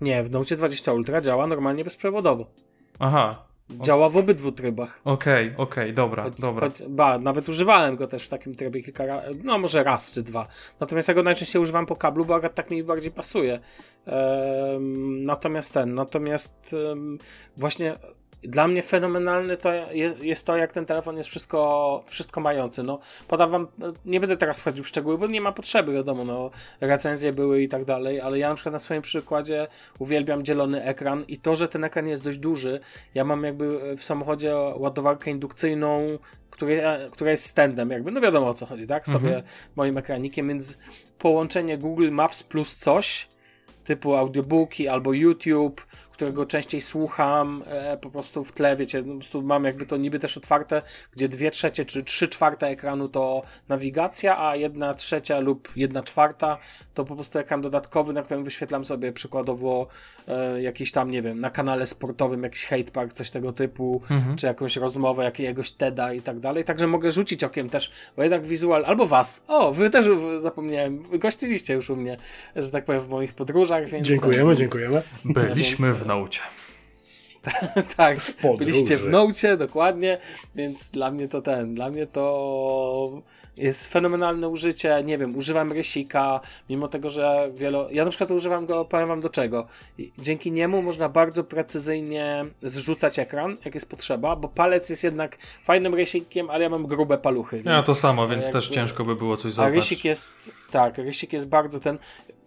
Nie, w Note 20 Ultra działa normalnie bezprzewodowo. Aha, Działa w obydwu trybach. okej, okej, dobra, Choć, dobra. Choć, ba, nawet używałem go też w takim trybie kilka razy, no może raz czy dwa. Natomiast ja go najczęściej używam po kablu, bo akurat tak mi bardziej pasuje. Natomiast ten, natomiast właśnie dla mnie fenomenalny to jest, jest to, jak ten telefon jest wszystko, wszystko mający. No, podam wam, nie będę teraz wchodził w szczegóły, bo nie ma potrzeby, wiadomo, no, recenzje były i tak dalej, ale ja na przykład na swoim przykładzie uwielbiam dzielony ekran i to, że ten ekran jest dość duży, ja mam jakby w samochodzie ładowarkę indukcyjną, która, która jest standem, jakby, no wiadomo o co chodzi, tak? Sobie moim ekranikiem, więc połączenie Google Maps plus coś, typu audiobooki albo YouTube, którego częściej słucham e, po prostu w tle, wiecie, po prostu mam jakby to niby też otwarte, gdzie dwie trzecie czy trzy czwarte ekranu to nawigacja, a jedna trzecia lub jedna czwarta to po prostu ekran dodatkowy, na którym wyświetlam sobie przykładowo e, jakiś tam, nie wiem, na kanale sportowym jakiś hate park, coś tego typu, czy jakąś rozmowę jakiegoś TEDa i tak dalej, także mogę rzucić okiem też, bo jednak wizual, albo was, o, wy też zapomniałem, gościliście już u mnie, że tak powiem, w moich podróżach, więc... Dziękujemy, dziękujemy. Byliśmy w Note. tak, podróży. byliście w Nocie, dokładnie, więc dla mnie to ten, dla mnie to jest fenomenalne użycie, nie wiem, używam rysika, mimo tego, że wielo... Ja na przykład używam go, powiem wam do czego. Dzięki niemu można bardzo precyzyjnie zrzucać ekran, jak jest potrzeba, bo palec jest jednak fajnym rysikiem, ale ja mam grube paluchy. Ja to samo, więc jakby- też ciężko by było coś a zaznaczyć. rysik jest, tak, rysik jest bardzo ten.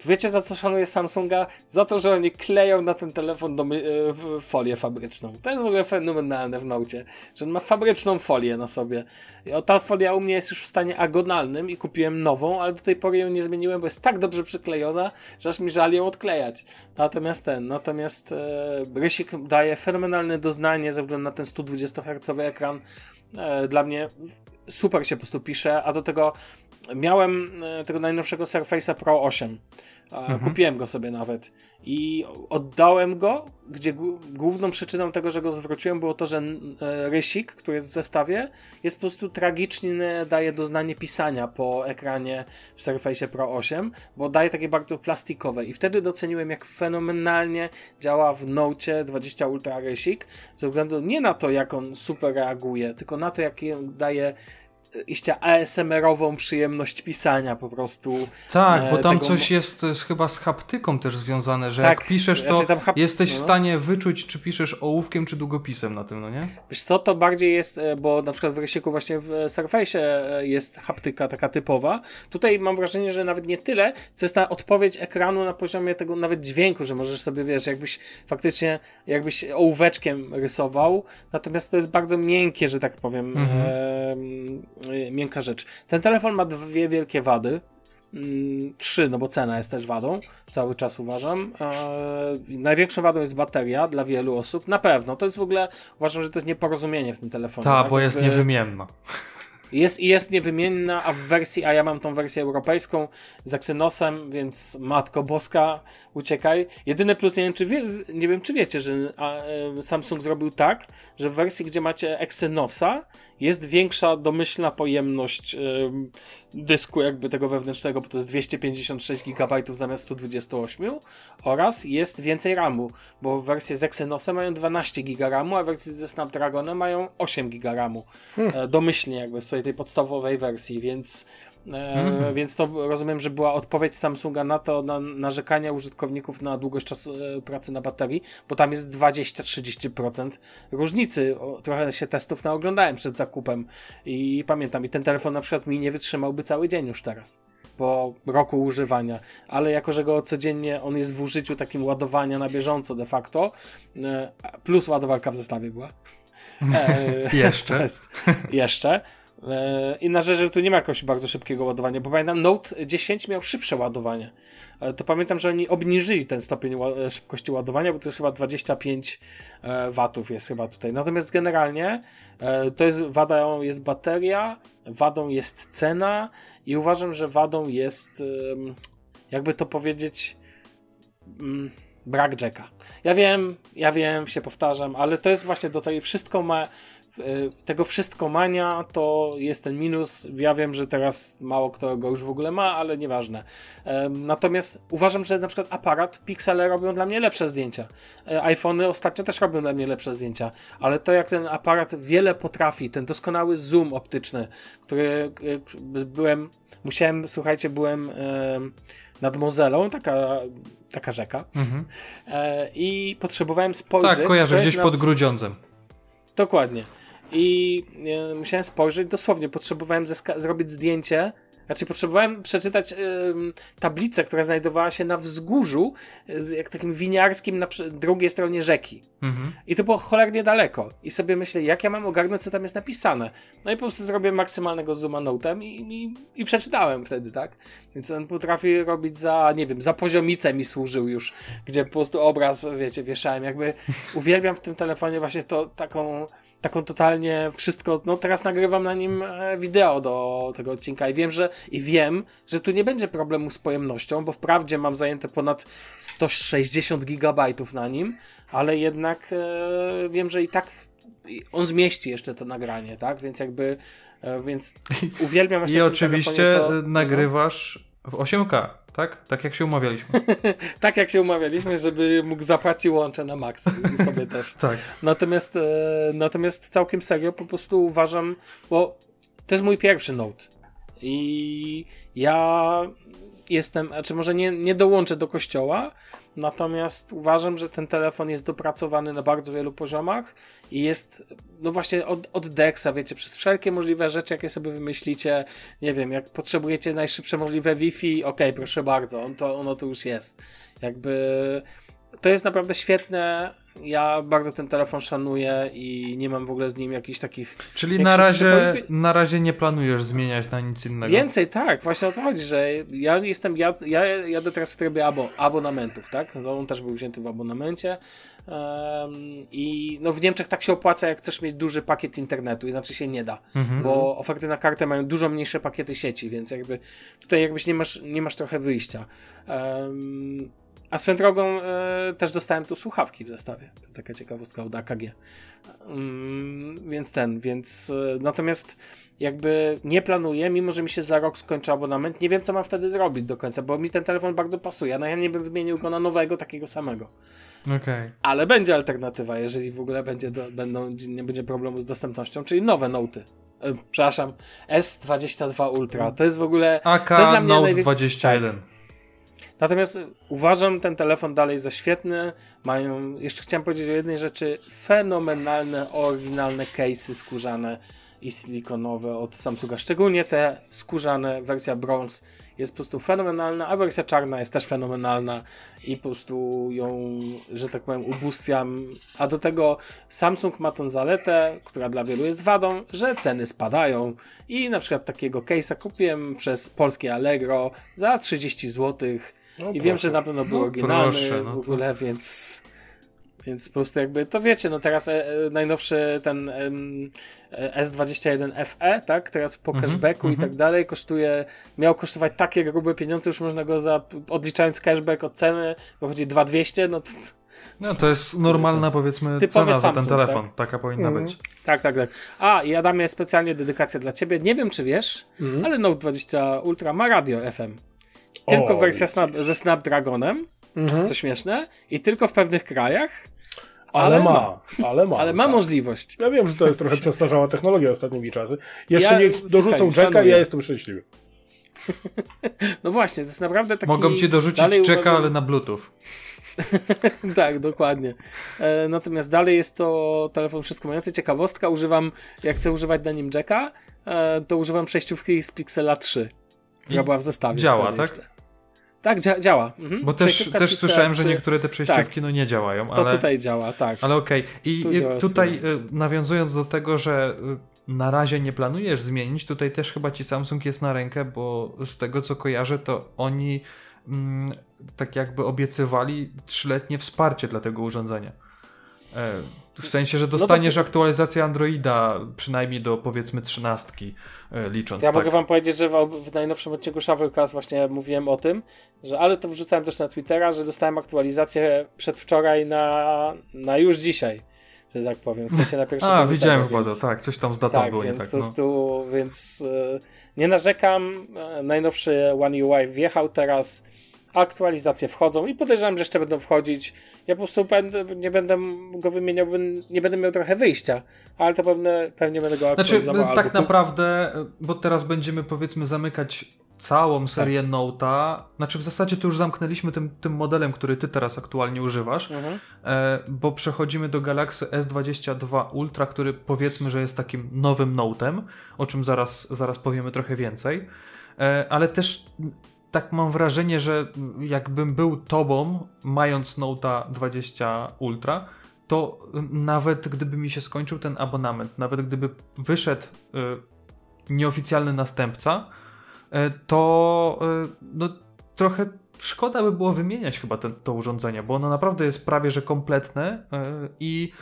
Wiecie za co szanuję Samsunga? Za to, że oni kleją na ten telefon do, e, folię fabryczną. To jest w ogóle fenomenalne w Nocie, że on ma fabryczną folię na sobie. I o, ta folia u mnie jest już w stanie agonalnym i kupiłem nową, ale do tej pory ją nie zmieniłem, bo jest tak dobrze przyklejona, że aż mi żal ją odklejać. Natomiast ten, natomiast e, rysik daje fenomenalne doznanie ze względu na ten 120 Hz ekran. E, dla mnie super się po prostu pisze, a do tego miałem e, tego najnowszego Surface'a Pro 8. E, Kupiłem go sobie nawet. I oddałem go, gdzie główną przyczyną tego, że go zwróciłem było to, że e, rysik, który jest w zestawie, jest po prostu tragiczny, daje doznanie pisania po ekranie w Surface Pro 8, bo daje takie bardzo plastikowe. I wtedy doceniłem jak fenomenalnie działa w Note 20 Ultra rysik, ze względu nie na to jak on super reaguje, tylko na to jak daje iście ASMR-ową przyjemność pisania po prostu. Tak, bo e, tam tego coś jest, chyba z haptyką też związane, że Tak, jak piszesz, to hap- jesteś w no. stanie wyczuć, czy piszesz ołówkiem, czy długopisem na tym, no nie? Wiesz co, to bardziej jest, e, bo na przykład w Rysiku właśnie w Surface e, jest haptyka taka typowa. Tutaj mam wrażenie, że nawet nie tyle, co jest ta odpowiedź ekranu na poziomie tego nawet dźwięku, że możesz sobie, wiesz, jakbyś faktycznie, jakbyś ołóweczkiem rysował, natomiast to jest bardzo miękkie, że tak powiem, e, miękka rzecz. Ten telefon ma dwie wielkie wady. Mm, Trzy, no bo cena jest też wadą, cały czas uważam. Eee, największą wadą jest bateria dla wielu osób, na pewno. To jest w ogóle, uważam, że to jest nieporozumienie w tym telefonie. Ta, tak? bo jest niewymienna. jest, jest niewymienna, a w wersji, a ja mam tą wersję europejską z Exynosem, więc matko boska, uciekaj. Jedyny plus, nie wiem czy, wie, nie wiem, czy wiecie, że e, Samsung zrobił tak, że w wersji, gdzie macie Exynosa, jest większa domyślna pojemność em, dysku jakby tego wewnętrznego, bo to jest 256 GB zamiast 128 oraz jest więcej RAMu, bo wersje z Exynosem mają 12 GB RAMu, a wersje ze Snapdragonem mają 8 GB RAMu. E, domyślnie jakby w swojej tej podstawowej wersji, więc E, Więc to rozumiem, że była odpowiedź Samsunga na to, na narzekania użytkowników na długość czasu e, pracy na baterii, bo tam jest 20-30% różnicy. Trochę się testów naoglądałem przed zakupem i pamiętam, i ten telefon na przykład mi nie wytrzymałby cały dzień już teraz. Po roku używania, ale jako, że go codziennie on jest w użyciu takim ładowania na bieżąco de facto, e, plus ładowarka w zestawie była. E, Jeszcze. jest, jeszcze. E, Inna rzecz, że tu nie ma jakoś bardzo szybkiego ładowania, bo pamiętam Note 10 miał szybsze ładowanie. To pamiętam, że oni obniżyli ten stopień e, szybkości ładowania, bo to jest chyba 25 e, watów jest chyba tutaj. Natomiast generalnie to jest wadą jest bateria, wadą jest cena i uważam, że wadą jest jakby to powiedzieć mm, brak jacka. Ja wiem, ja wiem, się powtarzam, ale to jest właśnie do tej wszystko ma tego wszystko mania to jest ten minus. Ja wiem, że teraz mało kto go już w ogóle ma, ale nieważne. Natomiast uważam, że na przykład aparat, piksele robią dla mnie lepsze zdjęcia. E, iPhony ostatnio też robią dla mnie lepsze zdjęcia, ale to jak ten aparat wiele potrafi, ten doskonały zoom optyczny, który y, byłem, musiałem, słuchajcie, byłem em, nad Mozelą, taka, taka rzeka, Mhm. e, i potrzebowałem spojrzeć. Tak, kojarzę, gdzieś pod Grudziądzem. Dokładnie. I e, musiałem spojrzeć, dosłownie potrzebowałem zrobić zdjęcie. Znaczy, potrzebowałem przeczytać ym, tablicę, która znajdowała się na wzgórzu, z, jak takim winiarskim na drugiej stronie rzeki. Mhm. I to było cholernie daleko. I sobie myślę, jak ja mam ogarnąć, co tam jest napisane. No i po prostu zrobiłem maksymalnego zooma notem i, i, i przeczytałem wtedy, tak? Więc on potrafi robić za, nie wiem, za poziomicę mi służył już, gdzie po prostu obraz, wiecie, wieszałem. Jakby uwielbiam w tym telefonie właśnie to taką taką totalnie wszystko, no teraz nagrywam na nim e, wideo do tego odcinka i wiem, że i wiem, że tu nie będzie problemu z pojemnością, bo wprawdzie mam zajęte ponad 160 gigabajtów na nim, ale jednak e, wiem, że i tak on zmieści jeszcze to nagranie, tak? Więc jakby e, więc uwielbiam I oczywiście to- nagrywasz w 8K, tak? Tak jak się umawialiśmy. Tak jak się umawialiśmy, żeby mógł zapłacić łącze na maksa i sobie też. tak. Natomiast, e, natomiast całkiem serio po prostu uważam, bo to jest mój pierwszy Note. I ja jestem, znaczy może nie, nie dołączę do kościoła, natomiast uważam, że ten telefon jest dopracowany na bardzo wielu poziomach i jest, no właśnie od, od Dexa, wiecie, przez wszelkie możliwe rzeczy, jakie sobie wymyślicie, nie wiem, jak potrzebujecie najszybsze możliwe Wi-Fi, okej, proszę bardzo, on to, ono to już jest. Jakby to jest naprawdę świetne. Ja bardzo ten telefon szanuję i nie mam w ogóle z nim jakichś takich. Czyli Jak na razie, na razie nie planujesz zmieniać na nic innego. Więcej, tak, właśnie o to chodzi, że ja jestem, ja, ja jadę teraz w trybie abo, abonamentów, tak? No, on też był wzięty w abonamencie. Em, I no w Niemczech tak się opłaca, jak chcesz mieć duży pakiet internetu, inaczej się nie da. Mhm. Bo oferty na kartę mają dużo mniejsze pakiety sieci, więc jakby tutaj jakbyś nie masz, nie masz trochę wyjścia. Em, a swoją drogą e, też dostałem tu słuchawki w zestawie. Taka ciekawostka od AKG. Mm, więc ten, więc e, natomiast jakby nie planuję, mimo że mi się za rok skończy abonament, nie wiem co mam wtedy zrobić do końca, bo mi ten telefon bardzo pasuje. No ja nie bym wymienił go na nowego, takiego samego. Okej. Ale będzie alternatywa, jeżeli w ogóle będzie do, będą, nie będzie problemu z dostępnością, czyli nowe Noty. E, przepraszam, S22 Ultra. To jest w ogóle. AK to jest dla mnie Note najwię- 21. Natomiast uważam ten telefon dalej za świetny. Mają, jeszcze chciałem powiedzieć o jednej rzeczy, fenomenalne, oryginalne case'y skórzane i silikonowe od Samsunga. Szczególnie te skórzane, wersja bronze jest po prostu fenomenalna, a wersja czarna jest też fenomenalna i po prostu ją, że tak powiem, ubóstwiam. A do tego Samsung ma tą zaletę, która dla wielu jest wadą, że ceny spadają i na przykład takiego case'a kupiłem przez polskie Allegro za 30 zł No i wiem, proszę. że na pewno był No oryginalny proszę, no w to- ogóle, więc więc po prostu jakby, to wiecie, no teraz e, e, najnowszy ten e, S21 FE, tak, teraz po Mhm, cashbacku i mhm. tak dalej, kosztuje, miał kosztować takie grube pieniądze, już można go za, odliczając cashback od ceny, wychodzi 2200, no to, No to jest normalna powiedzmy Typowy cena za ten Samsung, telefon. tak? Taka powinna Mhm. być. tak, tak, tak. A, i Adamie, specjalnie dedykacja dla ciebie, nie wiem czy wiesz, Mhm. ale Note 20 Ultra ma radio FM. Tylko O, wersja snap, ze Snapdragonem, Mhm. co śmieszne, i tylko w pewnych krajach, Ale, ale ma, ale ma. ale ma tak. możliwość. Ja wiem, że to jest trochę przestarzała technologia ostatnimi czasy. Jeszcze Ja- niech dorzucą Jacka i ja jestem szczęśliwy. No właśnie, to jest naprawdę taki... Mogą ci dorzucić czeka, uważam- ale na Bluetooth. tak, dokładnie. E, natomiast dalej jest to telefon wszystko mający. Ciekawostka, używam, jak chcę używać na nim Jacka, e, to używam przejściówki z Pixela 3, która była w zestawie. działa, tak? Tak, dzia działa. Mhm. Bo też, też słyszałem, że 3, niektóre te przejściówki no nie działają, To ale... tutaj działa, tak. Ale okej. I Tu i działa tutaj y, nawiązując do tego, że y, na razie nie planujesz zmienić, tutaj też chyba ci Samsung jest na rękę, bo z tego co kojarzę, to oni mm, tak jakby obiecywali trzyletnie wsparcie dla tego urządzenia. E, w sensie, że dostaniesz no to... aktualizację Androida przynajmniej do powiedzmy trzynastki e, licząc. Ja tak. mogę wam powiedzieć, że w, w najnowszym odcinku Shovelcast właśnie mówiłem o tym, że ale to wrzucałem też na Twittera, że dostałem aktualizację przedwczoraj na, na już dzisiaj że tak powiem. W sensie na pierwszym A, widziałem chyba to, tak, coś tam z datą tak, było więc nie tak. Po no. prostu, no. więc y, nie narzekam. E, najnowszy One UI wjechał teraz aktualizacje wchodzą i podejrzewam, że jeszcze będą wchodzić. Ja po prostu będę, nie będę go wymieniał, nie będę miał trochę wyjścia, ale to pewne, pewnie będę go aktualizował. Znaczy, tak naprawdę, bo teraz będziemy powiedzmy zamykać całą serię tak. Note'a, znaczy w zasadzie to już zamknęliśmy tym, tym modelem, który ty teraz aktualnie używasz, mhm. e, bo przechodzimy do Galaxy S22 Ultra, który powiedzmy, że jest takim nowym Note'em, o czym zaraz, zaraz powiemy trochę więcej, e, ale też tak mam wrażenie, że jakbym był tobą, mając Note'a 20 Ultra, to nawet gdyby mi się skończył ten abonament, nawet gdyby wyszedł y, nieoficjalny następca, y, to y, no, trochę szkoda by było wymieniać chyba to urządzenie, bo ono naprawdę jest prawie że kompletne i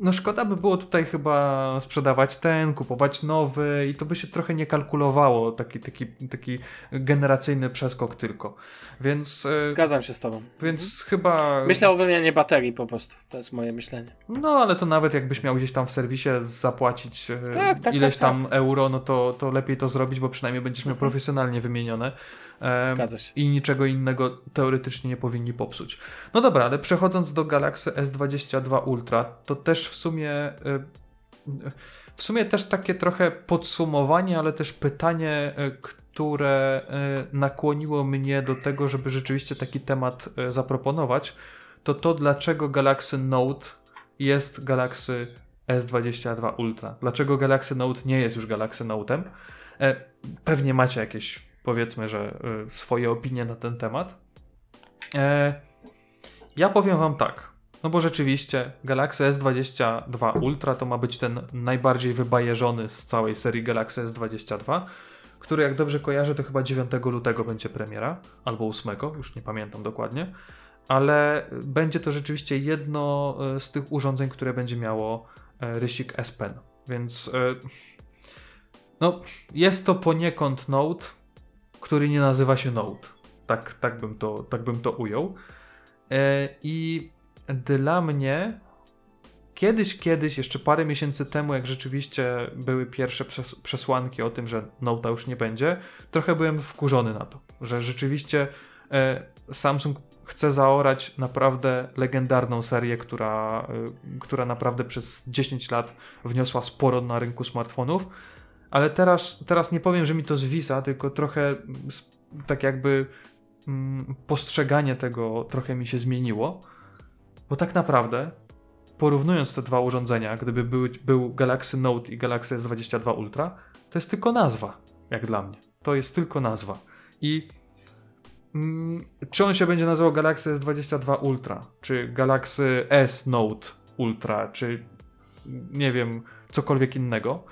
no szkoda by było tutaj chyba sprzedawać ten, kupować nowy i to by się trochę nie kalkulowało, taki, taki, taki generacyjny przeskok tylko. Więc... E, Zgadzam się z tobą. Więc mhm. chyba... Myślę o wymianie baterii po prostu, to jest moje myślenie. No ale to nawet jakbyś miał gdzieś tam w serwisie zapłacić e, tak, tak, ileś tak, tam tak. euro, no to, to lepiej to zrobić, bo przynajmniej będziesz miał mhm. profesjonalnie wymienione. Zgadza się. I niczego innego teoretycznie nie powinni popsuć. No dobra, ale przechodząc do Galaxy S22 Ultra, to też w sumie y, w sumie też takie trochę podsumowanie, ale też pytanie, y, które y, nakłoniło mnie do tego, żeby rzeczywiście taki temat zaproponować, to to dlaczego Galaxy Note jest Galaxy S22 Ultra. Dlaczego Galaxy Note nie jest już Galaxy Note'em? E, pewnie macie jakieś powiedzmy, że y, swoje opinie na ten temat. E, ja powiem Wam tak. No bo rzeczywiście Galaxy S22 Ultra to ma być ten najbardziej wybajeżony z całej serii Galaxy S22, który jak dobrze kojarzę to chyba 9 lutego będzie premiera, albo 8, już nie pamiętam dokładnie, ale będzie to rzeczywiście jedno y, z tych urządzeń, które będzie miało y, rysik S Pen, więc no jest to poniekąd Note, który nie nazywa się Note. Tak, tak, bym, to, tak bym to ujął. E, I dla mnie kiedyś, kiedyś, jeszcze parę miesięcy temu, jak rzeczywiście były pierwsze przesłanki o tym, że Note'a już nie będzie, trochę byłem wkurzony na to, że rzeczywiście e, Samsung chce zaorać naprawdę legendarną serię, która, e, która naprawdę przez 10 lat wniosła sporo na rynku smartfonów ale teraz, teraz nie powiem, że mi to zwisa, tylko trochę tak jakby mm, postrzeganie tego trochę mi się zmieniło, bo tak naprawdę porównując te dwa urządzenia, gdyby był, był Galaxy Note i Galaxy S22 Ultra, to jest tylko nazwa, jak dla mnie. To jest tylko nazwa. I mm, czy on się będzie nazywał Galaxy S22 Ultra, czy Galaxy S Note Ultra, czy nie wiem, cokolwiek innego,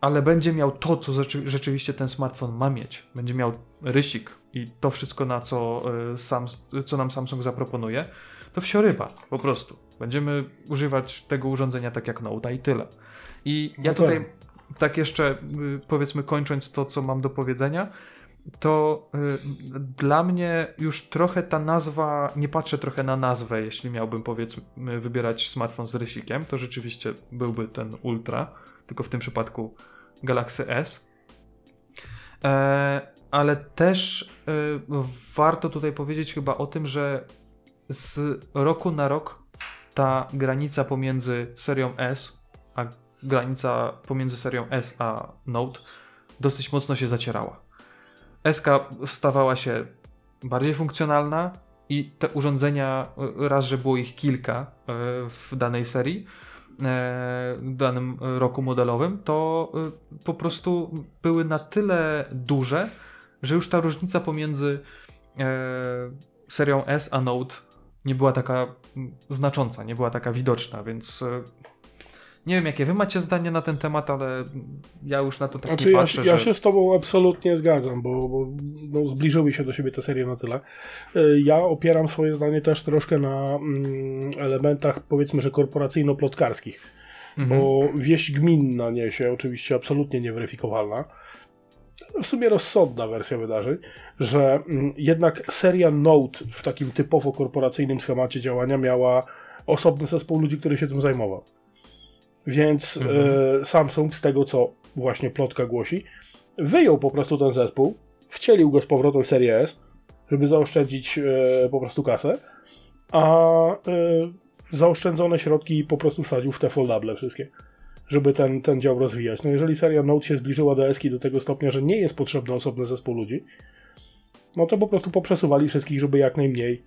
ale będzie miał to, co rzeczywiście ten smartfon ma mieć. Będzie miał rysik i to wszystko, na co, e, sam, co nam Samsung zaproponuje, to wsioryba, po prostu. Będziemy używać tego urządzenia tak jak Note i tyle. I ja no tutaj, tak jeszcze y, powiedzmy kończąc to, co mam do powiedzenia, to y, dla mnie już trochę ta nazwa, nie patrzę trochę na nazwę, jeśli miałbym powiedzmy wybierać smartfon z rysikiem, to rzeczywiście byłby ten Ultra tylko w tym przypadku Galaxy S. E, ale też e, warto tutaj powiedzieć chyba o tym, że z roku na rok ta granica pomiędzy serią S, a granica pomiędzy serią S a Note dosyć mocno się zacierała. SK stawała się bardziej funkcjonalna i te urządzenia, raz, że było ich kilka e, w danej serii, E, danym roku modelowym, to e, po prostu były na tyle duże, że już ta różnica pomiędzy e, serią S a Note nie była taka znacząca, nie była taka widoczna, więc Nie wiem, jakie wy macie zdanie na ten temat, ale ja już na to tak znaczy, nie ja, patrzę, ja że... się z tobą absolutnie zgadzam, bo, bo no, zbliżyły się do siebie te serie na tyle. Y, Ja opieram swoje zdanie też troszkę na mm, elementach, powiedzmy, że korporacyjno-plotkarskich, Mhm. bo wieść gminna niesie, oczywiście absolutnie nieweryfikowalna, w sumie rozsądna wersja wydarzeń, że mm, jednak seria Note w takim typowo korporacyjnym schemacie działania miała osobny zespół ludzi, który się tym zajmował. Więc Mhm. e, Samsung, z tego co właśnie plotka głosi, wyjął po prostu ten zespół, wcielił go z powrotem w serię S, żeby zaoszczędzić e, po prostu kasę, a e, zaoszczędzone środki po prostu wsadził w te foldable wszystkie, żeby ten, ten dział rozwijać. No jeżeli seria Note się zbliżyła do Eski do tego stopnia, że nie jest potrzebny osobny zespół ludzi, no to po prostu poprzesuwali wszystkich, żeby jak najmniej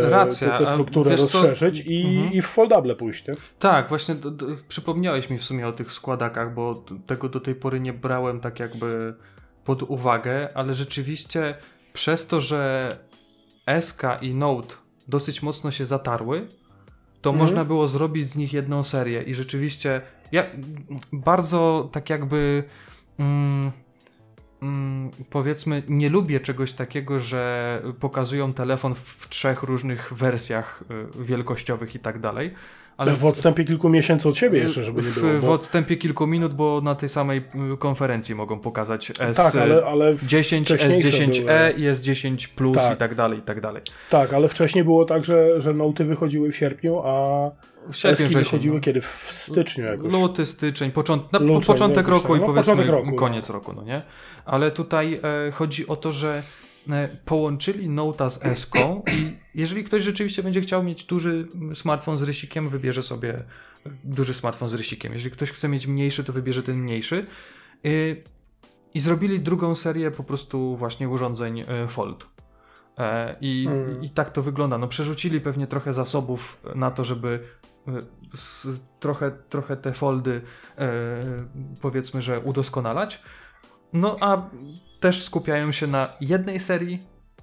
Racja, te, te a struktury wiesz co? rozszerzyć i, Mhm. i w foldable pójść, nie? Tak, właśnie do, do, przypomniałeś mi w sumie o tych składakach, bo tego do tej pory nie brałem tak jakby pod uwagę, ale rzeczywiście przez to, że SK i Note dosyć mocno się zatarły, to Mhm. można było zrobić z nich jedną serię i rzeczywiście ja bardzo tak jakby mm, mm, powiedzmy nie lubię czegoś takiego, że pokazują telefon w trzech różnych wersjach y, wielkościowych i tak dalej. Ale w odstępie kilku miesięcy od siebie jeszcze, żeby nie w, było. w Bo... odstępie kilku minut, bo na tej samej y, konferencji mogą pokazać S Tak, ale, ale 10, wcześniejsze S10e były. i S10 Plus Tak. i tak dalej, i tak dalej. Tak, ale wcześniej było tak, że, że Noty wychodziły w sierpniu, a Sierpień, wychodziły no. kiedy? W styczniu jakoś. Luty, styczeń, począt, na, Luty, początek nie, roku i no, powiedzmy początek roku, no. koniec roku, no nie? Ale tutaj e, chodzi o to, że e, połączyli Note'a z Eską i jeżeli ktoś rzeczywiście będzie chciał mieć duży smartfon z rysikiem, wybierze sobie e, duży smartfon z rysikiem. Jeżeli ktoś chce mieć mniejszy, to wybierze ten mniejszy. I zrobili drugą serię po prostu właśnie urządzeń Fold. I, Mm. I tak to wygląda. No, przerzucili pewnie trochę zasobów na to, żeby trochę, trochę te foldy powiedzmy, że udoskonalać. No a też skupiają się na jednej serii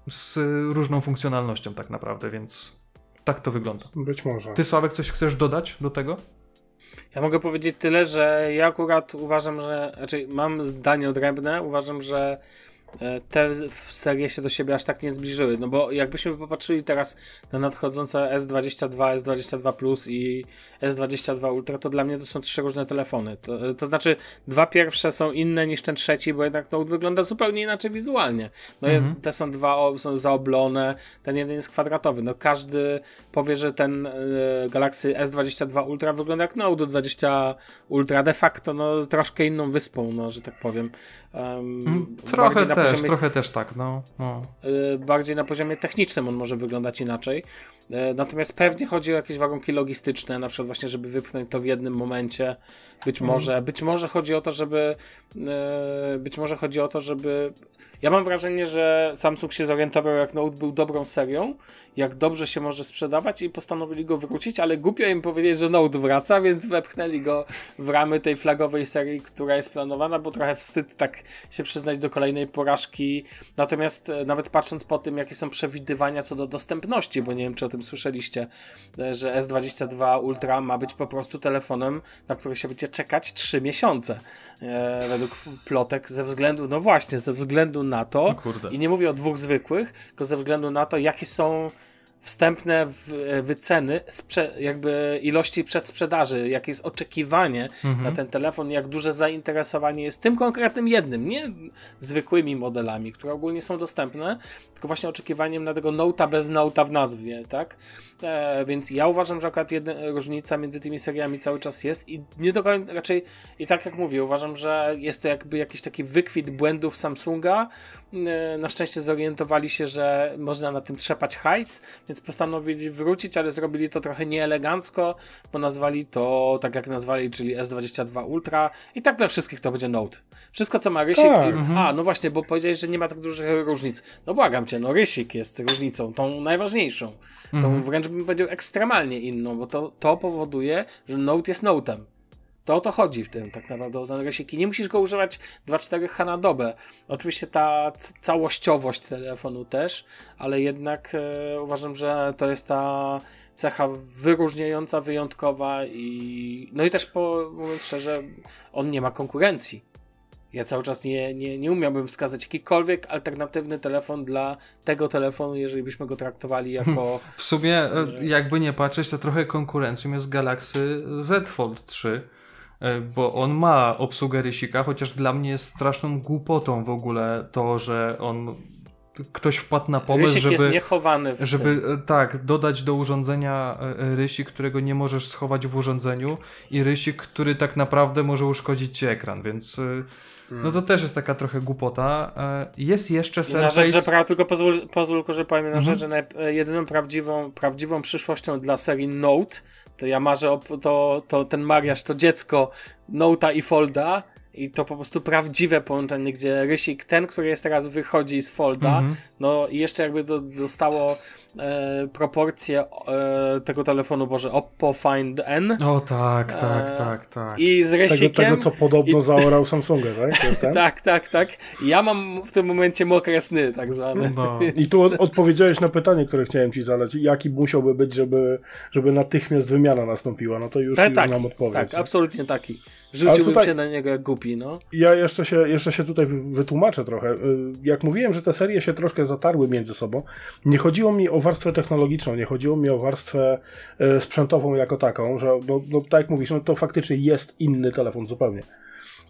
z różną funkcjonalnością tak naprawdę, więc tak to wygląda. Być może. Ty Sławek coś chcesz dodać do tego? Ja mogę powiedzieć tyle, że ja akurat uważam, że. Znaczy, mam zdanie odrębne. Uważam, że te w- serie się do siebie aż tak nie zbliżyły. No bo jakbyśmy popatrzyli teraz na nadchodzące S22, S22 Plus i S22 Ultra, to dla mnie to są trzy różne telefony. To, to znaczy, dwa pierwsze są inne niż ten trzeci, bo jednak Note wygląda zupełnie inaczej wizualnie. No Mhm. te są dwa o, są zaoblone, ten jeden jest kwadratowy. No każdy powie, że ten e, Galaxy S22 Ultra wygląda jak Note 20 Ultra de facto, no troszkę inną wyspą, no że tak powiem. Um, Trochę też, trochę też tak, no. no. y, bardziej na poziomie technicznym on może wyglądać inaczej. Y, Natomiast pewnie chodzi o jakieś warunki logistyczne, na przykład właśnie, żeby wypchnąć to w jednym momencie. Być może, być może chodzi o to, żeby y, być może chodzi o to, żeby ja mam wrażenie, że Samsung się zorientował, jak Note był dobrą serią, jak dobrze się może sprzedawać i postanowili go wrócić, ale głupio im powiedzieć, że Note wraca, więc wepchnęli go w ramy tej flagowej serii, która jest planowana, bo trochę wstyd tak się przyznać do kolejnej porażki. Natomiast e, nawet patrząc po tym, jakie są przewidywania co do dostępności, bo nie wiem, czy o tym słyszeliście, e, że S22 Ultra ma być po prostu telefonem, na który się będzie czekać 3 miesiące. E, według plotek, ze względu, no właśnie, ze względu na to, i nie mówię o dwóch zwykłych, tylko ze względu na to, jakie są wstępne e, wyceny jakby ilości przedsprzedaży, jakie jest oczekiwanie Mhm. na ten telefon, jak duże zainteresowanie jest tym konkretnym jednym, nie zwykłymi modelami, które ogólnie są dostępne, tylko właśnie oczekiwaniem na tego Note'a bez Note'a w nazwie, tak? E, więc ja uważam, że akurat jedna różnica między tymi seriami cały czas jest i nie do końca, raczej i tak jak mówię, uważam, że jest to jakby jakiś taki wykwit błędów Samsunga. E, na szczęście zorientowali się, że można na tym trzepać hajs, więc postanowili wrócić, ale zrobili to trochę nieelegancko, bo nazwali to tak jak nazwali, czyli S22 Ultra i tak dla wszystkich to będzie Note. Wszystko co ma rysik Tak. i, A, no właśnie, bo powiedziałeś, że nie ma tak dużych różnic. No błagam cię, no rysik jest różnicą, tą najważniejszą. Tą wręcz bym powiedział ekstremalnie inną, bo to, to powoduje, że Note jest Note'em. To o to chodzi w tym tak naprawdę, o ten rysik. I nie musisz go używać 2-4H na dobę. Oczywiście ta całościowość telefonu też, ale jednak e, uważam, że to jest ta cecha wyróżniająca, wyjątkowa i no i też po, mówiąc szczerze, on nie ma konkurencji. Ja cały czas nie, nie, nie umiałbym wskazać jakikolwiek alternatywny telefon dla tego telefonu, jeżeli byśmy go traktowali jako. W sumie, e, jakby nie patrzeć, to trochę konkurencją jest Galaxy Z Fold 3, e, bo on ma obsługę rysika, chociaż dla mnie jest straszną głupotą w ogóle to, że on. Ktoś wpadł na pomysł, Rysik żeby. jest niechowany w żeby tym. e, tak, dodać do urządzenia rysik, którego nie możesz schować w urządzeniu i rysik, który tak naprawdę może uszkodzić ci ekran, więc no to też jest taka trochę głupota. E, Jest jeszcze I Na rzecz, że Surface. pra, tylko pozwól, pozwól że powiem na Mhm. rzecz, że e, jedyną prawdziwą, prawdziwą przyszłością dla serii Note, to ja marzę o to, to ten mariaż, to dziecko Note'a i Folda i to po prostu prawdziwe połączenie, gdzie rysik, ten, który jest teraz wychodzi z Folda, Mhm. no i jeszcze jakby do, dostało e, proporcje e, tego telefonu, Boże, Oppo Find N O tak, tak, E, tak, tak. i z Tego, rysikiem... tego co podobno i- zaorał Samsunga, tak? Tak, tak, tak. Ja mam w tym momencie mokre sny, tak zwane. No. I tu od, odpowiedziałeś na pytanie, które chciałem ci zadać. Jaki musiałby być, żeby, żeby natychmiast wymiana nastąpiła? No to już, Tak, już tak, znam odpowiedź. tak, nie? absolutnie taki. Rzuciłbym tutaj- się na niego jak głupi, no. Ja jeszcze się, jeszcze się tutaj wy- wytłumaczę trochę. Y, Jak mówiłem, że te serie się troszkę zatarły między sobą, nie chodziło mi o warstwę technologiczną, nie chodziło mi o warstwę y, sprzętową jako taką, że no, no, tak jak mówisz, no to faktycznie jest inny telefon zupełnie.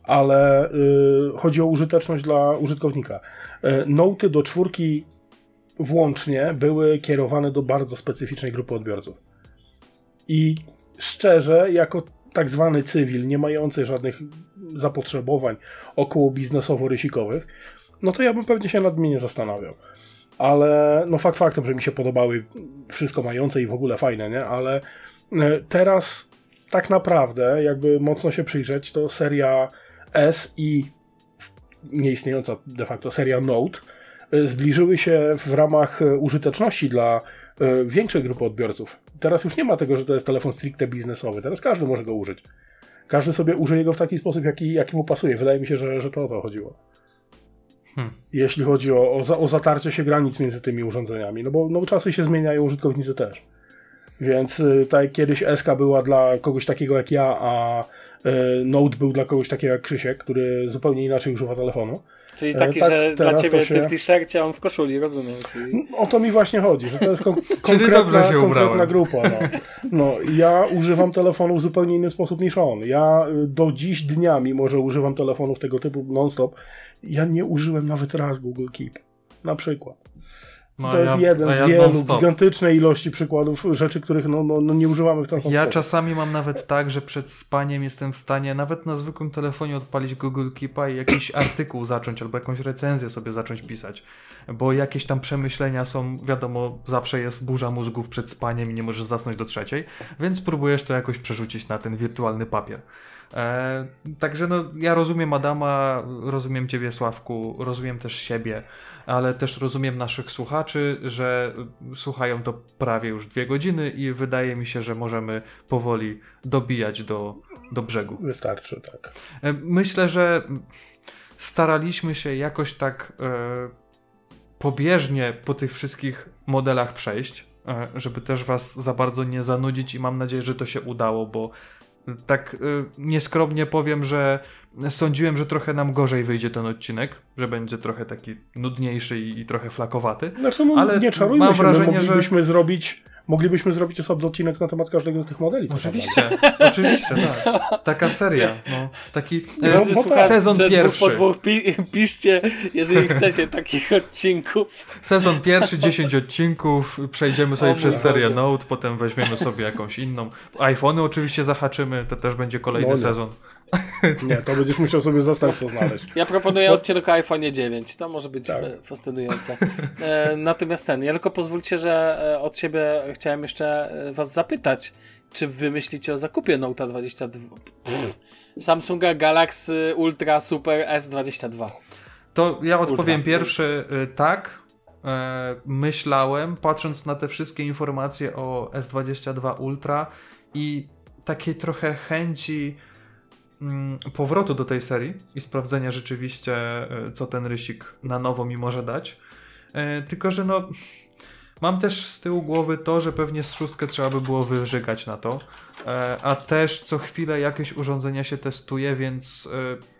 Ale y, chodzi o użyteczność dla użytkownika. Y, Noty do czwórki włącznie były kierowane do bardzo specyficznej grupy odbiorców. I szczerze, jako tak zwany cywil, nie mający żadnych zapotrzebowań około biznesowo-rysikowych, no to ja bym pewnie się nad nimi nie zastanawiał. Ale no fakt faktem, że mi się podobały wszystko mające i w ogóle fajne, nie? Ale e, teraz tak naprawdę, jakby mocno się przyjrzeć, to seria S i nieistniejąca de facto seria Note e, zbliżyły się w ramach e, użyteczności dla większej grupy odbiorców. Teraz już nie ma tego, że to jest telefon stricte biznesowy. Teraz każdy może go użyć. Każdy sobie użyje go w taki sposób, jaki, jaki mu pasuje. Wydaje mi się, że, że to o to chodziło. Hmm. Jeśli chodzi o, o, za, o zatarcie się granic między tymi urządzeniami. No bo no, czasy się zmieniają, użytkownicy też. Więc y, tak jak kiedyś SK była dla kogoś takiego jak ja, a y, Note był dla kogoś takiego jak Krzysiek, który zupełnie inaczej używa telefonu. Czyli E, taki, tak, że dla ciebie się- ty w t-shircie, on w koszuli, rozumiem. Czyli... O to mi właśnie chodzi, że to jest kon- konkretna, konkretna grupa. No. no, ja używam telefonu w zupełnie inny sposób niż on. Ja y, do dziś dnia, mimo że używam telefonów tego typu non-stop, ja nie użyłem nawet raz Google Keep. Na przykład. No, to jest ja- jeden z ja wielu non-stop. gigantycznej ilości przykładów rzeczy, których no, no, no nie używamy w ten sam Ja sposób. czasami mam nawet tak, że przed spaniem jestem w stanie nawet na zwykłym telefonie odpalić Google Keepa i jakiś artykuł zacząć albo jakąś recenzję sobie zacząć pisać. Bo jakieś tam przemyślenia są, wiadomo, zawsze jest burza mózgów przed spaniem i nie możesz zasnąć do trzeciej, więc próbujesz to jakoś przerzucić na ten wirtualny papier. E, także no, ja rozumiem Adama, rozumiem Ciebie Sławku, rozumiem też siebie, ale też rozumiem naszych słuchaczy, że słuchają to prawie już dwie godziny i wydaje mi się, że możemy powoli dobijać do, do brzegu. Wystarczy, tak. E, Myślę, że staraliśmy się jakoś tak e, pobieżnie po tych wszystkich modelach przejść, e, żeby też Was za bardzo nie zanudzić i mam nadzieję, że to się udało, bo tak e, nieskromnie powiem, że sądziłem, że trochę nam gorzej wyjdzie ten odcinek, że będzie trochę taki nudniejszy i, i trochę flakowaty. Znaczy, no, Ale nie czarujmy mam się, my wrażenie, że- moglibyśmy zrobić Moglibyśmy zrobić osobny odcinek na temat każdego z tych modeli. tak Oczywiście, oczywiście, tak. Taka seria, no. Taki No, e, bo tak. sezon Że pierwszy. Dwóch po dwóch pi piszcie, jeżeli chcecie takich odcinków. Sezon pierwszy, 10 odcinków, przejdziemy sobie O przez serię Boże. Note, potem weźmiemy sobie jakąś inną. iPhony oczywiście zahaczymy, to też będzie kolejny No nie. sezon. Nie, to będziesz musiał sobie zastępstwo znaleźć. Ja proponuję odcinek o iPhone 9. To może być Tak. e, fascynujące. E, natomiast ten, ja tylko pozwólcie, że e, od siebie chciałem jeszcze was zapytać, czy wy myślicie o zakupie Note 22? Pff. Samsunga Galaxy Ultra Super S22. To ja odpowiem Ultra. pierwszy tak. Myślałem, patrząc na te wszystkie informacje o S22 Ultra i takiej trochę chęci powrotu do tej serii i sprawdzenia rzeczywiście, e, co ten rysik na nowo mi może dać. E, tylko, że no. Mam też z tyłu głowy to, że pewnie z szóstkę trzeba by było wyżygać na to. E, a też co chwilę jakieś urządzenia się testuje, więc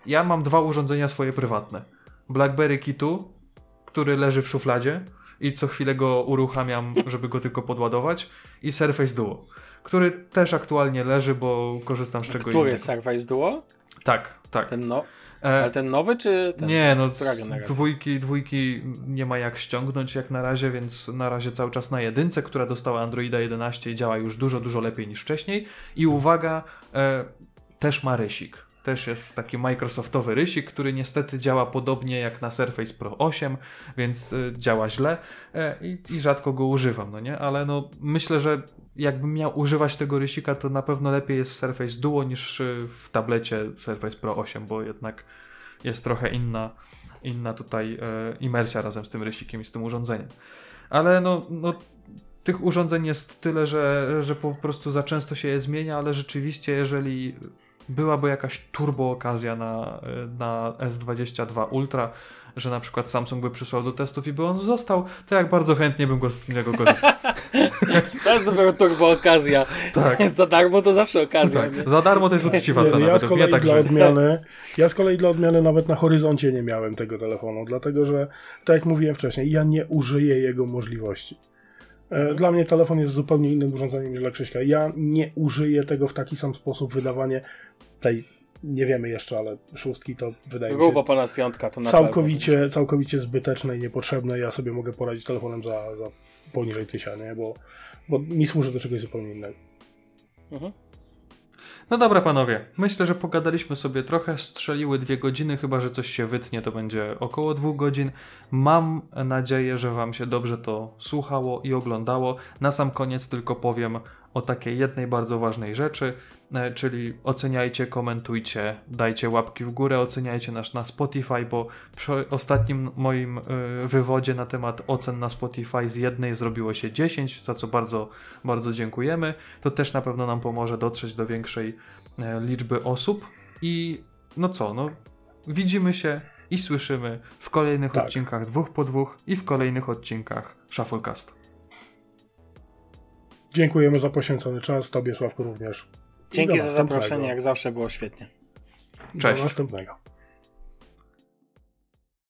ja mam dwa urządzenia swoje prywatne. BlackBerry 2, który leży w szufladzie i co chwilę go uruchamiam, żeby go tylko podładować i Surface Duo, który też aktualnie leży, bo korzystam z czego Który innego. jest Surface Duo? Tak, tak. Ten no... E, Ale ten nowy, czy ten? nie, no dwójki, dwójki nie ma jak ściągnąć jak na razie, więc na razie cały czas na jedynce, która dostała Androida 11 i działa już dużo, dużo lepiej niż wcześniej. I uwaga, e, też ma rysik. Też jest taki Microsoftowy rysik, który niestety działa podobnie jak na Surface Pro 8, więc e, działa źle e, i, i rzadko go używam, no nie? Ale no myślę, że jakbym miał używać tego rysika, to na pewno lepiej jest Surface Duo niż e, w tablecie Surface Pro 8, bo jednak jest trochę inna, inna tutaj e, imersja razem z tym rysikiem i z tym urządzeniem. Ale no, no tych urządzeń jest tyle, że, że po prostu za często się je zmienia, ale rzeczywiście jeżeli byłaby jakaś turbo okazja na, na S22 Ultra, że na przykład Samsung by przysłał do testów i by on został, to jak bardzo chętnie bym go z niego korzystał. To jest dopiero turbo okazja. Tak. Za darmo to zawsze okazja. tak. Za darmo to jest uczciwa cena. ja z mnie, kolei dla także odmiany, ja z kolei dla odmiany nawet na horyzoncie nie miałem tego telefonu, dlatego że, tak jak mówiłem wcześniej, ja nie użyję jego możliwości. E, Dla mnie telefon jest zupełnie innym urządzeniem niż dla Krzyśka. Ja nie użyję tego w taki sam sposób, wydawanie tej, nie wiemy jeszcze, ale szóstki to wydaje mi się Grubo ponad piątka to na całkowicie, całkowicie zbyteczne i niepotrzebne. Ja sobie mogę poradzić telefonem za, za poniżej tysia, nie? Bo, bo mi służy do czegoś zupełnie innego. pewno. Mhm. No dobra, panowie. Myślę, że pogadaliśmy sobie trochę, strzeliły dwie godziny, chyba że coś się wytnie, to będzie około dwóch godzin. Mam nadzieję, że Wam się dobrze to słuchało i oglądało. Na sam koniec tylko powiem o takiej jednej bardzo ważnej rzeczy, e, czyli oceniajcie, komentujcie, dajcie łapki w górę, oceniajcie nas na Spotify, bo przy ostatnim moim e, wywodzie na temat ocen na Spotify z jednej zrobiło się 10, za co bardzo, bardzo dziękujemy. To też na pewno nam pomoże dotrzeć do większej e, liczby osób i no co, no widzimy się i słyszymy w kolejnych Tak. odcinkach dwóch po dwóch i w kolejnych odcinkach Shufflecast. Dziękujemy za poświęcony czas, Tobie Sławku również. Dzięki za zaproszenie, jak zawsze było świetnie. Cześć. Do następnego.